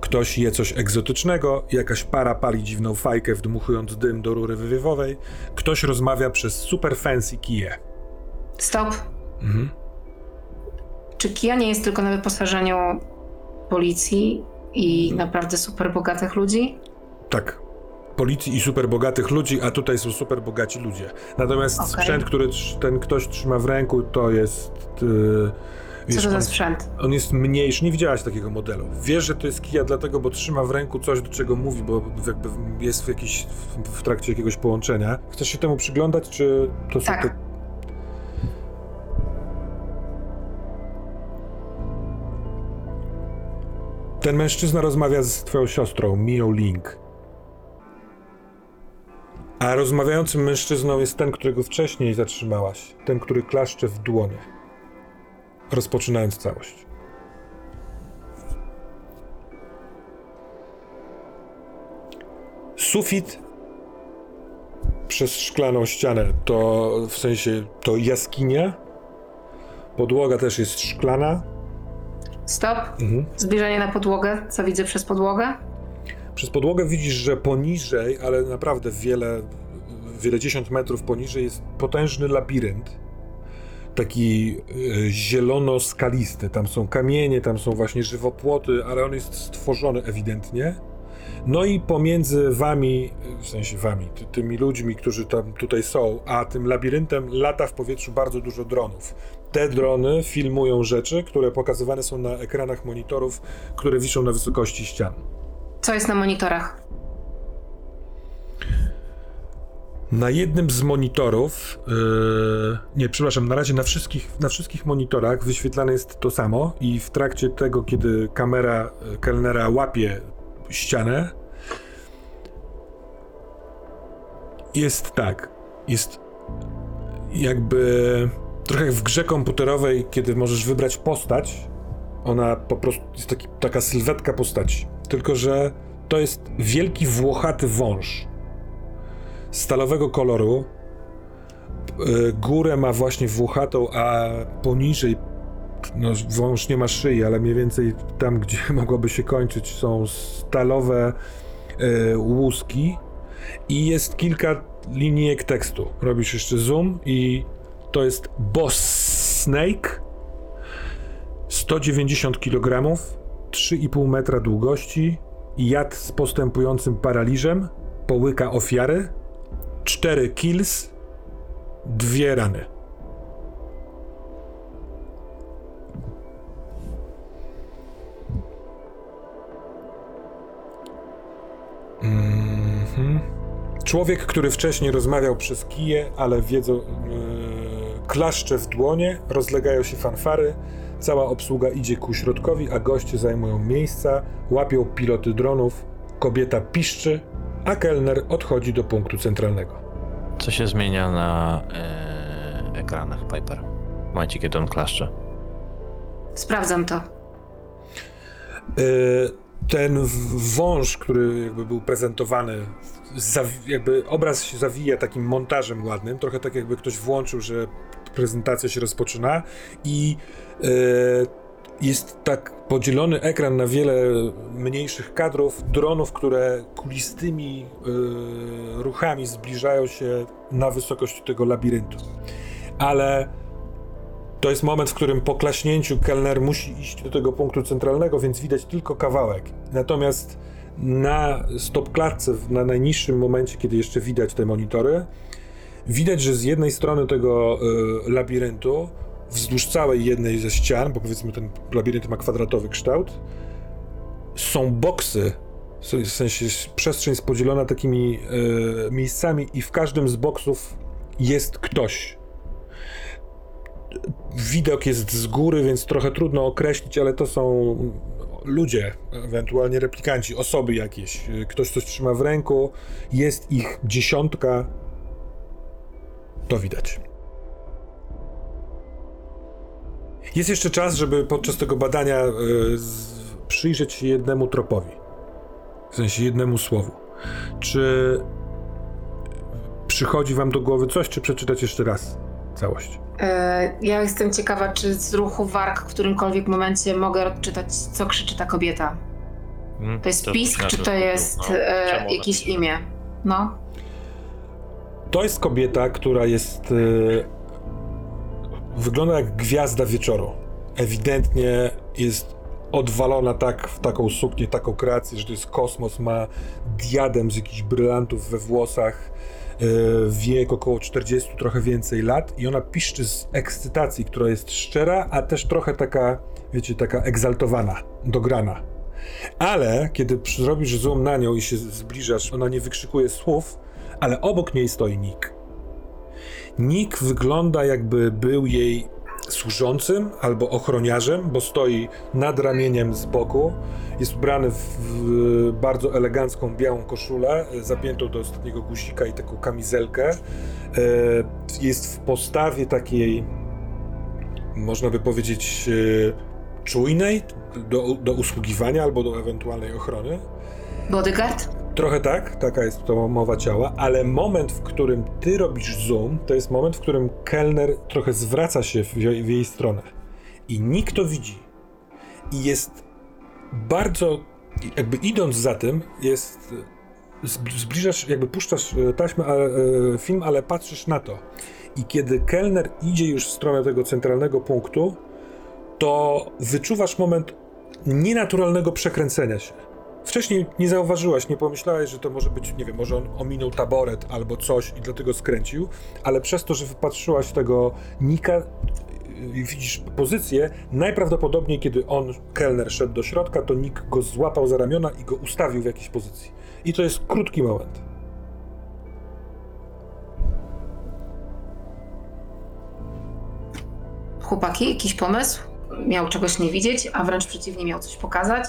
Speaker 1: ktoś je coś egzotycznego, jakaś para pali dziwną fajkę, wdmuchując dym do rury wywiewowej, ktoś rozmawia przez super fancy kije.
Speaker 4: Stop.
Speaker 1: Mhm.
Speaker 4: Czy Kia nie jest tylko na wyposażeniu policji i naprawdę super bogatych ludzi?
Speaker 1: Tak. Policji i super bogatych ludzi, a tutaj są super bogaci ludzie. Natomiast
Speaker 4: Okej.
Speaker 1: sprzęt, który ten ktoś trzyma w ręku, to jest. Yy,
Speaker 4: Co
Speaker 1: wiesz,
Speaker 4: to za sprzęt?
Speaker 1: On jest mniejszy, nie widziałaś takiego modelu. Wiesz, że to jest kija dlatego, bo trzyma w ręku coś, do czego mówi, bo jakby jest w, jakiś, w, w trakcie jakiegoś połączenia. Chcesz się temu przyglądać, czy to są
Speaker 4: Tak.
Speaker 1: te... Ten mężczyzna rozmawia z twoją siostrą, Mio Link. A rozmawiającym mężczyzną jest ten, którego wcześniej zatrzymałaś. Ten, który klaszcze w dłonie rozpoczynając całość. Sufit przez szklaną ścianę to w sensie to jaskinia. Podłoga też jest szklana.
Speaker 4: Stop.
Speaker 1: Mhm.
Speaker 4: Zbliżenie na podłogę. Co widzę przez podłogę?
Speaker 1: Przez podłogę widzisz, że poniżej, ale naprawdę wiele, wiele dziesiąt metrów poniżej jest potężny labirynt. Taki e, zielono-skalisty. Tam są kamienie, tam są właśnie żywopłoty, ale on jest stworzony ewidentnie. No i pomiędzy wami, w sensie wami, ty, tymi ludźmi, którzy tam tutaj są, a tym labiryntem lata w powietrzu bardzo dużo dronów. Te drony filmują rzeczy, które pokazywane są na ekranach monitorów, które wiszą na wysokości ścian.
Speaker 4: Co jest na monitorach?
Speaker 1: Na jednym z monitorów, yy, nie, przepraszam, na razie na wszystkich, na wszystkich monitorach wyświetlane jest to samo i w trakcie tego, kiedy kamera y, kelnera łapie ścianę, jest tak, jest jakby trochę jak w grze komputerowej, kiedy możesz wybrać postać, ona po prostu jest taki, taka sylwetka postaci, tylko że to jest wielki włochaty wąż stalowego koloru. Y, Górę ma właśnie włochatą, a poniżej, no wąż nie ma szyi, ale mniej więcej tam, gdzie [laughs] mogłoby się kończyć, są stalowe y, łuski i jest kilka linijek tekstu. Robisz jeszcze zoom i to jest Boss Snake, 190 kg, 3,5 metra długości, jad z postępującym paraliżem, połyka ofiary, 4 kills, dwie rany. Mhm. Człowiek, który wcześniej rozmawiał przez kije, ale wiedzą, yy, klaszcze w dłonie, rozlegają się fanfary, cała obsługa idzie ku środkowi, a goście zajmują miejsca, łapią piloty dronów, kobieta piszczy, a kelner odchodzi do punktu centralnego.
Speaker 3: Co się zmienia na e, ekranach Piper? W momencie, kiedy on klaszcze.
Speaker 4: Sprawdzam to.
Speaker 1: Y, ten wąż, który jakby był prezentowany, jakby obraz się zawija takim montażem ładnym, trochę tak jakby ktoś włączył, że prezentacja się rozpoczyna i y, jest tak podzielony ekran na wiele mniejszych kadrów, dronów, które kulistymi y, ruchami zbliżają się na wysokość tego labiryntu. Ale to jest moment, w którym po klaśnięciu kelner musi iść do tego punktu centralnego, więc widać tylko kawałek. Natomiast na stopklatce, na najniższym momencie, kiedy jeszcze widać te monitory, widać, że z jednej strony tego y, labiryntu, wzdłuż całej jednej ze ścian, bo powiedzmy ten labirynt ma kwadratowy kształt, są boksy, w sensie przestrzeń jest podzielona takimi y, miejscami i w każdym z boksów jest ktoś widok jest z góry, więc trochę trudno określić, ale to są ludzie, ewentualnie replikanci, osoby jakieś. Ktoś coś trzyma w ręku, jest ich dziesiątka. To widać. Jest jeszcze czas, żeby podczas tego badania z, przyjrzeć się jednemu tropowi. W sensie jednemu słowu. Czy przychodzi wam do głowy coś, czy przeczytać jeszcze raz całość?
Speaker 4: E, Ja jestem ciekawa, czy z ruchu warg w którymkolwiek momencie mogę odczytać, co krzyczy ta kobieta.
Speaker 3: Hmm?
Speaker 4: To jest
Speaker 3: To
Speaker 4: pisk,
Speaker 3: znaczy,
Speaker 4: czy to jest
Speaker 3: no,
Speaker 4: e, jakieś
Speaker 3: napisz?
Speaker 4: imię? No.
Speaker 1: To jest kobieta, która jest. e, wygląda jak gwiazda wieczoru. Ewidentnie jest odwalona tak w taką suknię, taką kreację, że to jest kosmos. Ma diadem z jakichś brylantów we włosach. E, Wiek około 40, trochę więcej lat, i ona piszczy z ekscytacji, która jest szczera, a też trochę taka, wiecie, taka egzaltowana, dograna. Ale kiedy zrobisz zoom na nią i się zbliżasz, ona nie wykrzykuje słów, ale obok niej stoi Nick. Nick wygląda jakby był jej służącym albo ochroniarzem, bo stoi nad ramieniem z boku. Jest ubrany w, bardzo elegancką białą koszulę, e, zapiętą do ostatniego guzika i taką kamizelkę. E, Jest w postawie takiej, można by powiedzieć, e, czujnej do, do usługiwania albo do ewentualnej ochrony.
Speaker 4: Bodyguard?
Speaker 1: Trochę tak, taka jest to mowa ciała, ale moment, w którym ty robisz zoom, to jest moment, w którym kelner trochę zwraca się w, jej- w jej stronę. I nikt to widzi. I jest bardzo, jakby idąc za tym, jest, zb- zbliżasz, jakby puszczasz e, taśmę, ale, e, film, ale patrzysz na to. I kiedy kelner idzie już w stronę tego centralnego punktu, to wyczuwasz moment nienaturalnego przekręcenia się. Wcześniej nie zauważyłaś, nie pomyślałaś, że to może być, nie wiem, może on ominął taboret albo coś i dlatego skręcił, ale przez to, że wypatrzyłaś tego Nika widzisz pozycję, najprawdopodobniej kiedy on, kelner, szedł do środka, to Nick go złapał za ramiona i go ustawił w jakiejś pozycji. I to jest krótki moment.
Speaker 4: Chłopaki, jakiś pomysł? Miał czegoś nie widzieć, a wręcz przeciwnie, miał coś pokazać?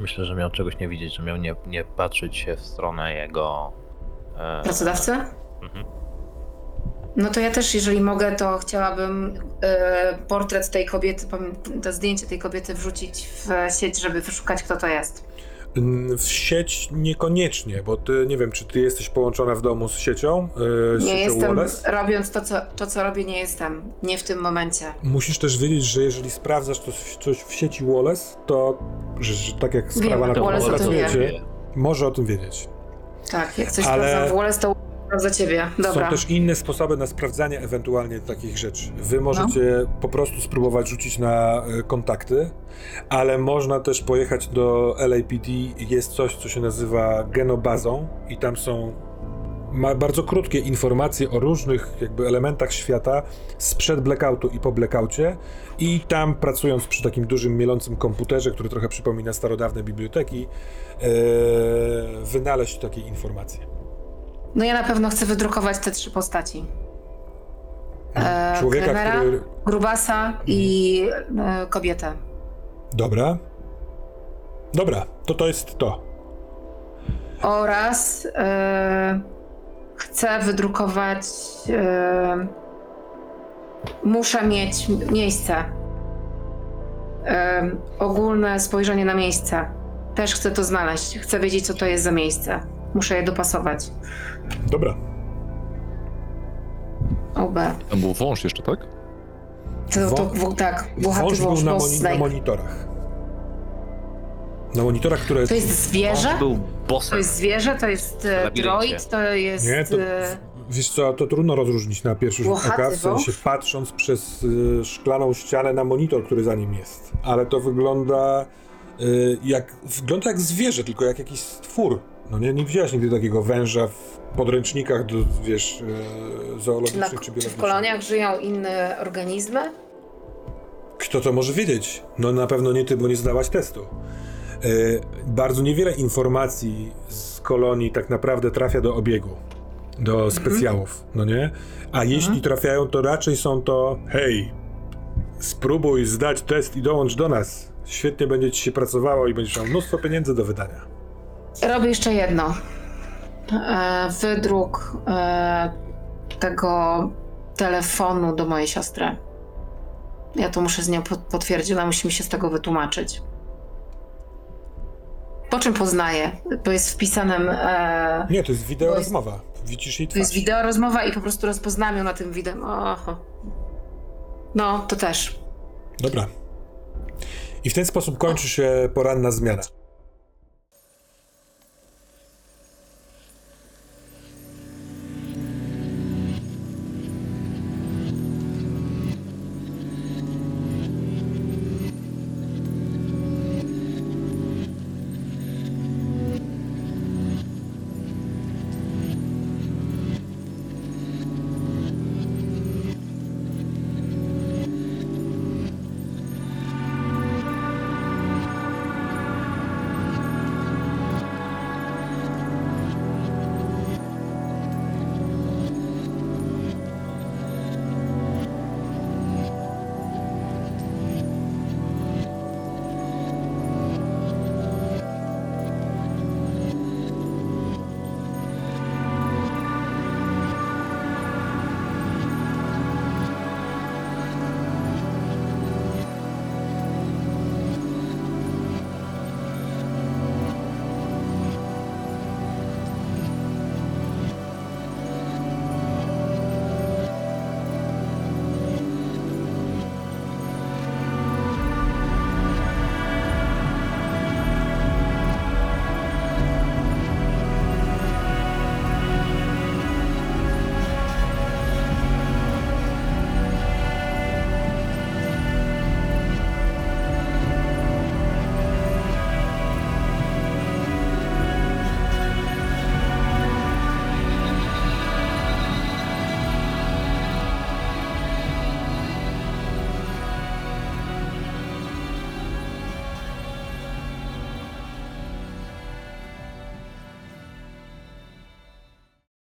Speaker 3: Myślę, że miał czegoś nie widzieć, że miał nie, nie patrzeć się w stronę jego. E,
Speaker 4: Pracodawcy?
Speaker 3: Mhm.
Speaker 4: No to ja też, jeżeli mogę, to chciałabym e, portret tej kobiety, to zdjęcie tej kobiety wrzucić w sieć, żeby wyszukać, kto to jest.
Speaker 1: Mm, W sieć niekoniecznie, bo ty, nie wiem, czy ty jesteś połączona w domu z siecią, z
Speaker 4: Nie
Speaker 1: siecią
Speaker 4: jestem,
Speaker 1: Wallace?
Speaker 4: robiąc to co, to, co robię, nie jestem. Nie w tym momencie.
Speaker 1: Musisz też wiedzieć, że jeżeli sprawdzasz to, coś w sieci Wallace, to że, że tak jak
Speaker 4: Wiem,
Speaker 1: sprawa na
Speaker 4: to
Speaker 1: którą pracujecie, może o tym wiedzieć.
Speaker 4: Tak, jak coś
Speaker 1: Ale-
Speaker 4: sprawdzam w Wallace, to sprawdza ciebie. Dobra.
Speaker 1: Są też inne sposoby na sprawdzanie ewentualnie takich rzeczy. Wy możecie
Speaker 4: No.
Speaker 1: po prostu spróbować rzucić na e, kontakty, ale można też pojechać do LAPD. Jest coś, co się nazywa genobazą i tam są ma bardzo krótkie informacje o różnych jakby elementach świata sprzed blackoutu i po blackoutie i tam pracując przy takim dużym mielącym komputerze, który trochę przypomina starodawne biblioteki, e, wynaleźć takie informacje.
Speaker 4: No ja na pewno chcę wydrukować te trzy postaci. E,
Speaker 1: Człowieka, który
Speaker 4: Grubasa i e, kobietę.
Speaker 1: Dobra. Dobra, to to jest to.
Speaker 4: Oraz e, chcę wydrukować. E, muszę mieć miejsce. E, ogólne spojrzenie na miejsce. Też chcę to znaleźć. Chcę wiedzieć, co to jest za miejsce. Muszę je dopasować.
Speaker 1: Dobra.
Speaker 4: OB.
Speaker 2: Tam był wąż jeszcze, tak?
Speaker 4: To, to,
Speaker 1: Wą-
Speaker 4: tak, włochaty
Speaker 1: Wąż był
Speaker 4: wąż,
Speaker 1: na, moni- na
Speaker 4: snake.
Speaker 1: monitorach. Na monitorach, które...
Speaker 4: To jest zwierzę?
Speaker 3: Był
Speaker 4: To
Speaker 3: bossem.
Speaker 4: jest zwierzę, to jest e,
Speaker 3: labiryncie.
Speaker 4: droid, to jest...
Speaker 1: Nie, to...
Speaker 4: e,
Speaker 1: Wiesz co, to trudno rozróżnić na pierwszy rzut oka, w sensie
Speaker 4: wąż?
Speaker 1: patrząc przez y, szklaną ścianę na monitor, który za nim jest. Ale to wygląda y, jak... Wygląda jak zwierzę, tylko jak jakiś stwór. No nie, nie widziałaś nigdy takiego węża w podręcznikach do, wiesz, y,
Speaker 4: Czy, na,
Speaker 1: zoologicznych czy,
Speaker 4: czy w
Speaker 1: biologicznych.
Speaker 4: koloniach żyją inne organizmy?
Speaker 1: Kto to może wiedzieć? No na pewno nie ty, bo nie zdałaś testu. Yy, bardzo niewiele informacji z kolonii tak naprawdę trafia do obiegu, do specjałów, no nie? A jeśli trafiają, to raczej są to hej, spróbuj zdać test i dołącz do nas. Świetnie będzie ci się pracowało i będziesz miał mnóstwo pieniędzy do wydania.
Speaker 4: Robię jeszcze jedno. E, wydruk e, tego telefonu do mojej siostry. Ja to muszę z nią pot- potwierdzić, ona musi mi się z tego wytłumaczyć. Po czym poznaję? Bo jest wpisanym. E,
Speaker 1: Nie, to jest wideo rozmowa. Widzisz jej
Speaker 4: to jest
Speaker 1: twarz.
Speaker 4: wideo rozmowa i po prostu rozpoznam ją na tym wideo. Oho. No, to też.
Speaker 1: Dobra. I w ten sposób kończy się poranna zmiana.